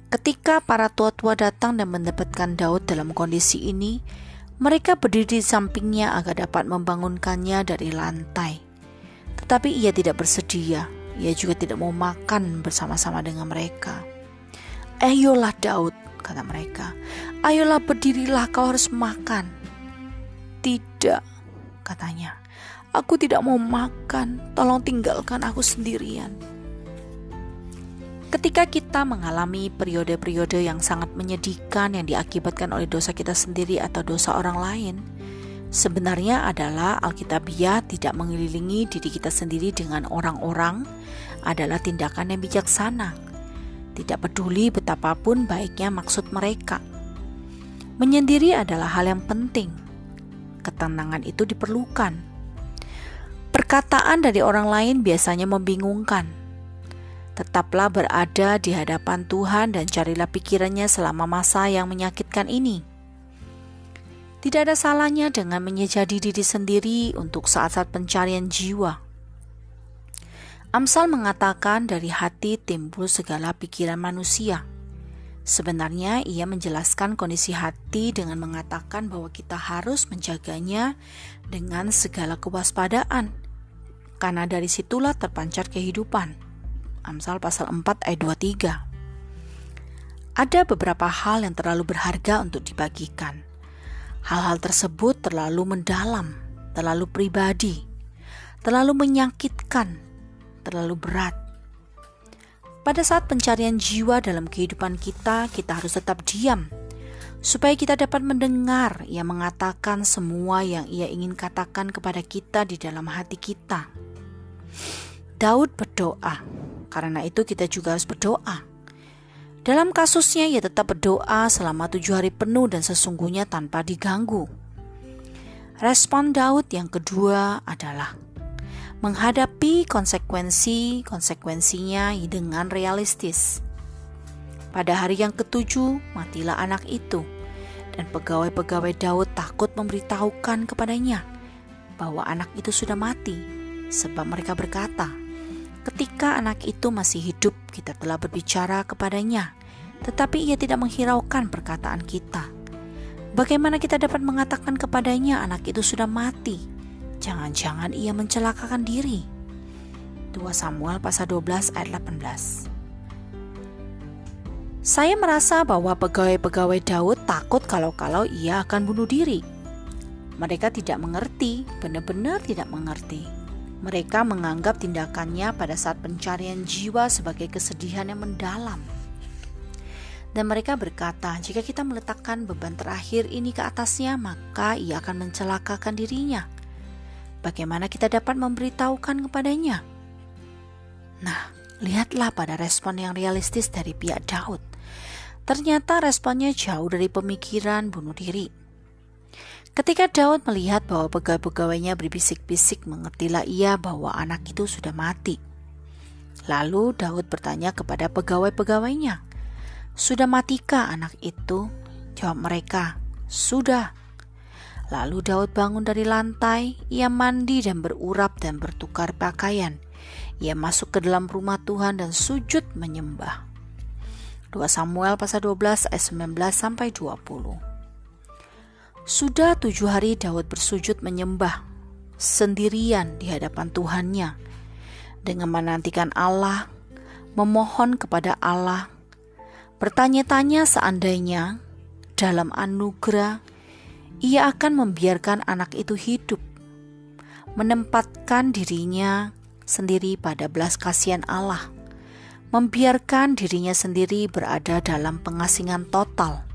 Ketika para tua-tua datang dan mendapatkan Daud dalam kondisi ini, mereka berdiri di sampingnya agar dapat membangunkannya dari lantai. Tetapi ia tidak bersedia, ia juga tidak mau makan bersama-sama dengan mereka. Ayolah Daud, kata mereka, ayolah berdirilah kau harus makan. Tidak, katanya, aku tidak mau makan, tolong tinggalkan aku sendirian. Ketika kita mengalami periode-periode yang sangat menyedihkan yang diakibatkan oleh dosa kita sendiri atau dosa orang lain, sebenarnya adalah Alkitabiah tidak mengelilingi diri kita sendiri dengan orang-orang adalah tindakan yang bijaksana. Tidak peduli betapapun baiknya maksud mereka. Menyendiri adalah hal yang penting. Ketenangan itu diperlukan. Perkataan dari orang lain biasanya membingungkan Tetaplah berada di hadapan Tuhan dan carilah pikirannya selama masa yang menyakitkan ini. Tidak ada salahnya dengan menyejadi diri sendiri untuk saat-saat pencarian jiwa. Amsal mengatakan dari hati timbul segala pikiran manusia. Sebenarnya ia menjelaskan kondisi hati dengan mengatakan bahwa kita harus menjaganya dengan segala kewaspadaan. Karena dari situlah terpancar kehidupan. Amsal pasal 4 ayat 23. Ada beberapa hal yang terlalu berharga untuk dibagikan. Hal-hal tersebut terlalu mendalam, terlalu pribadi, terlalu menyakitkan, terlalu berat. Pada saat pencarian jiwa dalam kehidupan kita, kita harus tetap diam supaya kita dapat mendengar ia mengatakan semua yang ia ingin katakan kepada kita di dalam hati kita. Daud berdoa, karena itu kita juga harus berdoa. Dalam kasusnya ia tetap berdoa selama tujuh hari penuh dan sesungguhnya tanpa diganggu. Respon Daud yang kedua adalah menghadapi konsekuensi-konsekuensinya dengan realistis. Pada hari yang ketujuh, matilah anak itu, dan pegawai-pegawai Daud takut memberitahukan kepadanya bahwa anak itu sudah mati, sebab mereka berkata, "Ketika anak itu masih hidup, kita telah berbicara kepadanya, tetapi ia tidak menghiraukan perkataan kita." Bagaimana kita dapat mengatakan kepadanya anak itu sudah mati? Jangan-jangan ia mencelakakan diri. 2 Samuel pasal 12 ayat 18. Saya merasa bahwa pegawai-pegawai Daud takut kalau-kalau ia akan bunuh diri. Mereka tidak mengerti, benar-benar tidak mengerti. Mereka menganggap tindakannya pada saat pencarian jiwa sebagai kesedihan yang mendalam. Dan mereka berkata, jika kita meletakkan beban terakhir ini ke atasnya, maka ia akan mencelakakan dirinya. Bagaimana kita dapat memberitahukan kepadanya? Nah, lihatlah pada respon yang realistis dari pihak Daud. Ternyata responnya jauh dari pemikiran bunuh diri. Ketika Daud melihat bahwa pegawai-pegawainya berbisik-bisik, mengertilah ia bahwa anak itu sudah mati. Lalu Daud bertanya kepada pegawai-pegawainya, sudah matikah anak itu? Jawab mereka, Sudah. Lalu Daud bangun dari lantai, ia mandi dan berurap dan bertukar pakaian. Ia masuk ke dalam rumah Tuhan dan sujud menyembah. 2 Samuel pasal 12 ayat 19 sampai 20. Sudah tujuh hari Daud bersujud menyembah sendirian di hadapan Tuhannya dengan menantikan Allah, memohon kepada Allah Bertanya-tanya seandainya dalam anugerah ia akan membiarkan anak itu hidup, menempatkan dirinya sendiri pada belas kasihan Allah, membiarkan dirinya sendiri berada dalam pengasingan total.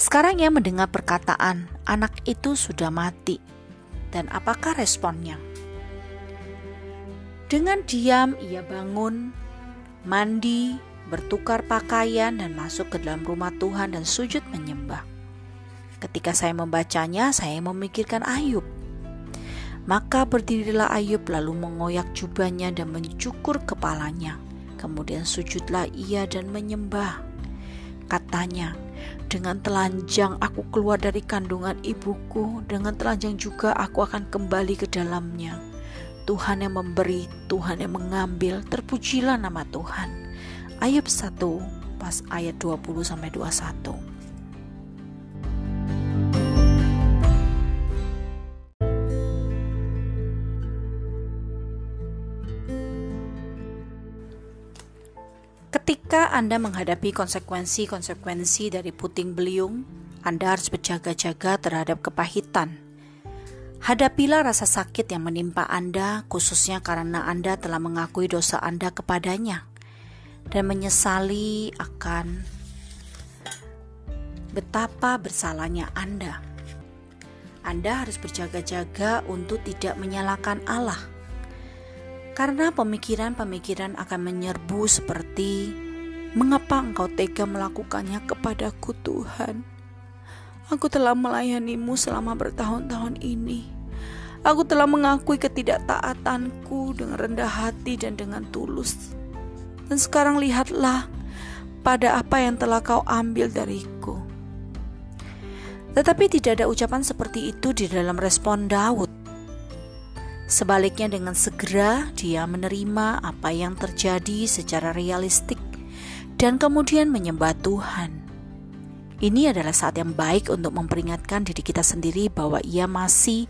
Sekarang ia mendengar perkataan anak itu sudah mati, dan apakah responnya? Dengan diam ia bangun, mandi, bertukar pakaian dan masuk ke dalam rumah Tuhan dan sujud menyembah. Ketika saya membacanya, saya memikirkan Ayub. Maka berdirilah Ayub lalu mengoyak jubahnya dan mencukur kepalanya. Kemudian sujudlah ia dan menyembah. Katanya, dengan telanjang aku keluar dari kandungan ibuku, dengan telanjang juga aku akan kembali ke dalamnya. Tuhan yang memberi, Tuhan yang mengambil, terpujilah nama Tuhan. Ayub 1 pas ayat 20 sampai 21. Ketika Anda menghadapi konsekuensi-konsekuensi dari puting beliung, Anda harus berjaga-jaga terhadap kepahitan. Hadapilah rasa sakit yang menimpa Anda, khususnya karena Anda telah mengakui dosa Anda kepadanya dan menyesali akan betapa bersalahnya Anda. Anda harus berjaga-jaga untuk tidak menyalahkan Allah. Karena pemikiran-pemikiran akan menyerbu seperti Mengapa engkau tega melakukannya kepadaku Tuhan? Aku telah melayanimu selama bertahun-tahun ini. Aku telah mengakui ketidaktaatanku dengan rendah hati dan dengan tulus. Dan sekarang lihatlah pada apa yang telah kau ambil dariku. Tetapi tidak ada ucapan seperti itu di dalam respon Daud. Sebaliknya dengan segera dia menerima apa yang terjadi secara realistik dan kemudian menyembah Tuhan. Ini adalah saat yang baik untuk memperingatkan diri kita sendiri bahwa ia masih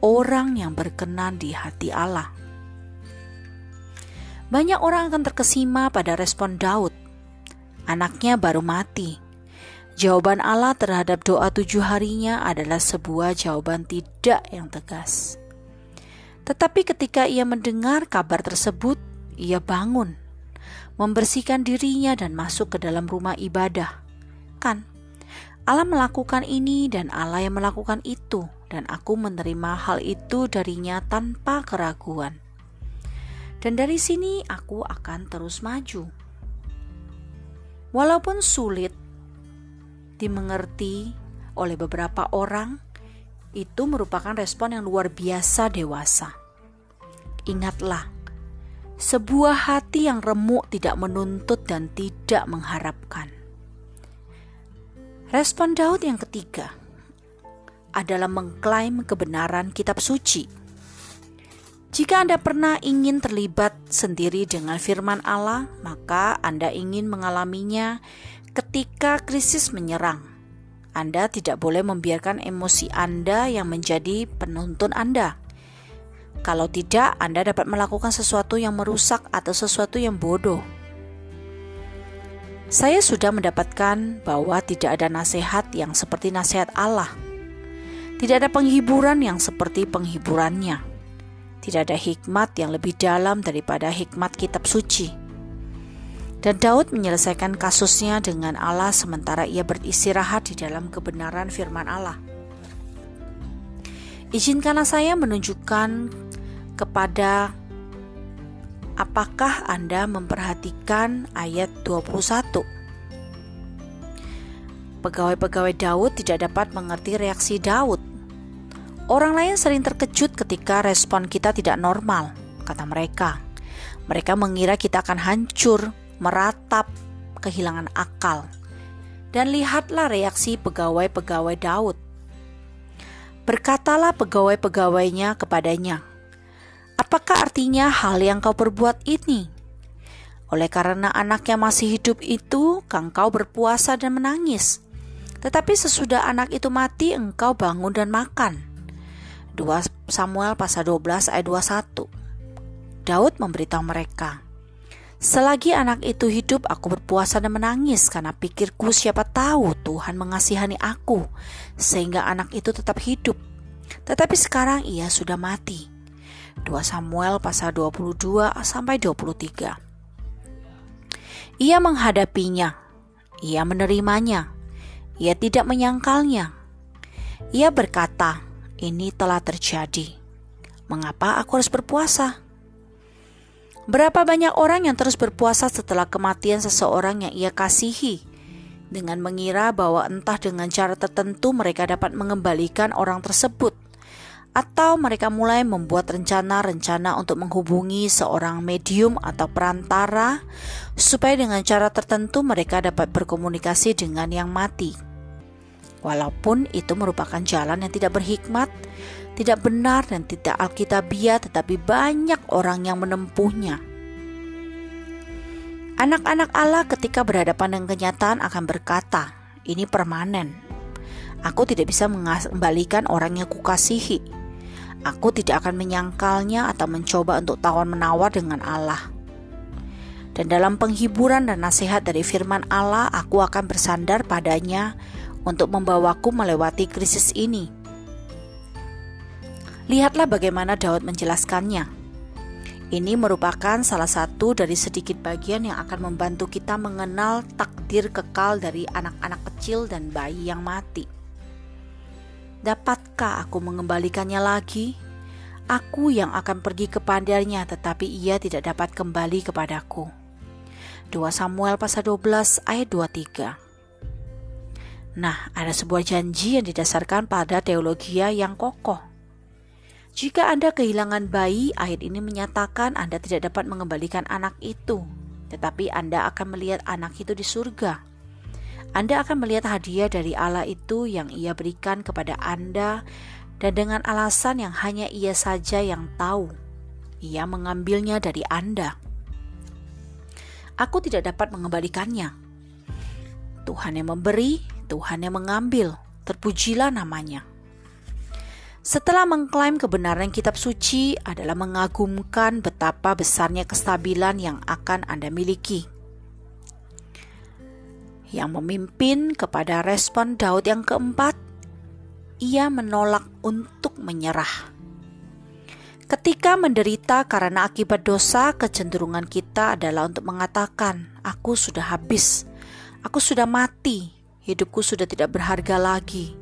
orang yang berkenan di hati Allah. Banyak orang akan terkesima pada respon Daud. Anaknya baru mati. Jawaban Allah terhadap doa tujuh harinya adalah sebuah jawaban tidak yang tegas. Tetapi ketika ia mendengar kabar tersebut, ia bangun, membersihkan dirinya dan masuk ke dalam rumah ibadah. Kan, Allah melakukan ini dan Allah yang melakukan itu, dan aku menerima hal itu darinya tanpa keraguan. Dan dari sini aku akan terus maju. Walaupun sulit dimengerti oleh beberapa orang, itu merupakan respon yang luar biasa dewasa. Ingatlah, sebuah hati yang remuk tidak menuntut dan tidak mengharapkan. Respon Daud yang ketiga adalah mengklaim kebenaran kitab suci. Jika Anda pernah ingin terlibat sendiri dengan firman Allah, maka Anda ingin mengalaminya ketika krisis menyerang. Anda tidak boleh membiarkan emosi Anda yang menjadi penuntun Anda. Kalau tidak, Anda dapat melakukan sesuatu yang merusak atau sesuatu yang bodoh. Saya sudah mendapatkan bahwa tidak ada nasihat yang seperti nasihat Allah. Tidak ada penghiburan yang seperti penghiburannya. Tidak ada hikmat yang lebih dalam daripada hikmat kitab suci. Dan Daud menyelesaikan kasusnya dengan Allah sementara ia beristirahat di dalam kebenaran firman Allah. Izinkanlah saya menunjukkan kepada apakah Anda memperhatikan ayat 21. Pegawai-pegawai Daud tidak dapat mengerti reaksi Daud Orang lain sering terkejut ketika respon kita tidak normal, kata mereka. Mereka mengira kita akan hancur, meratap, kehilangan akal. Dan lihatlah reaksi pegawai-pegawai Daud. Berkatalah pegawai-pegawainya kepadanya, Apakah artinya hal yang kau perbuat ini? Oleh karena anaknya masih hidup itu, engkau berpuasa dan menangis. Tetapi sesudah anak itu mati, engkau bangun dan makan. 2 Samuel pasal 12 ayat 21. Daud memberitahu mereka, Selagi anak itu hidup, aku berpuasa dan menangis karena pikirku siapa tahu Tuhan mengasihani aku sehingga anak itu tetap hidup. Tetapi sekarang ia sudah mati. 2 Samuel pasal 22 sampai 23. Ia menghadapinya, ia menerimanya, ia tidak menyangkalnya. Ia berkata, ini telah terjadi. Mengapa aku harus berpuasa? Berapa banyak orang yang terus berpuasa setelah kematian seseorang yang ia kasihi, dengan mengira bahwa entah dengan cara tertentu mereka dapat mengembalikan orang tersebut, atau mereka mulai membuat rencana-rencana untuk menghubungi seorang medium atau perantara, supaya dengan cara tertentu mereka dapat berkomunikasi dengan yang mati. Walaupun itu merupakan jalan yang tidak berhikmat, tidak benar dan tidak alkitabiah, tetapi banyak orang yang menempuhnya. Anak-anak Allah ketika berhadapan dengan kenyataan akan berkata, ini permanen. Aku tidak bisa mengembalikan orang yang kukasihi. Aku tidak akan menyangkalnya atau mencoba untuk tawar menawar dengan Allah. Dan dalam penghiburan dan nasihat dari firman Allah, aku akan bersandar padanya untuk membawaku melewati krisis ini. Lihatlah bagaimana Daud menjelaskannya. Ini merupakan salah satu dari sedikit bagian yang akan membantu kita mengenal takdir kekal dari anak-anak kecil dan bayi yang mati. Dapatkah aku mengembalikannya lagi? Aku yang akan pergi kepadanya tetapi ia tidak dapat kembali kepadaku. 2 Samuel pasal 12 ayat 23 Nah, ada sebuah janji yang didasarkan pada teologi yang kokoh. Jika Anda kehilangan bayi, ayat ini menyatakan Anda tidak dapat mengembalikan anak itu, tetapi Anda akan melihat anak itu di surga. Anda akan melihat hadiah dari Allah itu yang Ia berikan kepada Anda, dan dengan alasan yang hanya Ia saja yang tahu, Ia mengambilnya dari Anda. Aku tidak dapat mengembalikannya. Tuhan yang memberi, Tuhan yang mengambil, terpujilah namanya. Setelah mengklaim kebenaran kitab suci adalah mengagumkan betapa besarnya kestabilan yang akan Anda miliki. Yang memimpin kepada respon Daud yang keempat, ia menolak untuk menyerah. Ketika menderita karena akibat dosa, kecenderungan kita adalah untuk mengatakan, "Aku sudah habis, aku sudah mati, hidupku sudah tidak berharga lagi.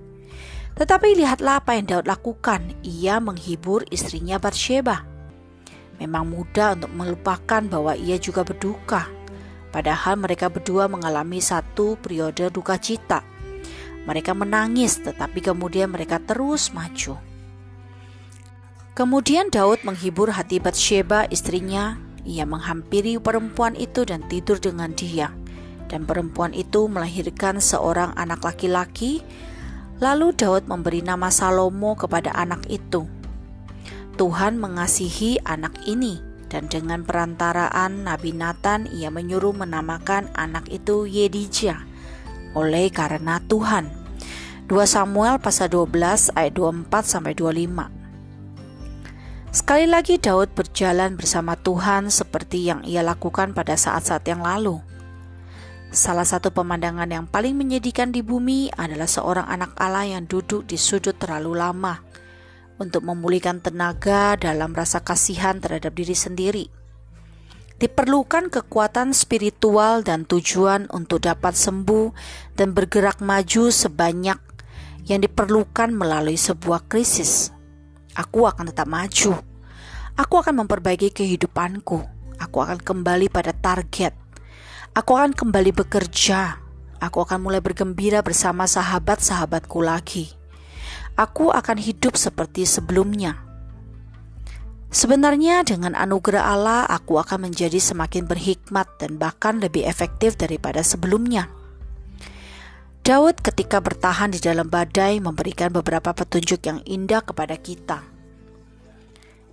Tetapi lihatlah apa yang Daud lakukan. Ia menghibur istrinya Bathsheba. Memang mudah untuk melupakan bahwa ia juga berduka. Padahal mereka berdua mengalami satu periode duka cita. Mereka menangis, tetapi kemudian mereka terus maju. Kemudian Daud menghibur hati Bathsheba istrinya. Ia menghampiri perempuan itu dan tidur dengan dia. Dan perempuan itu melahirkan seorang anak laki-laki. Lalu Daud memberi nama Salomo kepada anak itu. Tuhan mengasihi anak ini dan dengan perantaraan Nabi Nathan ia menyuruh menamakan anak itu Yedija oleh karena Tuhan. 2 Samuel pasal 12 ayat 24 sampai 25. Sekali lagi Daud berjalan bersama Tuhan seperti yang ia lakukan pada saat-saat yang lalu. Salah satu pemandangan yang paling menyedihkan di bumi adalah seorang anak Allah yang duduk di sudut terlalu lama untuk memulihkan tenaga dalam rasa kasihan terhadap diri sendiri. Diperlukan kekuatan spiritual dan tujuan untuk dapat sembuh dan bergerak maju sebanyak yang diperlukan melalui sebuah krisis. Aku akan tetap maju. Aku akan memperbaiki kehidupanku. Aku akan kembali pada target. Aku akan kembali bekerja. Aku akan mulai bergembira bersama sahabat-sahabatku lagi aku akan hidup seperti sebelumnya. Sebenarnya dengan anugerah Allah aku akan menjadi semakin berhikmat dan bahkan lebih efektif daripada sebelumnya. Daud ketika bertahan di dalam badai memberikan beberapa petunjuk yang indah kepada kita.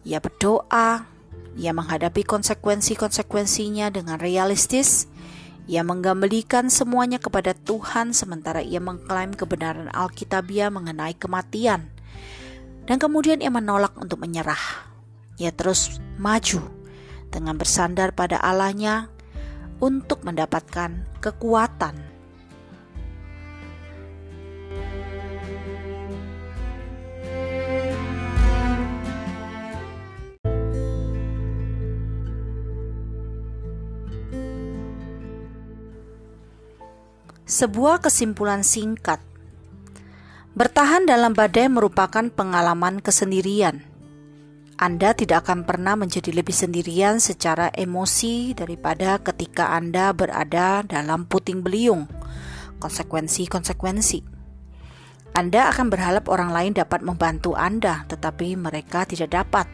Ia berdoa, ia menghadapi konsekuensi-konsekuensinya dengan realistis, ia menggambelikan semuanya kepada Tuhan sementara ia mengklaim kebenaran Alkitabiah mengenai kematian. Dan kemudian ia menolak untuk menyerah. Ia terus maju dengan bersandar pada Allahnya untuk mendapatkan kekuatan Sebuah kesimpulan singkat. Bertahan dalam badai merupakan pengalaman kesendirian. Anda tidak akan pernah menjadi lebih sendirian secara emosi daripada ketika Anda berada dalam puting beliung. Konsekuensi-konsekuensi. Anda akan berharap orang lain dapat membantu Anda, tetapi mereka tidak dapat.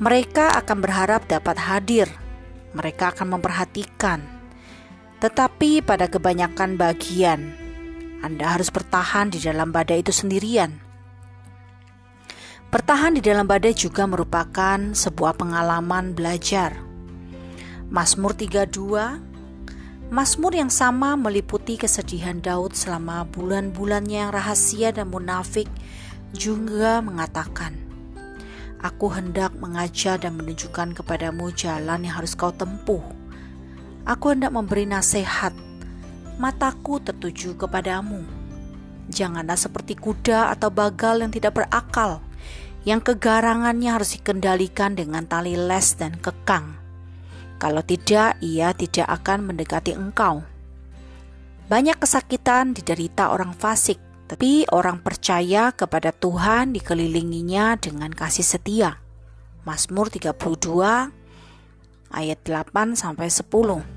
Mereka akan berharap dapat hadir. Mereka akan memperhatikan, tetapi pada kebanyakan bagian, Anda harus bertahan di dalam badai itu sendirian. Bertahan di dalam badai juga merupakan sebuah pengalaman belajar. Mazmur 32 Mazmur yang sama meliputi kesedihan Daud selama bulan-bulannya yang rahasia dan munafik juga mengatakan, Aku hendak mengajar dan menunjukkan kepadamu jalan yang harus kau tempuh Aku hendak memberi nasihat. Mataku tertuju kepadamu. Janganlah seperti kuda atau bagal yang tidak berakal, yang kegarangannya harus dikendalikan dengan tali les dan kekang. Kalau tidak, ia tidak akan mendekati engkau. Banyak kesakitan diderita orang fasik, tapi orang percaya kepada Tuhan dikelilinginya dengan kasih setia. Mazmur 32 ayat 8 sampai 10.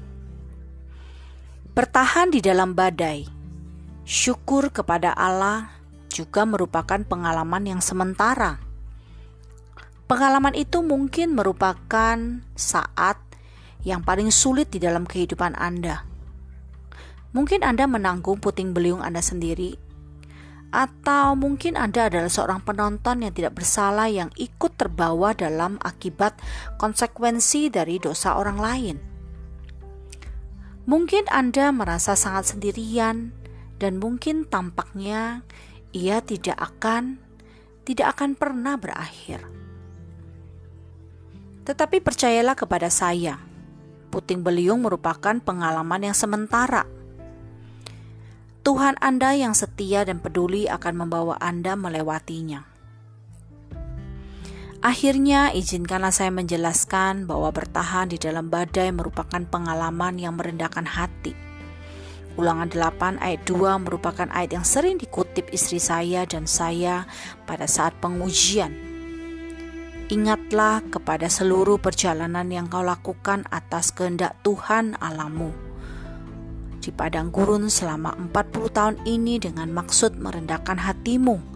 Bertahan di dalam badai. Syukur kepada Allah juga merupakan pengalaman yang sementara. Pengalaman itu mungkin merupakan saat yang paling sulit di dalam kehidupan Anda. Mungkin Anda menanggung puting beliung Anda sendiri, atau mungkin Anda adalah seorang penonton yang tidak bersalah yang ikut terbawa dalam akibat konsekuensi dari dosa orang lain. Mungkin Anda merasa sangat sendirian dan mungkin tampaknya ia tidak akan tidak akan pernah berakhir. Tetapi percayalah kepada saya, puting beliung merupakan pengalaman yang sementara. Tuhan Anda yang setia dan peduli akan membawa Anda melewatinya. Akhirnya, izinkanlah saya menjelaskan bahwa bertahan di dalam badai merupakan pengalaman yang merendahkan hati. Ulangan 8 ayat 2 merupakan ayat yang sering dikutip istri saya dan saya pada saat pengujian. Ingatlah kepada seluruh perjalanan yang kau lakukan atas kehendak Tuhan alamu di padang gurun selama 40 tahun ini dengan maksud merendahkan hatimu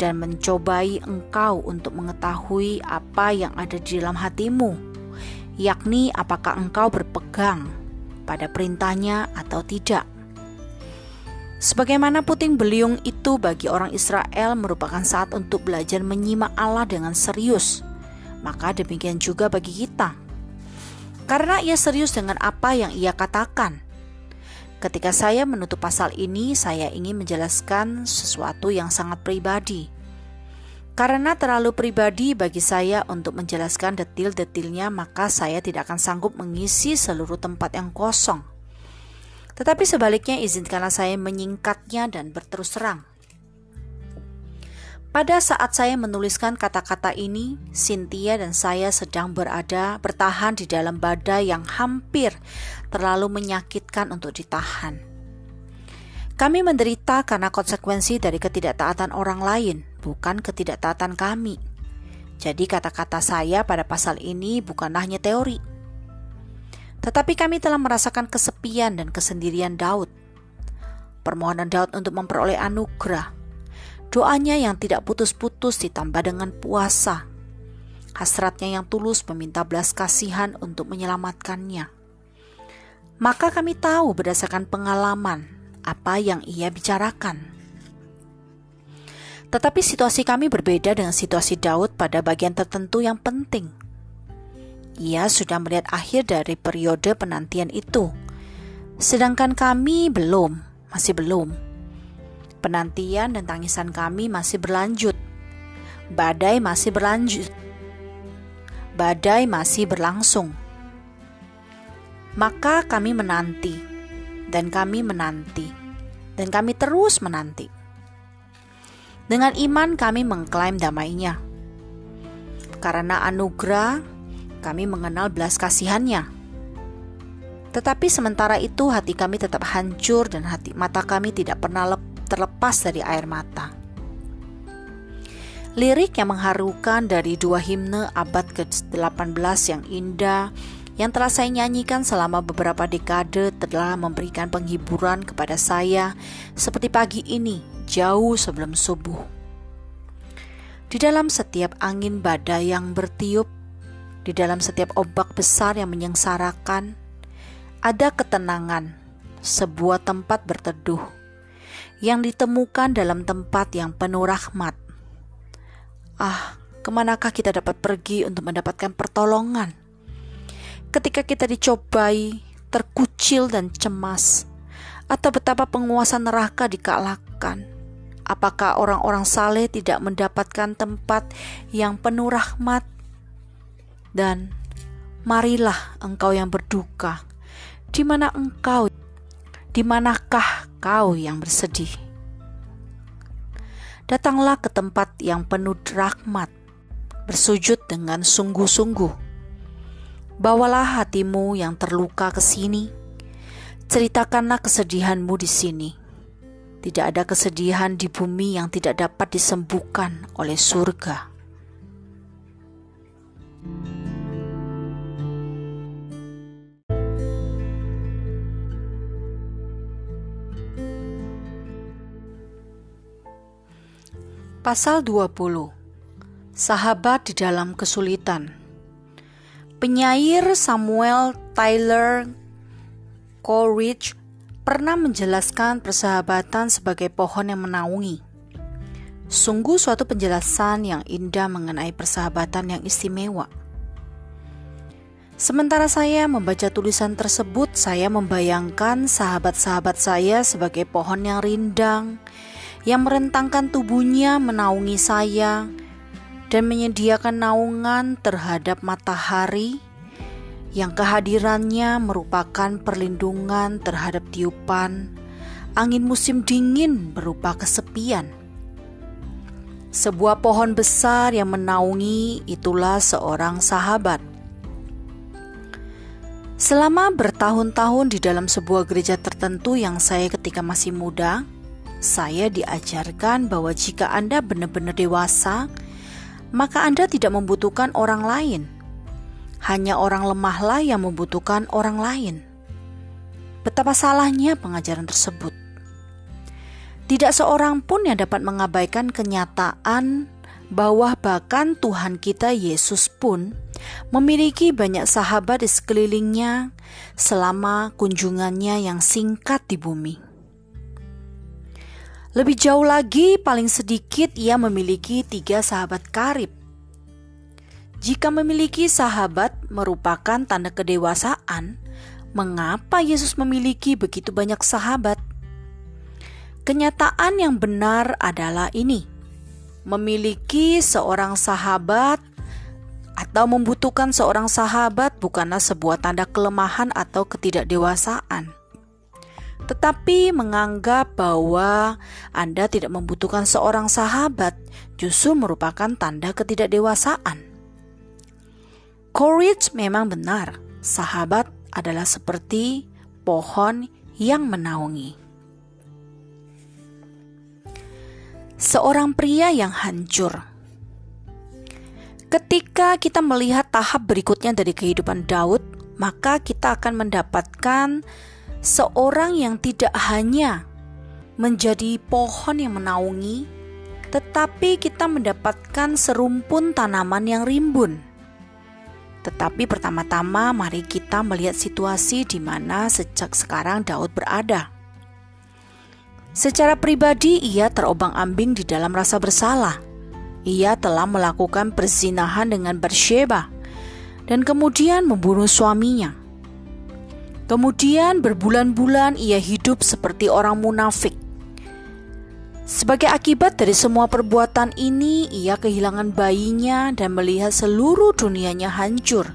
dan mencobai engkau untuk mengetahui apa yang ada di dalam hatimu, yakni apakah engkau berpegang pada perintahnya atau tidak. Sebagaimana puting beliung itu bagi orang Israel merupakan saat untuk belajar menyimak Allah dengan serius, maka demikian juga bagi kita. Karena ia serius dengan apa yang ia katakan. Ketika saya menutup pasal ini, saya ingin menjelaskan sesuatu yang sangat pribadi. Karena terlalu pribadi bagi saya untuk menjelaskan detil-detilnya, maka saya tidak akan sanggup mengisi seluruh tempat yang kosong. Tetapi sebaliknya izinkanlah saya menyingkatnya dan berterus terang. Pada saat saya menuliskan kata-kata ini, Cynthia dan saya sedang berada bertahan di dalam badai yang hampir terlalu menyakitkan untuk ditahan. Kami menderita karena konsekuensi dari ketidaktaatan orang lain, bukan ketidaktaatan kami. Jadi kata-kata saya pada pasal ini bukanlah hanya teori, tetapi kami telah merasakan kesepian dan kesendirian Daud. Permohonan Daud untuk memperoleh anugerah. Doanya yang tidak putus-putus ditambah dengan puasa. Hasratnya yang tulus meminta belas kasihan untuk menyelamatkannya. Maka kami tahu berdasarkan pengalaman apa yang ia bicarakan. Tetapi situasi kami berbeda dengan situasi Daud pada bagian tertentu yang penting ia sudah melihat akhir dari periode penantian itu. Sedangkan kami belum, masih belum. Penantian dan tangisan kami masih berlanjut. Badai masih berlanjut. Badai masih berlangsung. Maka kami menanti, dan kami menanti, dan kami terus menanti. Dengan iman kami mengklaim damainya. Karena anugerah kami mengenal belas kasihannya. Tetapi sementara itu hati kami tetap hancur dan hati mata kami tidak pernah terlepas dari air mata. Lirik yang mengharukan dari dua himne abad ke-18 yang indah yang telah saya nyanyikan selama beberapa dekade telah memberikan penghiburan kepada saya seperti pagi ini jauh sebelum subuh. Di dalam setiap angin badai yang bertiup di dalam setiap ombak besar yang menyengsarakan, ada ketenangan, sebuah tempat berteduh yang ditemukan dalam tempat yang penuh rahmat. Ah, ke manakah kita dapat pergi untuk mendapatkan pertolongan? Ketika kita dicobai, terkucil dan cemas, atau betapa penguasa neraka dikalahkan, apakah orang-orang saleh tidak mendapatkan tempat yang penuh rahmat? Dan marilah engkau yang berduka, di mana engkau, di manakah kau yang bersedih? Datanglah ke tempat yang penuh rahmat, bersujud dengan sungguh-sungguh. Bawalah hatimu yang terluka ke sini. Ceritakanlah kesedihanmu di sini. Tidak ada kesedihan di bumi yang tidak dapat disembuhkan oleh surga. Pasal 20 Sahabat di dalam kesulitan Penyair Samuel Tyler Coleridge pernah menjelaskan persahabatan sebagai pohon yang menaungi. Sungguh suatu penjelasan yang indah mengenai persahabatan yang istimewa. Sementara saya membaca tulisan tersebut, saya membayangkan sahabat-sahabat saya sebagai pohon yang rindang, yang merentangkan tubuhnya menaungi saya dan menyediakan naungan terhadap matahari yang kehadirannya merupakan perlindungan terhadap tiupan angin musim dingin berupa kesepian. Sebuah pohon besar yang menaungi itulah seorang sahabat. Selama bertahun-tahun di dalam sebuah gereja tertentu yang saya ketika masih muda, saya diajarkan bahwa jika Anda benar-benar dewasa, maka Anda tidak membutuhkan orang lain. Hanya orang lemahlah yang membutuhkan orang lain. Betapa salahnya pengajaran tersebut. Tidak seorang pun yang dapat mengabaikan kenyataan bahwa bahkan Tuhan kita Yesus pun memiliki banyak sahabat di sekelilingnya selama kunjungannya yang singkat di bumi. Lebih jauh lagi, paling sedikit ia memiliki tiga sahabat karib. Jika memiliki sahabat merupakan tanda kedewasaan, mengapa Yesus memiliki begitu banyak sahabat? Kenyataan yang benar adalah ini: memiliki seorang sahabat atau membutuhkan seorang sahabat bukanlah sebuah tanda kelemahan atau ketidakdewasaan, tetapi menganggap bahwa Anda tidak membutuhkan seorang sahabat justru merupakan tanda ketidakdewasaan. Courage memang benar, sahabat adalah seperti pohon yang menaungi. seorang pria yang hancur. Ketika kita melihat tahap berikutnya dari kehidupan Daud, maka kita akan mendapatkan seorang yang tidak hanya menjadi pohon yang menaungi, tetapi kita mendapatkan serumpun tanaman yang rimbun. Tetapi pertama-tama, mari kita melihat situasi di mana sejak sekarang Daud berada. Secara pribadi, ia terobang-ambing di dalam rasa bersalah. Ia telah melakukan perzinahan dengan Bersheba dan kemudian membunuh suaminya. Kemudian berbulan-bulan ia hidup seperti orang munafik. Sebagai akibat dari semua perbuatan ini, ia kehilangan bayinya dan melihat seluruh dunianya hancur.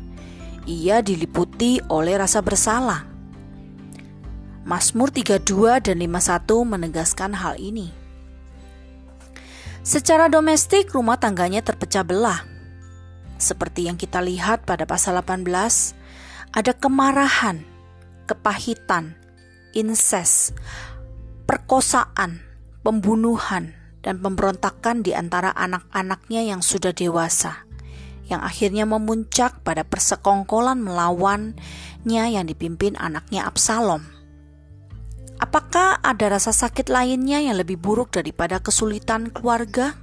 Ia diliputi oleh rasa bersalah. Mazmur 32 dan 51 menegaskan hal ini. Secara domestik, rumah tangganya terpecah belah. Seperti yang kita lihat pada pasal 18, ada kemarahan, kepahitan, inses, perkosaan, pembunuhan, dan pemberontakan di antara anak-anaknya yang sudah dewasa, yang akhirnya memuncak pada persekongkolan melawannya yang dipimpin anaknya Absalom. Apakah ada rasa sakit lainnya yang lebih buruk daripada kesulitan keluarga?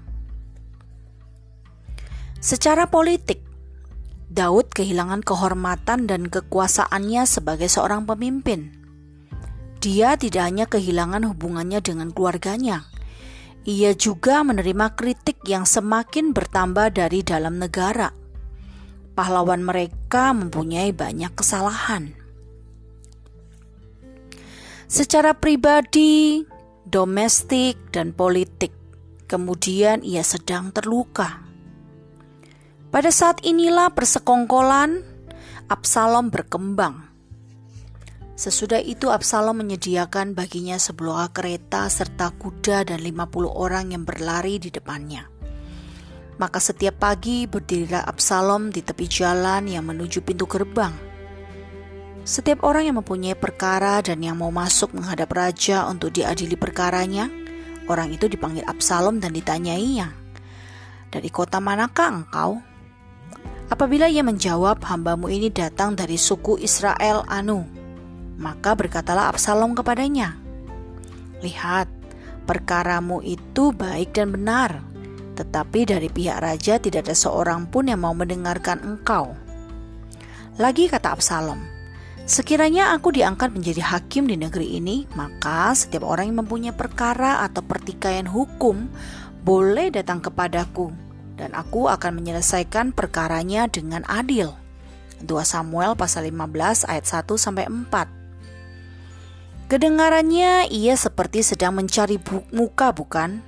Secara politik, Daud kehilangan kehormatan dan kekuasaannya sebagai seorang pemimpin. Dia tidak hanya kehilangan hubungannya dengan keluarganya, ia juga menerima kritik yang semakin bertambah dari dalam negara. Pahlawan mereka mempunyai banyak kesalahan secara pribadi, domestik, dan politik. Kemudian ia sedang terluka. Pada saat inilah persekongkolan Absalom berkembang. Sesudah itu Absalom menyediakan baginya sebuah kereta serta kuda dan 50 orang yang berlari di depannya. Maka setiap pagi berdirilah Absalom di tepi jalan yang menuju pintu gerbang setiap orang yang mempunyai perkara dan yang mau masuk menghadap raja untuk diadili perkaranya, orang itu dipanggil Absalom dan ditanyainya, "Dari kota manakah engkau?" Apabila ia menjawab, "Hambamu ini datang dari suku Israel Anu," maka berkatalah Absalom kepadanya, "Lihat, perkaramu itu baik dan benar, tetapi dari pihak raja tidak ada seorang pun yang mau mendengarkan engkau." Lagi kata Absalom, Sekiranya aku diangkat menjadi hakim di negeri ini, maka setiap orang yang mempunyai perkara atau pertikaian hukum boleh datang kepadaku, dan aku akan menyelesaikan perkaranya dengan adil. 2 Samuel pasal 15 ayat 1 sampai 4. Kedengarannya ia seperti sedang mencari muka bukan?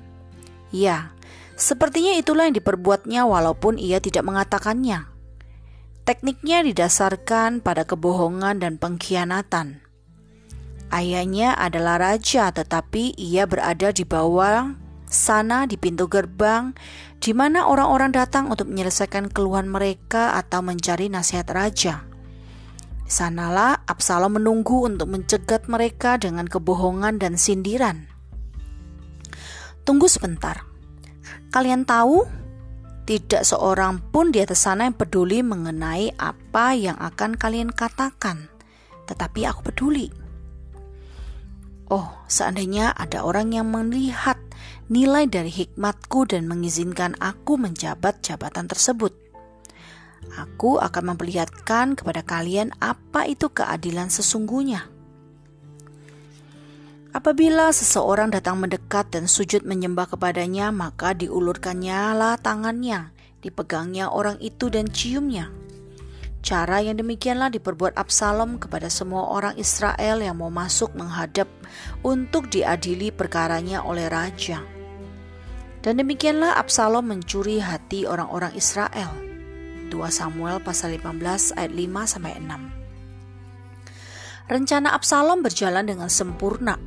Ya, sepertinya itulah yang diperbuatnya walaupun ia tidak mengatakannya. Tekniknya didasarkan pada kebohongan dan pengkhianatan. Ayahnya adalah raja, tetapi ia berada di bawah sana di pintu gerbang, di mana orang-orang datang untuk menyelesaikan keluhan mereka atau mencari nasihat raja. Di sanalah Absalom menunggu untuk mencegat mereka dengan kebohongan dan sindiran. Tunggu sebentar. Kalian tahu Tidak seorang pun di atas sana yang peduli mengenai apa yang akan kalian katakan, tetapi aku peduli. Oh, seandainya ada orang yang melihat nilai dari hikmatku dan mengizinkan aku menjabat jabatan tersebut, aku akan memperlihatkan kepada kalian apa itu keadilan sesungguhnya. Apabila seseorang datang mendekat dan sujud menyembah kepadanya, maka diulurkannya lah tangannya, dipegangnya orang itu dan ciumnya. Cara yang demikianlah diperbuat Absalom kepada semua orang Israel yang mau masuk menghadap untuk diadili perkaranya oleh raja. Dan demikianlah Absalom mencuri hati orang-orang Israel. 2 Samuel pasal 15 ayat 5 sampai 6. Rencana Absalom berjalan dengan sempurna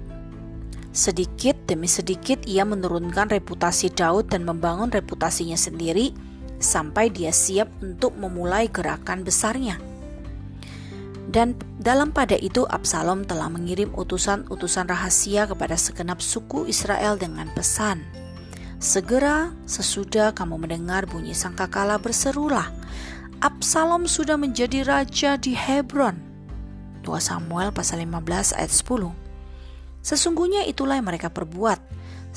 Sedikit demi sedikit ia menurunkan reputasi Daud dan membangun reputasinya sendiri sampai dia siap untuk memulai gerakan besarnya. Dan dalam pada itu Absalom telah mengirim utusan-utusan rahasia kepada segenap suku Israel dengan pesan, Segera sesudah kamu mendengar bunyi sangkakala berserulah, Absalom sudah menjadi raja di Hebron. 2 Samuel pasal 15 ayat 10 Sesungguhnya itulah yang mereka perbuat.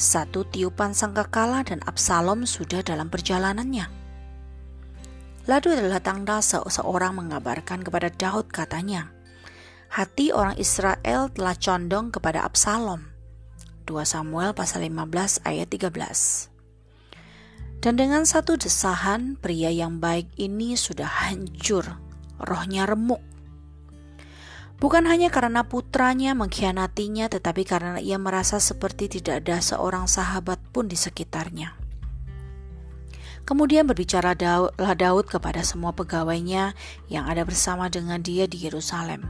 Satu tiupan sangkakala dan Absalom sudah dalam perjalanannya. Lalu adalah tanggal seseorang mengabarkan kepada Daud katanya, hati orang Israel telah condong kepada Absalom. 2 Samuel pasal 15 ayat 13. Dan dengan satu desahan, pria yang baik ini sudah hancur, rohnya remuk, Bukan hanya karena putranya mengkhianatinya, tetapi karena ia merasa seperti tidak ada seorang sahabat pun di sekitarnya. Kemudian berbicaralah Daud, Daud kepada semua pegawainya yang ada bersama dengan dia di Yerusalem.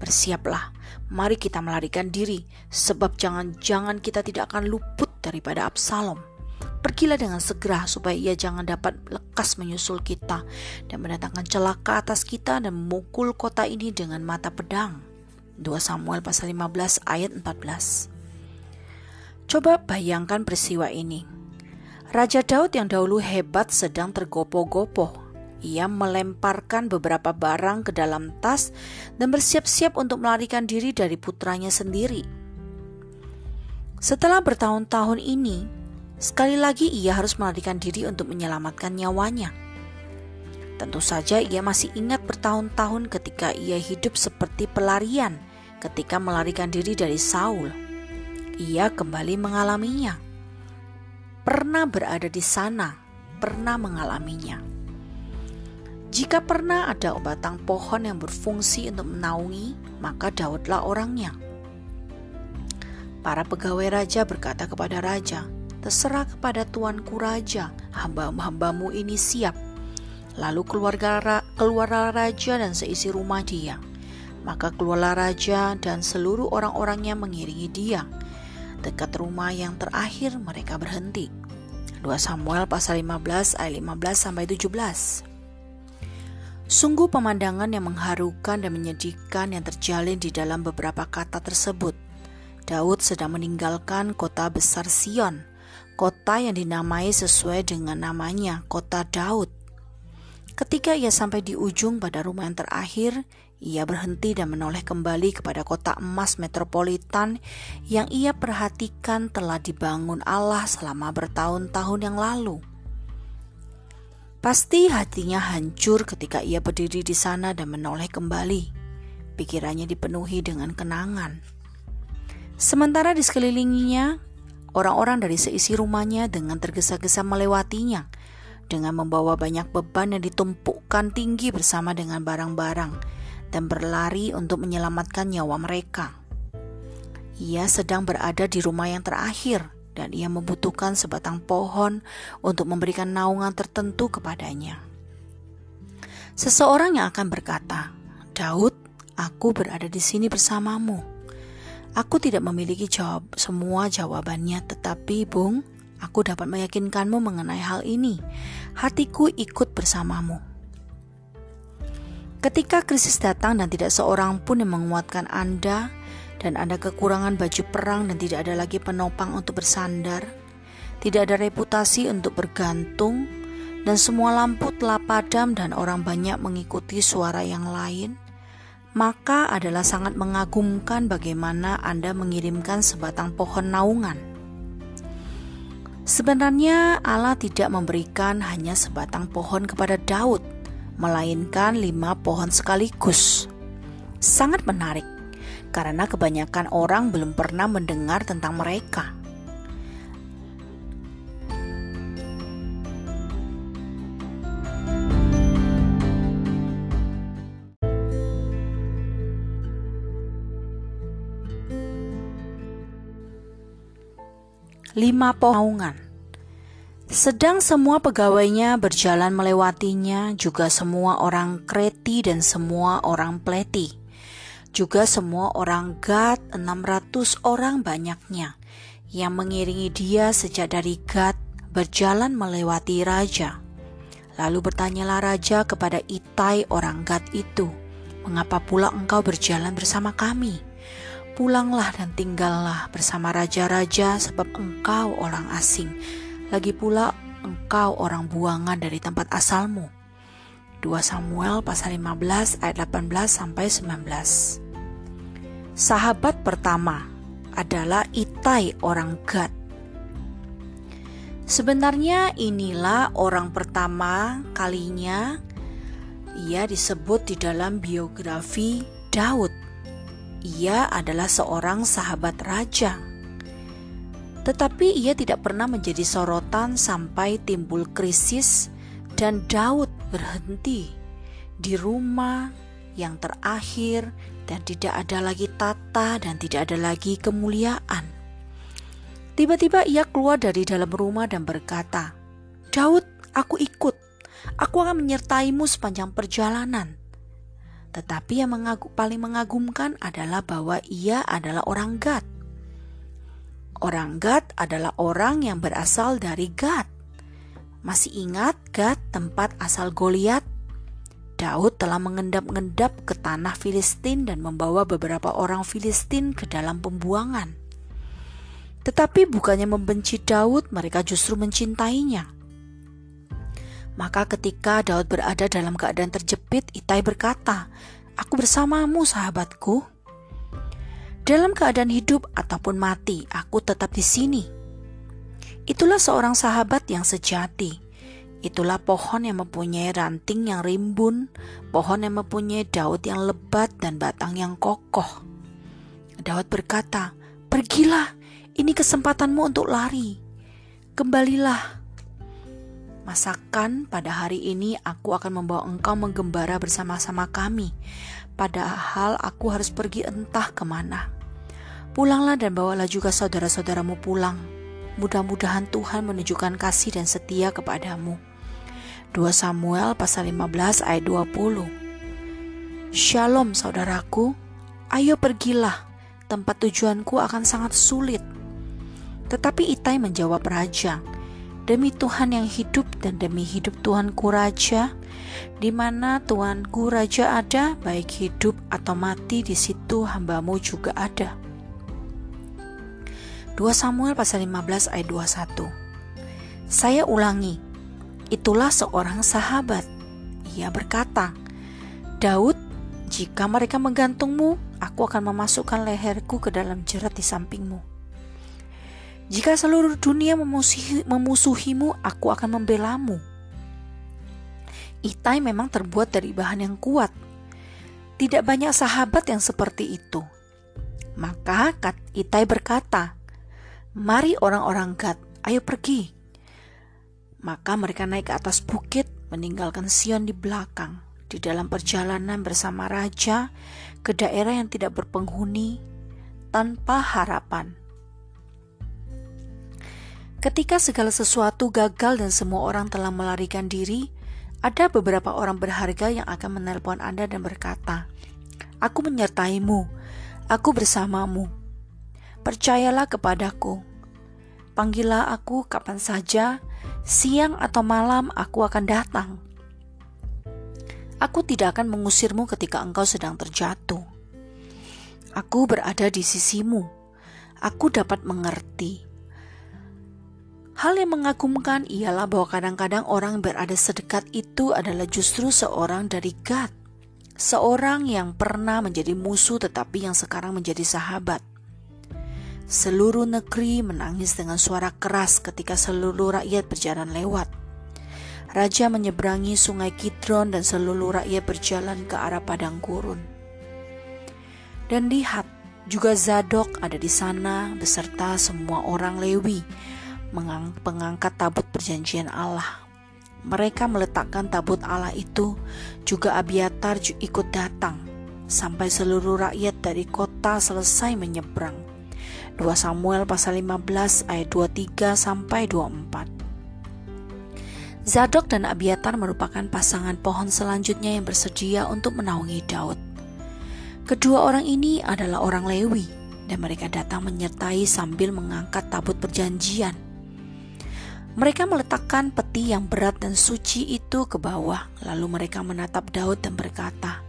Bersiaplah, mari kita melarikan diri, sebab jangan-jangan kita tidak akan luput daripada Absalom. Pergilah dengan segera supaya ia jangan dapat lekas menyusul kita dan mendatangkan celaka atas kita dan memukul kota ini dengan mata pedang. 2 Samuel pasal 15 ayat 14. Coba bayangkan peristiwa ini. Raja Daud yang dahulu hebat sedang tergopoh-gopoh. Ia melemparkan beberapa barang ke dalam tas dan bersiap-siap untuk melarikan diri dari putranya sendiri. Setelah bertahun-tahun ini, Sekali lagi ia harus melarikan diri untuk menyelamatkan nyawanya. Tentu saja ia masih ingat bertahun-tahun ketika ia hidup seperti pelarian ketika melarikan diri dari Saul. Ia kembali mengalaminya. Pernah berada di sana, pernah mengalaminya. Jika pernah ada batang pohon yang berfungsi untuk menaungi, maka Daudlah orangnya. Para pegawai raja berkata kepada raja, terserah kepada tuanku raja, hamba-hambamu ini siap. Lalu keluarga keluarlah raja dan seisi rumah dia. Maka keluarlah raja dan seluruh orang-orangnya mengiringi dia. Dekat rumah yang terakhir mereka berhenti. 2 Samuel pasal 15 ayat 15 sampai 17. Sungguh pemandangan yang mengharukan dan menyedihkan yang terjalin di dalam beberapa kata tersebut. Daud sedang meninggalkan kota besar Sion, kota yang dinamai sesuai dengan namanya, kota Daud. Ketika ia sampai di ujung pada rumah yang terakhir, ia berhenti dan menoleh kembali kepada kota emas metropolitan yang ia perhatikan telah dibangun Allah selama bertahun-tahun yang lalu. Pasti hatinya hancur ketika ia berdiri di sana dan menoleh kembali. Pikirannya dipenuhi dengan kenangan. Sementara di sekelilinginya, Orang-orang dari seisi rumahnya dengan tergesa-gesa melewatinya, dengan membawa banyak beban yang ditumpukkan tinggi bersama dengan barang-barang, dan berlari untuk menyelamatkan nyawa mereka. Ia sedang berada di rumah yang terakhir, dan ia membutuhkan sebatang pohon untuk memberikan naungan tertentu kepadanya. Seseorang yang akan berkata, "Daud, aku berada di sini bersamamu." Aku tidak memiliki jawab semua jawabannya, tetapi Bung, aku dapat meyakinkanmu mengenai hal ini. Hatiku ikut bersamamu. Ketika krisis datang dan tidak seorang pun yang menguatkan Anda, dan Anda kekurangan baju perang dan tidak ada lagi penopang untuk bersandar, tidak ada reputasi untuk bergantung, dan semua lampu telah padam dan orang banyak mengikuti suara yang lain, maka adalah sangat mengagumkan bagaimana Anda mengirimkan sebatang pohon naungan. Sebenarnya Allah tidak memberikan hanya sebatang pohon kepada Daud, melainkan lima pohon sekaligus. Sangat menarik, karena kebanyakan orang belum pernah mendengar tentang mereka. lima pohon Sedang semua pegawainya berjalan melewatinya, juga semua orang Kreti dan semua orang Pleti, juga semua orang Gad, 600 orang banyaknya, yang mengiringi dia sejak dari Gad berjalan melewati raja. Lalu bertanyalah raja kepada Itai orang Gad itu, "Mengapa pula engkau berjalan bersama kami?" Pulanglah dan tinggallah bersama raja-raja sebab engkau orang asing. Lagi pula engkau orang buangan dari tempat asalmu. 2 Samuel pasal 15 ayat 18 sampai 19. Sahabat pertama adalah Itai orang Gad. Sebenarnya inilah orang pertama kalinya ia disebut di dalam biografi Daud ia adalah seorang sahabat raja. Tetapi ia tidak pernah menjadi sorotan sampai timbul krisis dan Daud berhenti di rumah yang terakhir dan tidak ada lagi tata dan tidak ada lagi kemuliaan. Tiba-tiba ia keluar dari dalam rumah dan berkata, "Daud, aku ikut. Aku akan menyertaimu sepanjang perjalanan." Tetapi yang mengagu, paling mengagumkan adalah bahwa ia adalah orang Gad. Orang Gad adalah orang yang berasal dari Gad. Masih ingat Gad tempat asal Goliat? Daud telah mengendap-endap ke tanah Filistin dan membawa beberapa orang Filistin ke dalam pembuangan. Tetapi bukannya membenci Daud, mereka justru mencintainya. Maka ketika Daud berada dalam keadaan terjepit, Itai berkata, Aku bersamamu sahabatku. Dalam keadaan hidup ataupun mati, aku tetap di sini. Itulah seorang sahabat yang sejati. Itulah pohon yang mempunyai ranting yang rimbun, pohon yang mempunyai daun yang lebat dan batang yang kokoh. Daud berkata, "Pergilah, ini kesempatanmu untuk lari. Kembalilah, Masakan pada hari ini aku akan membawa engkau menggembara bersama-sama kami. Padahal aku harus pergi entah ke mana. Pulanglah dan bawalah juga saudara-saudaramu pulang. Mudah-mudahan Tuhan menunjukkan kasih dan setia kepadamu. 2 Samuel pasal 15 ayat 20 Shalom saudaraku, ayo pergilah, tempat tujuanku akan sangat sulit. Tetapi Itai menjawab raja, Demi Tuhan yang hidup dan demi hidup Tuanku Raja, di mana Tuanku Raja ada, baik hidup atau mati, di situ hambamu juga ada. 2 Samuel pasal 15 ayat 21 Saya ulangi, itulah seorang sahabat. Ia berkata, Daud, jika mereka menggantungmu, aku akan memasukkan leherku ke dalam jerat di sampingmu. Jika seluruh dunia memusuhi, memusuhimu, aku akan membelamu. Itai memang terbuat dari bahan yang kuat. Tidak banyak sahabat yang seperti itu. Maka Itai berkata, Mari orang-orang Gad, ayo pergi. Maka mereka naik ke atas bukit, meninggalkan Sion di belakang. Di dalam perjalanan bersama raja ke daerah yang tidak berpenghuni, tanpa harapan Ketika segala sesuatu gagal dan semua orang telah melarikan diri, ada beberapa orang berharga yang akan menelpon Anda dan berkata, "Aku menyertaimu, aku bersamamu. Percayalah kepadaku. Panggillah aku kapan saja, siang atau malam aku akan datang. Aku tidak akan mengusirmu ketika engkau sedang terjatuh. Aku berada di sisimu. Aku dapat mengerti." Hal yang mengagumkan ialah bahwa kadang-kadang orang berada sedekat itu adalah justru seorang dari God. Seorang yang pernah menjadi musuh tetapi yang sekarang menjadi sahabat. Seluruh negeri menangis dengan suara keras ketika seluruh rakyat berjalan lewat. Raja menyeberangi sungai Kidron dan seluruh rakyat berjalan ke arah padang gurun. Dan lihat, juga Zadok ada di sana beserta semua orang Lewi mengangkat tabut perjanjian Allah. Mereka meletakkan tabut Allah itu, juga Abiatar ikut datang, sampai seluruh rakyat dari kota selesai menyeberang. 2 Samuel pasal 15 ayat 23 sampai 24. Zadok dan Abiatar merupakan pasangan pohon selanjutnya yang bersedia untuk menaungi Daud. Kedua orang ini adalah orang Lewi, dan mereka datang menyertai sambil mengangkat tabut perjanjian. Mereka meletakkan peti yang berat dan suci itu ke bawah, lalu mereka menatap Daud dan berkata,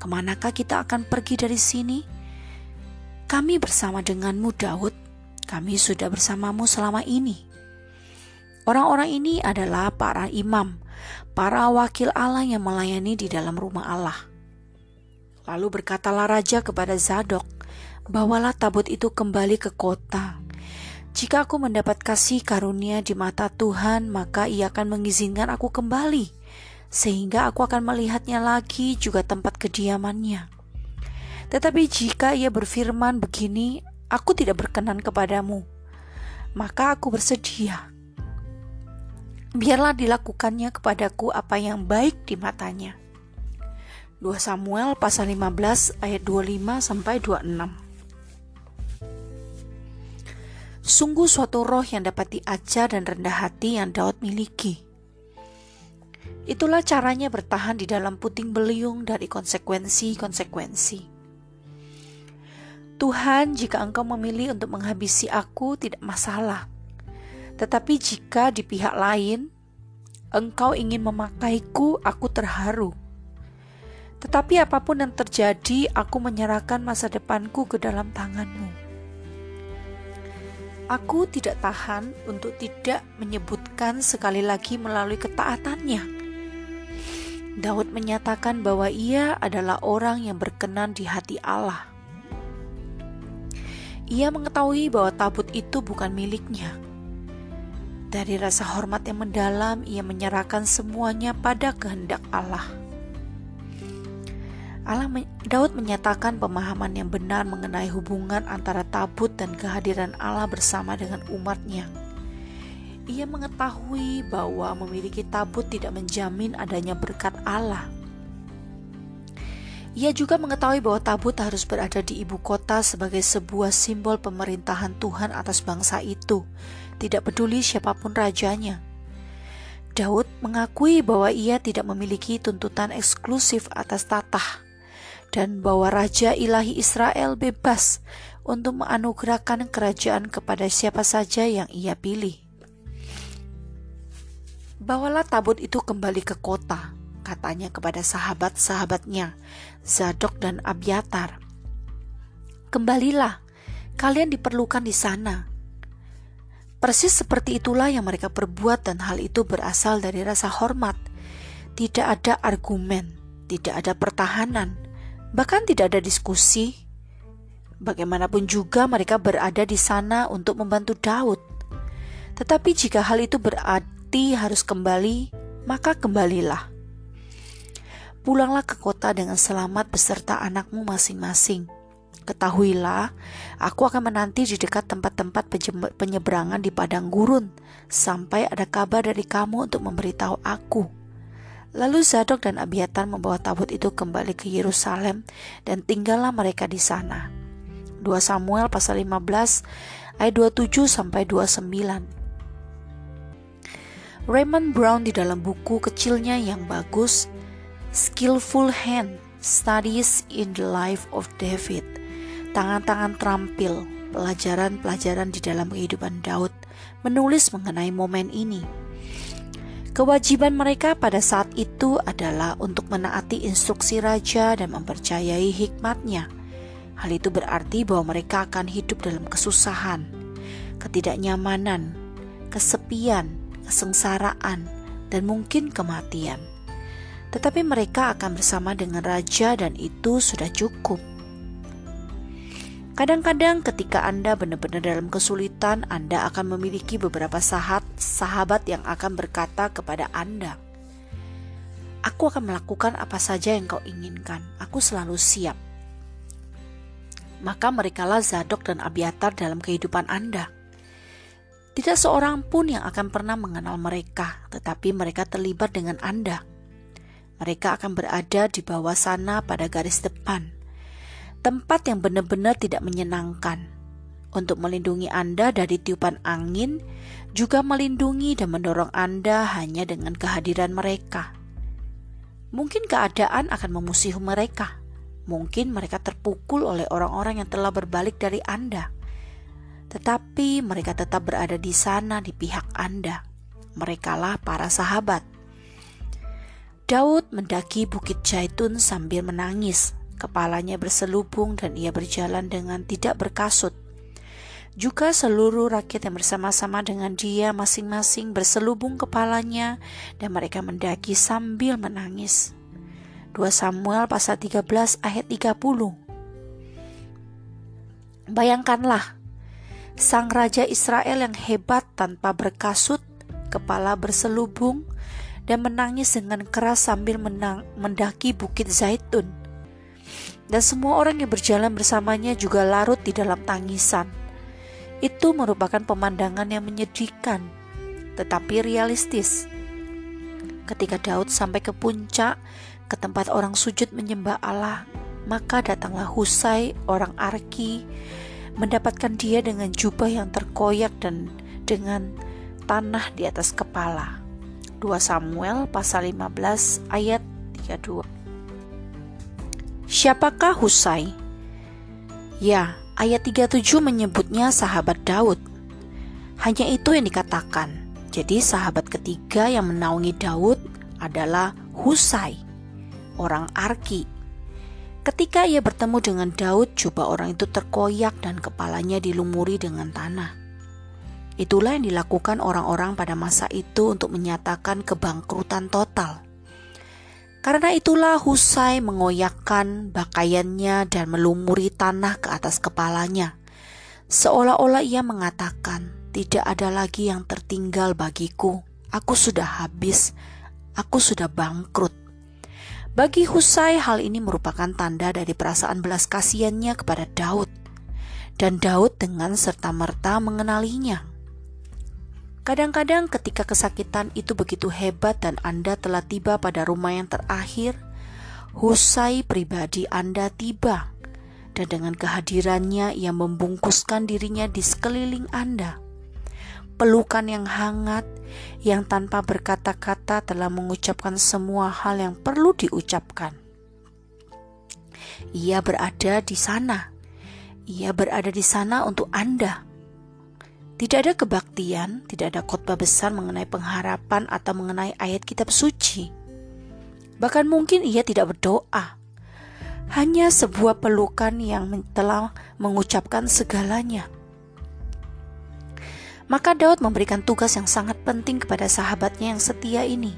"Ke manakah kita akan pergi dari sini? Kami bersama denganmu, Daud. Kami sudah bersamamu selama ini." Orang-orang ini adalah para imam, para wakil Allah yang melayani di dalam rumah Allah. Lalu berkatalah raja kepada Zadok, "Bawalah tabut itu kembali ke kota." Jika aku mendapat kasih karunia di mata Tuhan, maka Ia akan mengizinkan aku kembali, sehingga aku akan melihatnya lagi juga tempat kediamannya. Tetapi jika Ia berfirman begini, "Aku tidak berkenan kepadamu," maka aku bersedia. Biarlah dilakukannya kepadaku apa yang baik di matanya. 2 Samuel pasal 15 ayat 25 sampai 26. Sungguh suatu roh yang dapat diajar dan rendah hati yang Daud miliki. Itulah caranya bertahan di dalam puting beliung dari konsekuensi-konsekuensi. Tuhan, jika Engkau memilih untuk menghabisi aku, tidak masalah. Tetapi jika di pihak lain Engkau ingin memakaiku, aku terharu. Tetapi apa pun yang terjadi, aku menyerahkan masa depanku ke dalam tanganmu. Aku tidak tahan untuk tidak menyebutkan sekali lagi melalui ketaatannya. Daud menyatakan bahwa ia adalah orang yang berkenan di hati Allah. Ia mengetahui bahwa tabut itu bukan miliknya. Dari rasa hormat yang mendalam, ia menyerahkan semuanya pada kehendak Allah. Allah Daud menyatakan pemahaman yang benar mengenai hubungan antara tabut dan kehadiran Allah bersama dengan umatnya. Ia mengetahui bahwa memiliki tabut tidak menjamin adanya berkat Allah. Ia juga mengetahui bahwa tabut harus berada di ibu kota sebagai sebuah simbol pemerintahan Tuhan atas bangsa itu, tidak peduli siapa pun rajanya. Daud mengakui bahwa ia tidak memiliki tuntutan eksklusif atas tatah dan bahwa Raja Ilahi Israel bebas untuk menganugerahkan kerajaan kepada siapa saja yang ia pilih. Bawalah tabut itu kembali ke kota, katanya kepada sahabat-sahabatnya, Zadok dan Abiatar. Kembalilah, kalian diperlukan di sana. Persis seperti itulah yang mereka perbuat dan hal itu berasal dari rasa hormat. Tidak ada argumen, tidak ada pertahanan, Bahkan tidak ada diskusi. Bagaimanapun juga mereka berada di sana untuk membantu Daud. Tetapi jika hal itu berarti harus kembali, maka kembalilah. Pulanglah ke kota dengan selamat beserta anakmu masing-masing. Ketahuilah, aku akan menanti di dekat tempat-tempat penyeberangan di padang gurun sampai ada kabar dari kamu untuk memberitahu aku Lalu Zadok dan Abiatar membawa tabut itu kembali ke Yerusalem dan tinggallah mereka di sana. 2 Samuel pasal 15 ayat 27 sampai 29. Raymond Brown di dalam buku kecilnya yang bagus Skillful Hand Studies in the Life of David Tangan-tangan terampil Pelajaran-pelajaran di dalam kehidupan Daud Menulis mengenai momen ini Kewajiban mereka pada saat itu adalah untuk menaati instruksi raja dan mempercayai hikmatnya. Hal itu berarti bahwa mereka akan hidup dalam kesusahan, ketidaknyamanan, kesepian, kesengsaraan, dan mungkin kematian. Tetapi mereka akan bersama dengan raja, dan itu sudah cukup. Kadang-kadang, ketika Anda benar-benar dalam kesulitan, Anda akan memiliki beberapa sahabat, sahabat yang akan berkata kepada Anda, "Aku akan melakukan apa saja yang kau inginkan. Aku selalu siap." Maka merekalah Zadok dan Abiatar dalam kehidupan Anda tidak seorang pun yang akan pernah mengenal mereka, tetapi mereka terlibat dengan Anda. Mereka akan berada di bawah sana pada garis depan, tempat yang benar-benar tidak menyenangkan. Untuk melindungi Anda dari tiupan angin, juga melindungi dan mendorong Anda hanya dengan kehadiran mereka. Mungkin keadaan akan memusuhi mereka. Mungkin mereka terpukul oleh orang-orang yang telah berbalik dari Anda tetapi mereka tetap berada di sana di pihak Anda. Merekalah para sahabat. Daud mendaki bukit Jaitun sambil menangis. Kepalanya berselubung dan ia berjalan dengan tidak berkasut. Juga seluruh rakyat yang bersama-sama dengan dia masing-masing berselubung kepalanya dan mereka mendaki sambil menangis. 2 Samuel pasal 13 ayat 30 Bayangkanlah sang raja Israel yang hebat tanpa berkasut, kepala berselubung, dan menangis dengan keras sambil menang, mendaki bukit Zaitun. Dan semua orang yang berjalan bersamanya juga larut di dalam tangisan. Itu merupakan pemandangan yang menyedihkan, tetapi realistis. Ketika Daud sampai ke puncak, ke tempat orang sujud menyembah Allah, maka datanglah Husai, orang Arki, mendapatkan dia dengan jubah yang terkoyak dan dengan tanah di atas kepala. 2 Samuel pasal 15 ayat 32. Siapakah Husai? Ya, ayat 37 menyebutnya sahabat Daud. Hanya itu yang dikatakan. Jadi sahabat ketiga yang menaungi Daud adalah Husai, orang Arki Ketika ia bertemu dengan Daud, coba orang itu terkoyak dan kepalanya dilumuri dengan tanah. Itulah yang dilakukan orang-orang pada masa itu untuk menyatakan kebangkrutan total. Karena itulah Husai mengoyakkan pakaiannya dan melumuri tanah ke atas kepalanya. Seolah-olah ia mengatakan, tidak ada lagi yang tertinggal bagiku. Aku sudah habis, aku sudah bangkrut. Bagi Husai hal ini merupakan tanda dari perasaan belas kasihannya kepada Daud. Dan Daud dengan serta-merta mengenalinya. Kadang-kadang ketika kesakitan itu begitu hebat dan Anda telah tiba pada rumah yang terakhir, Husai pribadi Anda tiba. Dan dengan kehadirannya ia membungkuskan dirinya di sekeliling Anda pelukan yang hangat, yang tanpa berkata-kata telah mengucapkan semua hal yang perlu diucapkan. Ia berada di sana. Ia berada di sana untuk Anda. Tidak ada kebaktian, tidak ada khotbah besar mengenai pengharapan atau mengenai ayat kitab suci. Bahkan mungkin ia tidak berdoa. Hanya sebuah pelukan yang telah mengucapkan segalanya. Maka Daud memberikan tugas yang sangat penting kepada sahabatnya yang setia ini.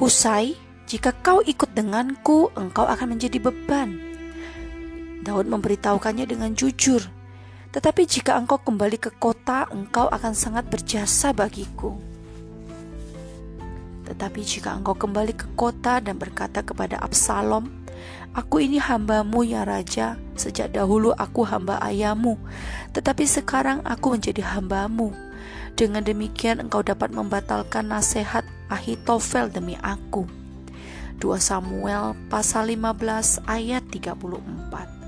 Husai, jika kau ikut denganku, engkau akan menjadi beban. Daud memberitahukannya dengan jujur, tetapi jika engkau kembali ke kota, engkau akan sangat berjasa bagiku. Tetapi jika engkau kembali ke kota dan berkata kepada Absalom, Aku ini hambamu ya Raja, sejak dahulu aku hamba ayahmu, tetapi sekarang aku menjadi hambamu. Dengan demikian engkau dapat membatalkan nasihat Ahitofel demi aku. 2 Samuel pasal 15 ayat 34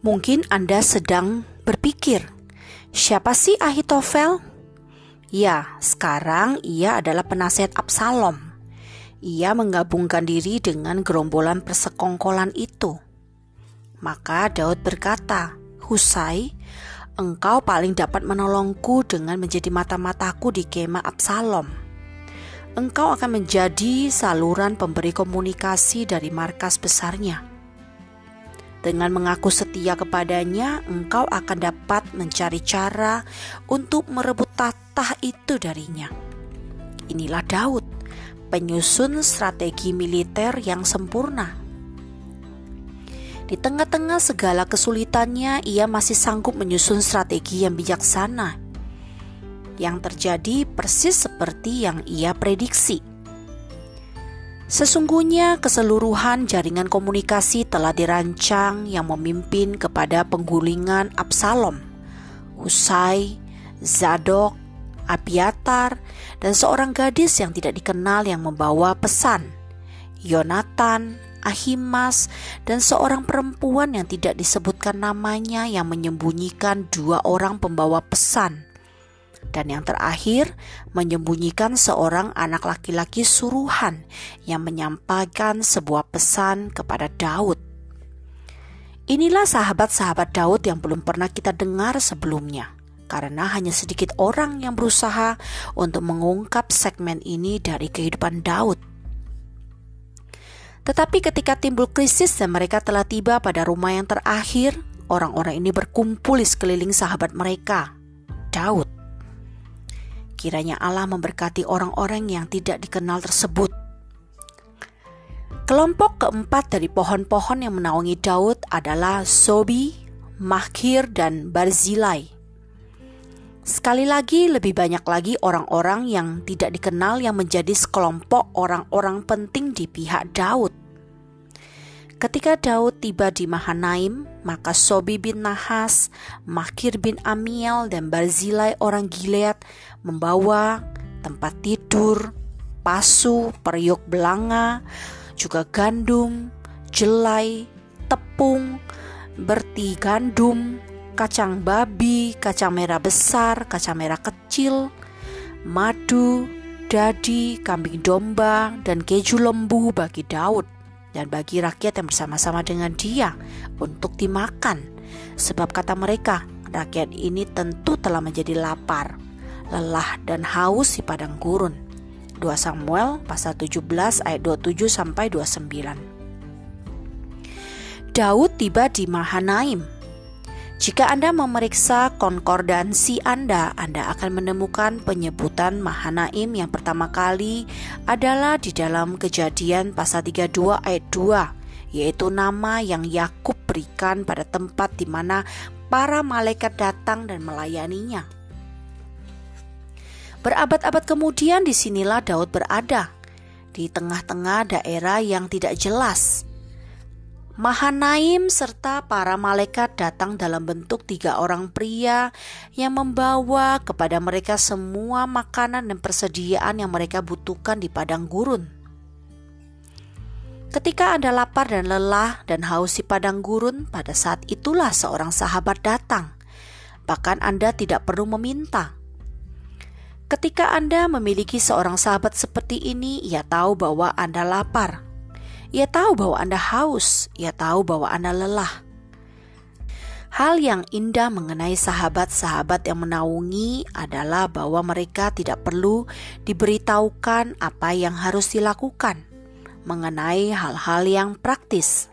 Mungkin Anda sedang berpikir, siapa sih Ahitofel? Ya, sekarang ia adalah penasihat Absalom. Ia menggabungkan diri dengan gerombolan persekongkolan itu. Maka Daud berkata, Husai, engkau paling dapat menolongku dengan menjadi mata-mataku di kemah Absalom. engkau akan menjadi saluran pemberi komunikasi dari markas besarnya. Dengan mengaku setia kepadanya, engkau akan dapat mencari cara untuk merebut tatah itu darinya. Inilah Daud, penyusun strategi militer yang sempurna. Di tengah-tengah segala kesulitannya, ia masih sanggup menyusun strategi yang bijaksana yang terjadi persis seperti yang ia prediksi. Sesungguhnya keseluruhan jaringan komunikasi telah dirancang yang memimpin kepada penggulingan Absalom, Husai, Zadok, Abiatar, dan seorang gadis yang tidak dikenal yang membawa pesan, Yonatan, Ahimas, dan seorang perempuan yang tidak disebutkan namanya yang menyembunyikan dua orang pembawa pesan, dan yang terakhir, menyembunyikan seorang anak laki-laki suruhan yang menyampaikan sebuah pesan kepada Daud. Inilah sahabat-sahabat Daud yang belum pernah kita dengar sebelumnya, karena hanya sedikit orang yang berusaha untuk mengungkap segmen ini dari kehidupan Daud. Tetapi ketika timbul krisis dan mereka telah tiba pada rumah yang terakhir, orang-orang ini berkumpul di sekeliling sahabat mereka, Daud. Kiranya Allah memberkati orang-orang yang tidak dikenal tersebut. Kelompok keempat dari pohon-pohon yang menaungi Daud adalah Sobi, Makhir, dan Barzilai. Sekali lagi, lebih banyak lagi orang-orang yang tidak dikenal yang menjadi sekelompok orang-orang penting di pihak Daud. Ketika Daud tiba di Mahanaim, maka Sobi bin Nahas, Makir bin Amiel, dan Barzilai orang Gilead membawa tempat tidur, pasu, periuk belanga, juga gandum, jelai, tepung, berti gandum, kacang babi, kacang merah besar, kacang merah kecil, madu, dadi, kambing domba, dan keju lembu bagi Daud dan bagi rakyat yang bersama-sama dengan dia untuk dimakan. Sebab kata mereka, rakyat ini tentu telah menjadi lapar, lelah dan haus di padang gurun. 2 Samuel pasal 17 ayat 27 sampai 29. Daud tiba di Mahanaim jika Anda memeriksa konkordansi Anda, Anda akan menemukan penyebutan Mahanaim yang pertama kali adalah di dalam Kejadian pasal 32 ayat 2, yaitu nama yang Yakub berikan pada tempat di mana para malaikat datang dan melayaninya. Berabad-abad kemudian di sinilah Daud berada, di tengah-tengah daerah yang tidak jelas, Mahanaim serta para malaikat datang dalam bentuk tiga orang pria yang membawa kepada mereka semua makanan dan persediaan yang mereka butuhkan di padang gurun. Ketika Anda lapar dan lelah dan haus di padang gurun, pada saat itulah seorang sahabat datang. Bahkan Anda tidak perlu meminta. Ketika Anda memiliki seorang sahabat seperti ini, ia tahu bahwa Anda lapar ia tahu bahwa Anda haus, ia tahu bahwa Anda lelah. Hal yang indah mengenai sahabat-sahabat yang menaungi adalah bahwa mereka tidak perlu diberitahukan apa yang harus dilakukan mengenai hal-hal yang praktis.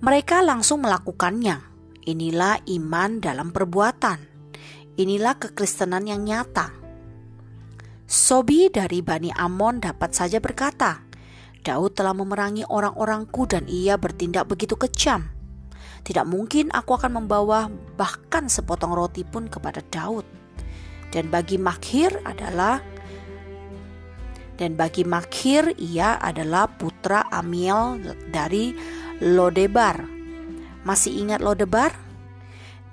Mereka langsung melakukannya. Inilah iman dalam perbuatan. Inilah kekristenan yang nyata. Sobi dari Bani Amon dapat saja berkata, Daud telah memerangi orang-orangku dan ia bertindak begitu kejam. Tidak mungkin aku akan membawa bahkan sepotong roti pun kepada Daud. Dan bagi Makhir adalah dan bagi Makhir ia adalah putra Amiel dari Lodebar. Masih ingat Lodebar?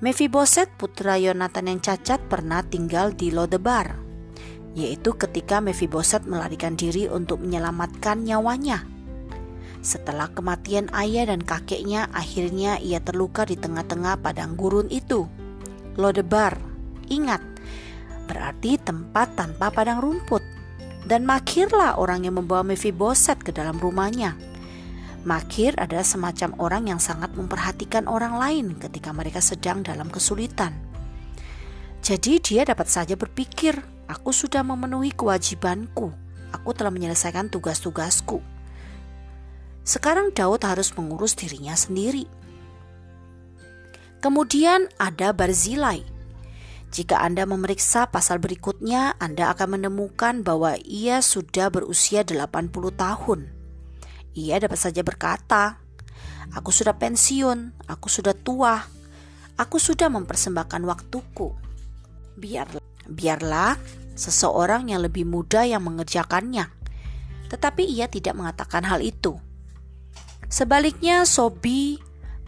Mephiboset putra Yonatan yang cacat pernah tinggal di Lodebar yaitu ketika Mephiboset melarikan diri untuk menyelamatkan nyawanya. Setelah kematian ayah dan kakeknya, akhirnya ia terluka di tengah-tengah padang gurun itu. Lodebar, ingat, berarti tempat tanpa padang rumput. Dan Makirlah orang yang membawa Mephiboset ke dalam rumahnya. Makir adalah semacam orang yang sangat memperhatikan orang lain ketika mereka sedang dalam kesulitan. Jadi dia dapat saja berpikir Aku sudah memenuhi kewajibanku. Aku telah menyelesaikan tugas-tugasku. Sekarang Daud harus mengurus dirinya sendiri. Kemudian ada Barzilai. Jika Anda memeriksa pasal berikutnya, Anda akan menemukan bahwa ia sudah berusia 80 tahun. Ia dapat saja berkata, Aku sudah pensiun, aku sudah tua, aku sudah mempersembahkan waktuku. Biarlah, biarlah seseorang yang lebih muda yang mengerjakannya. Tetapi ia tidak mengatakan hal itu. Sebaliknya, Sobi,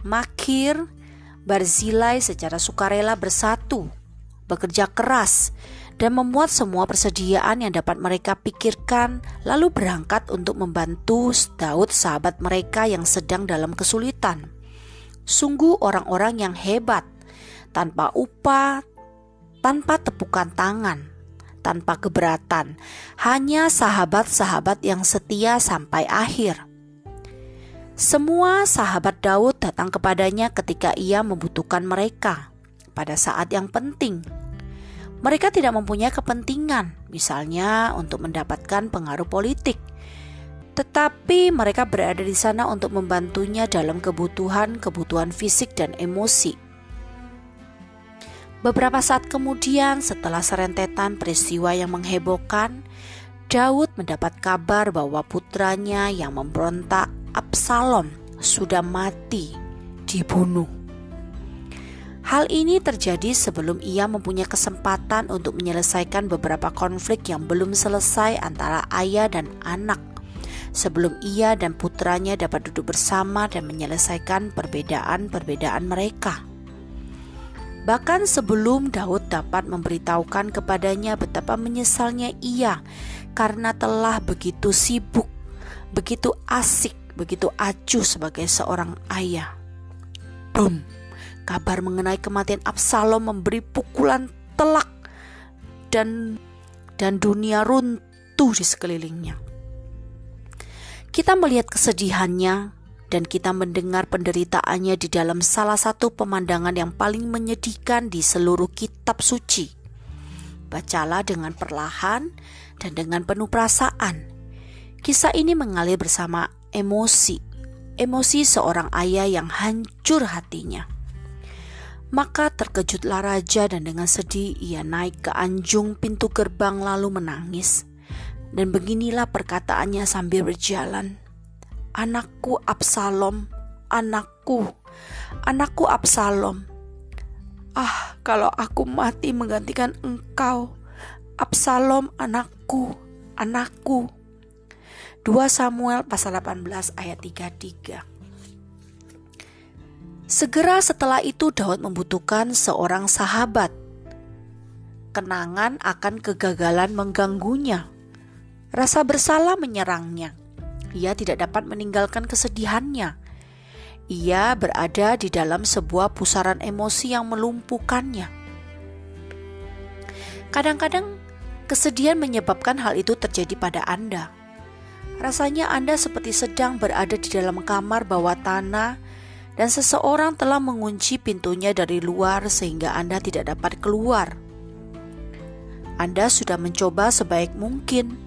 Makir, Barzilai secara sukarela bersatu, bekerja keras, dan memuat semua persediaan yang dapat mereka pikirkan, lalu berangkat untuk membantu Daud, sahabat mereka yang sedang dalam kesulitan. Sungguh, orang-orang yang hebat, tanpa upah, tanpa tepukan tangan tanpa keberatan, hanya sahabat-sahabat yang setia sampai akhir. Semua sahabat Daud datang kepadanya ketika ia membutuhkan mereka pada saat yang penting. Mereka tidak mempunyai kepentingan, misalnya untuk mendapatkan pengaruh politik, tetapi mereka berada di sana untuk membantunya dalam kebutuhan-kebutuhan fisik dan emosi. Beberapa saat kemudian, setelah serentetan peristiwa yang menghebohkan, Daud mendapat kabar bahwa putranya yang memberontak, Absalom, sudah mati, dibunuh. Hal ini terjadi sebelum ia mempunyai kesempatan untuk menyelesaikan beberapa konflik yang belum selesai antara ayah dan anak. Sebelum ia dan putranya dapat duduk bersama dan menyelesaikan perbedaan-perbedaan mereka. Bahkan sebelum Daud dapat memberitahukan kepadanya betapa menyesalnya ia karena telah begitu sibuk, begitu asik, begitu acuh sebagai seorang ayah. Boom! Kabar mengenai kematian Absalom memberi pukulan telak dan dan dunia runtuh di sekelilingnya. Kita melihat kesedihannya, dan kita mendengar penderitaannya di dalam salah satu pemandangan yang paling menyedihkan di seluruh kitab suci. Bacalah dengan perlahan dan dengan penuh perasaan. Kisah ini mengalir bersama emosi, emosi seorang ayah yang hancur hatinya. Maka terkejutlah raja dan dengan sedih ia naik ke anjung pintu gerbang lalu menangis. Dan beginilah perkataannya sambil berjalan anakku Absalom, anakku, anakku Absalom. Ah, kalau aku mati menggantikan engkau, Absalom anakku, anakku. 2 Samuel pasal 18 ayat 33. Segera setelah itu Daud membutuhkan seorang sahabat. Kenangan akan kegagalan mengganggunya. Rasa bersalah menyerangnya ia tidak dapat meninggalkan kesedihannya. Ia berada di dalam sebuah pusaran emosi yang melumpuhkannya. Kadang-kadang kesedihan menyebabkan hal itu terjadi pada Anda. Rasanya Anda seperti sedang berada di dalam kamar bawah tanah dan seseorang telah mengunci pintunya dari luar sehingga Anda tidak dapat keluar. Anda sudah mencoba sebaik mungkin.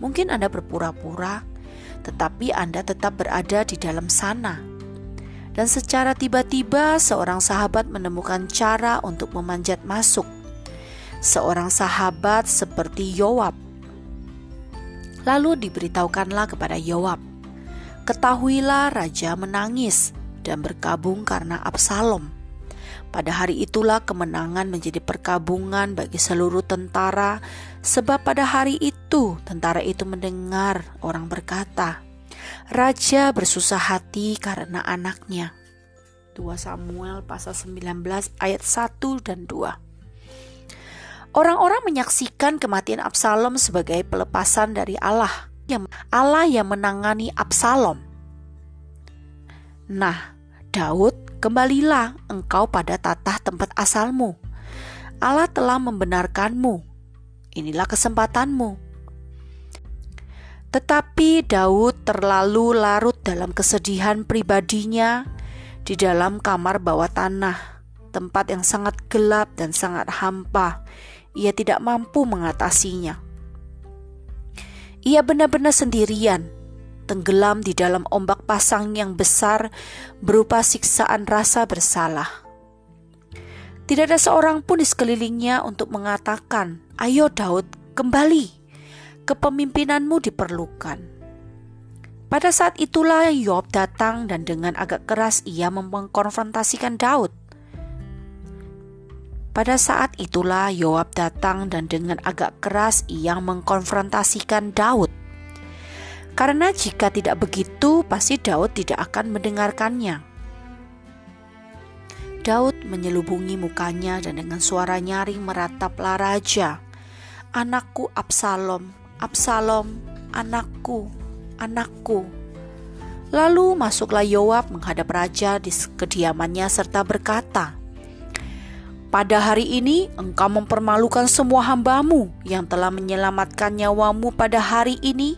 Mungkin Anda berpura-pura, tetapi Anda tetap berada di dalam sana. Dan secara tiba-tiba seorang sahabat menemukan cara untuk memanjat masuk. Seorang sahabat seperti Yoab. Lalu diberitahukanlah kepada Yoab, "Ketahuilah raja menangis dan berkabung karena Absalom." Pada hari itulah kemenangan menjadi perkabungan bagi seluruh tentara, sebab pada hari itu tentara itu mendengar orang berkata, "Raja bersusah hati karena anaknya." 2 Samuel pasal 19 ayat 1 dan 2. Orang-orang menyaksikan kematian Absalom sebagai pelepasan dari Allah, Allah yang menangani Absalom. Nah, Daud Kembalilah engkau pada tatah tempat asalmu. Allah telah membenarkanmu. Inilah kesempatanmu. Tetapi Daud terlalu larut dalam kesedihan pribadinya di dalam kamar bawah tanah. tempat yang sangat gelap dan sangat hampa. Ia tidak mampu mengatasinya. Ia benar-benar sendirian, tenggelam di dalam ombak pasang yang besar berupa siksaan rasa bersalah. Tidak ada seorang pun di sekelilingnya untuk mengatakan, "Ayo Daud, kembali. Kepemimpinanmu diperlukan." Pada saat itulah Yob datang dan dengan agak keras ia mengkonfrontasikan Daud. Pada saat itulah Yoab datang dan dengan agak keras ia mengkonfrontasikan Daud. Karena jika tidak begitu, pasti Daud tidak akan mendengarkannya. Daud menyelubungi mukanya dan dengan suara nyaring merataplah raja. Anakku Absalom, Absalom, anakku, anakku. Lalu masuklah Yoab menghadap raja di kediamannya serta berkata, pada hari ini engkau mempermalukan semua hambamu yang telah menyelamatkan nyawamu pada hari ini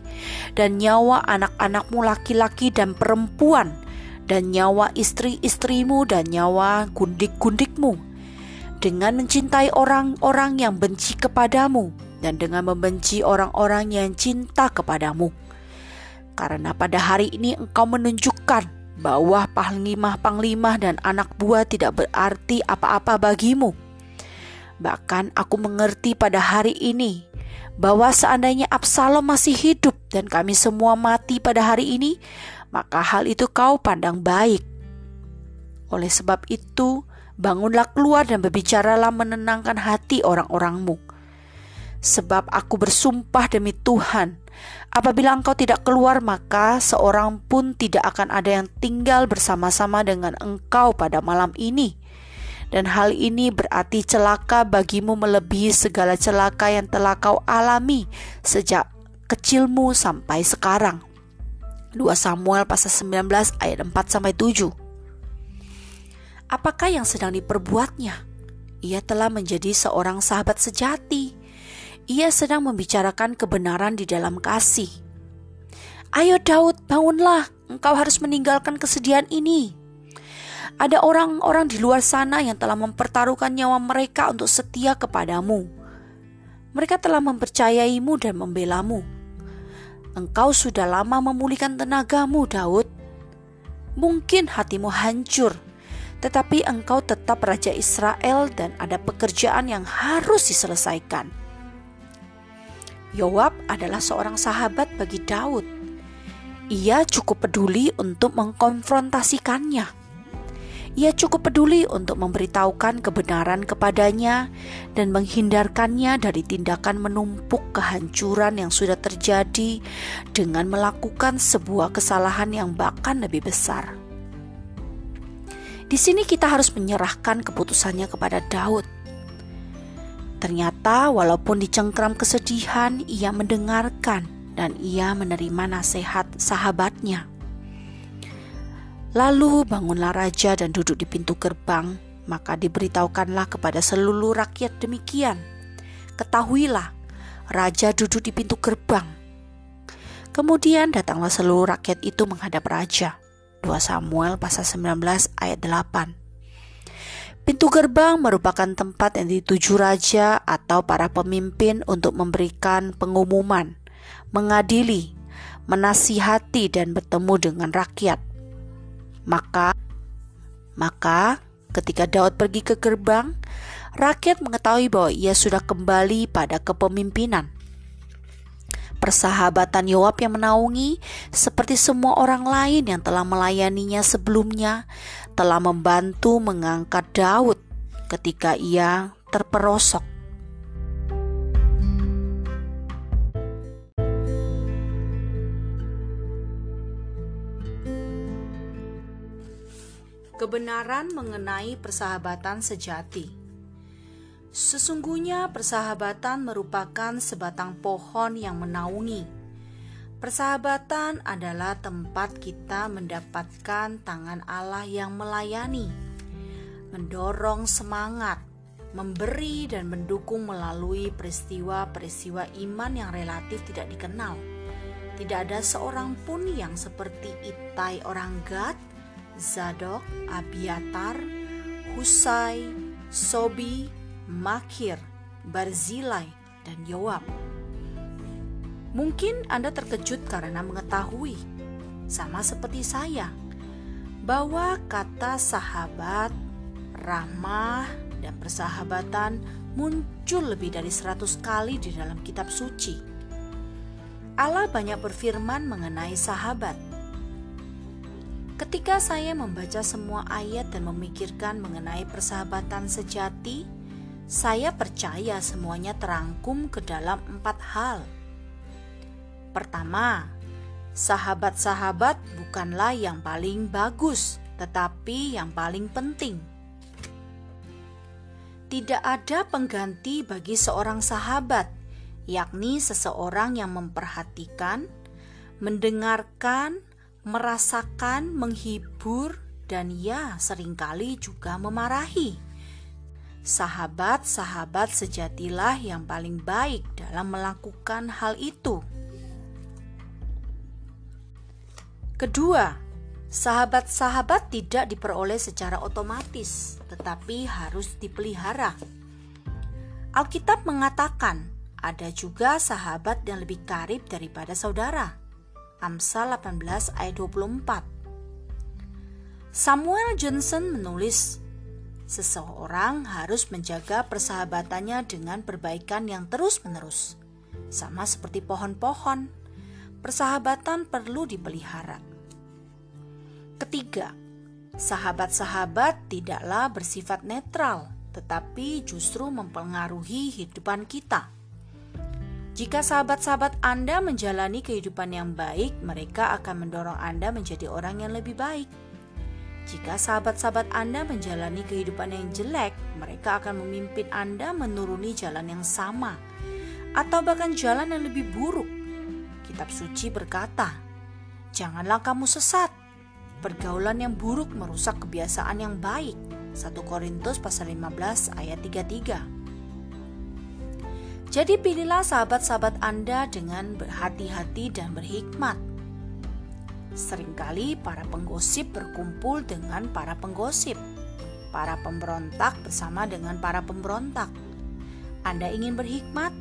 dan nyawa anak-anakmu laki-laki dan perempuan dan nyawa istri-istrimu dan nyawa gundik-gundikmu dengan mencintai orang-orang yang benci kepadamu dan dengan membenci orang-orang yang cinta kepadamu. Karena pada hari ini engkau menunjukkan bahwa panglima-panglima dan anak buah tidak berarti apa-apa bagimu. Bahkan aku mengerti pada hari ini bahwa seandainya Absalom masih hidup dan kami semua mati pada hari ini, maka hal itu kau pandang baik. Oleh sebab itu, bangunlah keluar dan berbicaralah menenangkan hati orang-orangmu. Sebab aku bersumpah demi Tuhan, apabila engkau tidak keluar, maka seorang pun tidak akan ada yang tinggal bersama-sama dengan engkau pada malam ini. Dan hal ini berarti celaka bagimu melebihi segala celaka yang telah kau alami sejak kecilmu sampai sekarang. 2 Samuel pasal 19 ayat 4 sampai 7. Apakah yang sedang diperbuatnya? Ia telah menjadi seorang sahabat sejati. Ia sedang membicarakan kebenaran di dalam kasih. Ayo Daud, bangunlah. Engkau harus meninggalkan kesedihan ini. Ada orang-orang di luar sana yang telah mempertaruhkan nyawa mereka untuk setia kepadamu. Mereka telah mempercayaimu dan membelamu. Engkau sudah lama memulihkan tenagamu, Daud. Mungkin hatimu hancur, tetapi engkau tetap raja Israel dan ada pekerjaan yang harus diselesaikan. Yoab adalah seorang sahabat bagi Daud. Ia cukup peduli untuk mengkonfrontasikannya ia cukup peduli untuk memberitahukan kebenaran kepadanya dan menghindarkannya dari tindakan menumpuk kehancuran yang sudah terjadi dengan melakukan sebuah kesalahan yang bahkan lebih besar. Di sini kita harus menyerahkan keputusannya kepada Daud. Ternyata walaupun dicengkram kesedihan, ia mendengarkan dan ia menerima nasihat sahabatnya. Lalu bangunlah raja dan duduk di pintu gerbang, maka diberitahukanlah kepada seluruh rakyat demikian. Ketahuilah, raja duduk di pintu gerbang. Kemudian datanglah seluruh rakyat itu menghadap raja. 2 Samuel pasal 19 ayat 8. Pintu gerbang merupakan tempat yang dituju raja atau para pemimpin untuk memberikan pengumuman, mengadili, menasihati dan bertemu dengan rakyat. Maka maka ketika Daud pergi ke gerbang, rakyat mengetahui bahwa ia sudah kembali pada kepemimpinan. Persahabatan Yoab yang menaungi, seperti semua orang lain yang telah melayaninya sebelumnya, telah membantu mengangkat Daud ketika ia terperosok. kebenaran mengenai persahabatan sejati. Sesungguhnya, persahabatan merupakan sebatang pohon yang menaungi. Persahabatan adalah tempat kita mendapatkan tangan Allah yang melayani, mendorong semangat, memberi, dan mendukung melalui peristiwa-peristiwa iman yang relatif tidak dikenal. Tidak ada seorang pun yang seperti Itai orang Gad Zadok, Abiatar, Husai, Sobi, Makir, Barzilai, dan Yoab. Mungkin Anda terkejut karena mengetahui, sama seperti saya, bahwa kata sahabat, ramah, dan persahabatan muncul lebih dari seratus kali di dalam kitab suci. Allah banyak berfirman mengenai sahabat. Ketika saya membaca semua ayat dan memikirkan mengenai persahabatan sejati, saya percaya semuanya terangkum ke dalam empat hal – Pertama, sahabat-sahabat bukanlah yang paling bagus, tetapi yang paling penting. Tidak ada pengganti bagi seorang sahabat, yakni seseorang yang memperhatikan, mendengarkan, merasakan, menghibur, dan ya, sering kali juga memarahi. Sahabat-sahabat sejatilah yang paling baik dalam melakukan hal itu. Kedua, sahabat-sahabat tidak diperoleh secara otomatis, tetapi harus dipelihara. Alkitab mengatakan ada juga sahabat yang lebih karib daripada saudara. Amsal 18 ayat 24. Samuel Johnson menulis, seseorang harus menjaga persahabatannya dengan perbaikan yang terus-menerus. Sama seperti pohon-pohon, persahabatan perlu dipelihara. Ketiga, sahabat-sahabat tidaklah bersifat netral, tetapi justru mempengaruhi kehidupan kita. Jika sahabat-sahabat Anda menjalani kehidupan yang baik, mereka akan mendorong Anda menjadi orang yang lebih baik. Jika sahabat-sahabat Anda menjalani kehidupan yang jelek, mereka akan memimpin Anda menuruni jalan yang sama, atau bahkan jalan yang lebih buruk. Kitab suci berkata, "Janganlah kamu sesat, Pergaulan yang buruk merusak kebiasaan yang baik. 1 Korintus pasal 15 ayat 33. Jadi pilihlah sahabat-sahabat Anda dengan berhati-hati dan berhikmat. Seringkali para penggosip berkumpul dengan para penggosip, para pemberontak bersama dengan para pemberontak. Anda ingin berhikmat?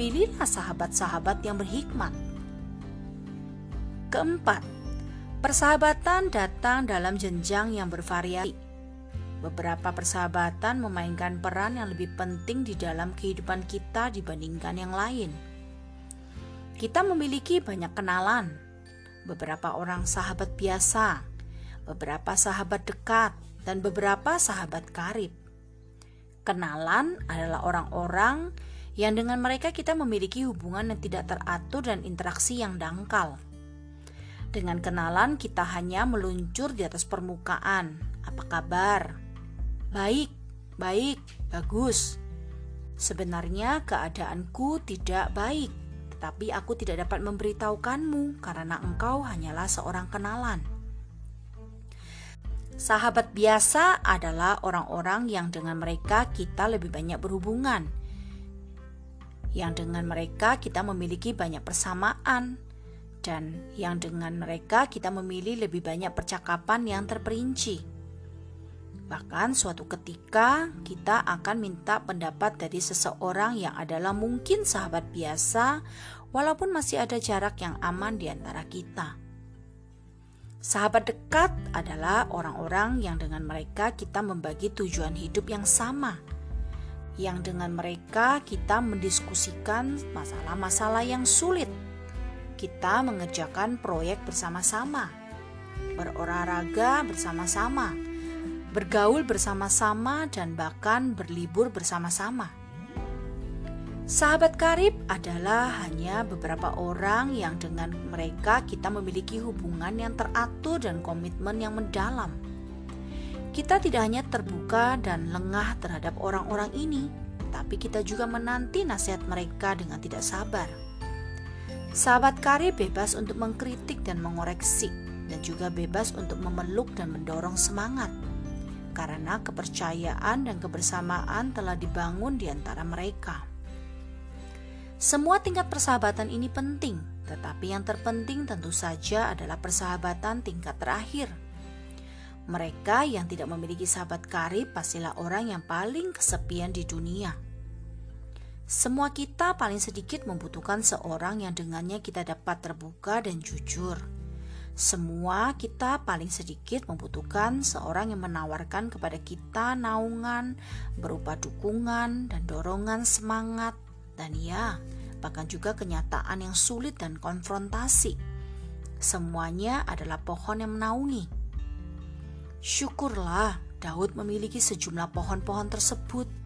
Pilihlah sahabat-sahabat yang berhikmat. Keempat, Persahabatan datang dalam jenjang yang bervariasi. Beberapa persahabatan memainkan peran yang lebih penting di dalam kehidupan kita dibandingkan yang lain. Kita memiliki banyak kenalan, beberapa orang sahabat biasa, beberapa sahabat dekat, dan beberapa sahabat karib. Kenalan adalah orang-orang yang dengan mereka kita memiliki hubungan yang tidak teratur dan interaksi yang dangkal. Dengan kenalan kita hanya meluncur di atas permukaan. Apa kabar? Baik, baik, bagus. Sebenarnya keadaanku tidak baik, tetapi aku tidak dapat memberitahukanmu karena engkau hanyalah seorang kenalan. Sahabat biasa adalah orang-orang yang dengan mereka kita lebih banyak berhubungan, yang dengan mereka kita memiliki banyak persamaan, dan yang dengan mereka kita memilih lebih banyak percakapan yang terperinci. Bahkan suatu ketika kita akan minta pendapat dari seseorang yang adalah mungkin sahabat biasa walaupun masih ada jarak yang aman di antara kita. Sahabat dekat adalah orang-orang yang dengan mereka kita membagi tujuan hidup yang sama. Yang dengan mereka kita mendiskusikan masalah-masalah yang sulit kita mengerjakan proyek bersama-sama, berolahraga bersama-sama, bergaul bersama-sama, dan bahkan berlibur bersama-sama. Sahabat karib adalah hanya beberapa orang yang dengan mereka kita memiliki hubungan yang teratur dan komitmen yang mendalam. Kita tidak hanya terbuka dan lengah terhadap orang-orang ini, tapi kita juga menanti nasihat mereka dengan tidak sabar. Sahabat karib bebas untuk mengkritik dan mengoreksi, dan juga bebas untuk memeluk dan mendorong semangat, karena kepercayaan dan kebersamaan telah dibangun di antara mereka. Semua tingkat persahabatan ini penting, tetapi yang terpenting tentu saja adalah persahabatan tingkat terakhir. Mereka yang tidak memiliki sahabat karib pastilah orang yang paling kesepian di dunia. Semua kita paling sedikit membutuhkan seorang yang dengannya kita dapat terbuka dan jujur. Semua kita paling sedikit membutuhkan seorang yang menawarkan kepada kita naungan berupa dukungan dan dorongan semangat dan ya, bahkan juga kenyataan yang sulit dan konfrontasi. Semuanya adalah pohon yang menaungi. Syukurlah Daud memiliki sejumlah pohon-pohon tersebut.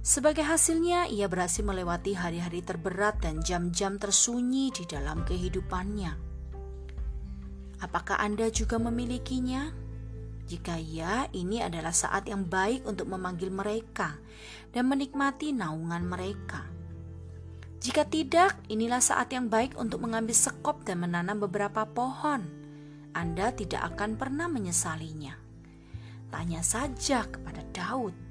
Sebagai hasilnya, ia berhasil melewati hari-hari terberat dan jam-jam tersunyi di dalam kehidupannya. Apakah Anda juga memilikinya? Jika ya, ini adalah saat yang baik untuk memanggil mereka dan menikmati naungan mereka. Jika tidak, inilah saat yang baik untuk mengambil sekop dan menanam beberapa pohon. Anda tidak akan pernah menyesalinya. Tanya saja kepada Daud.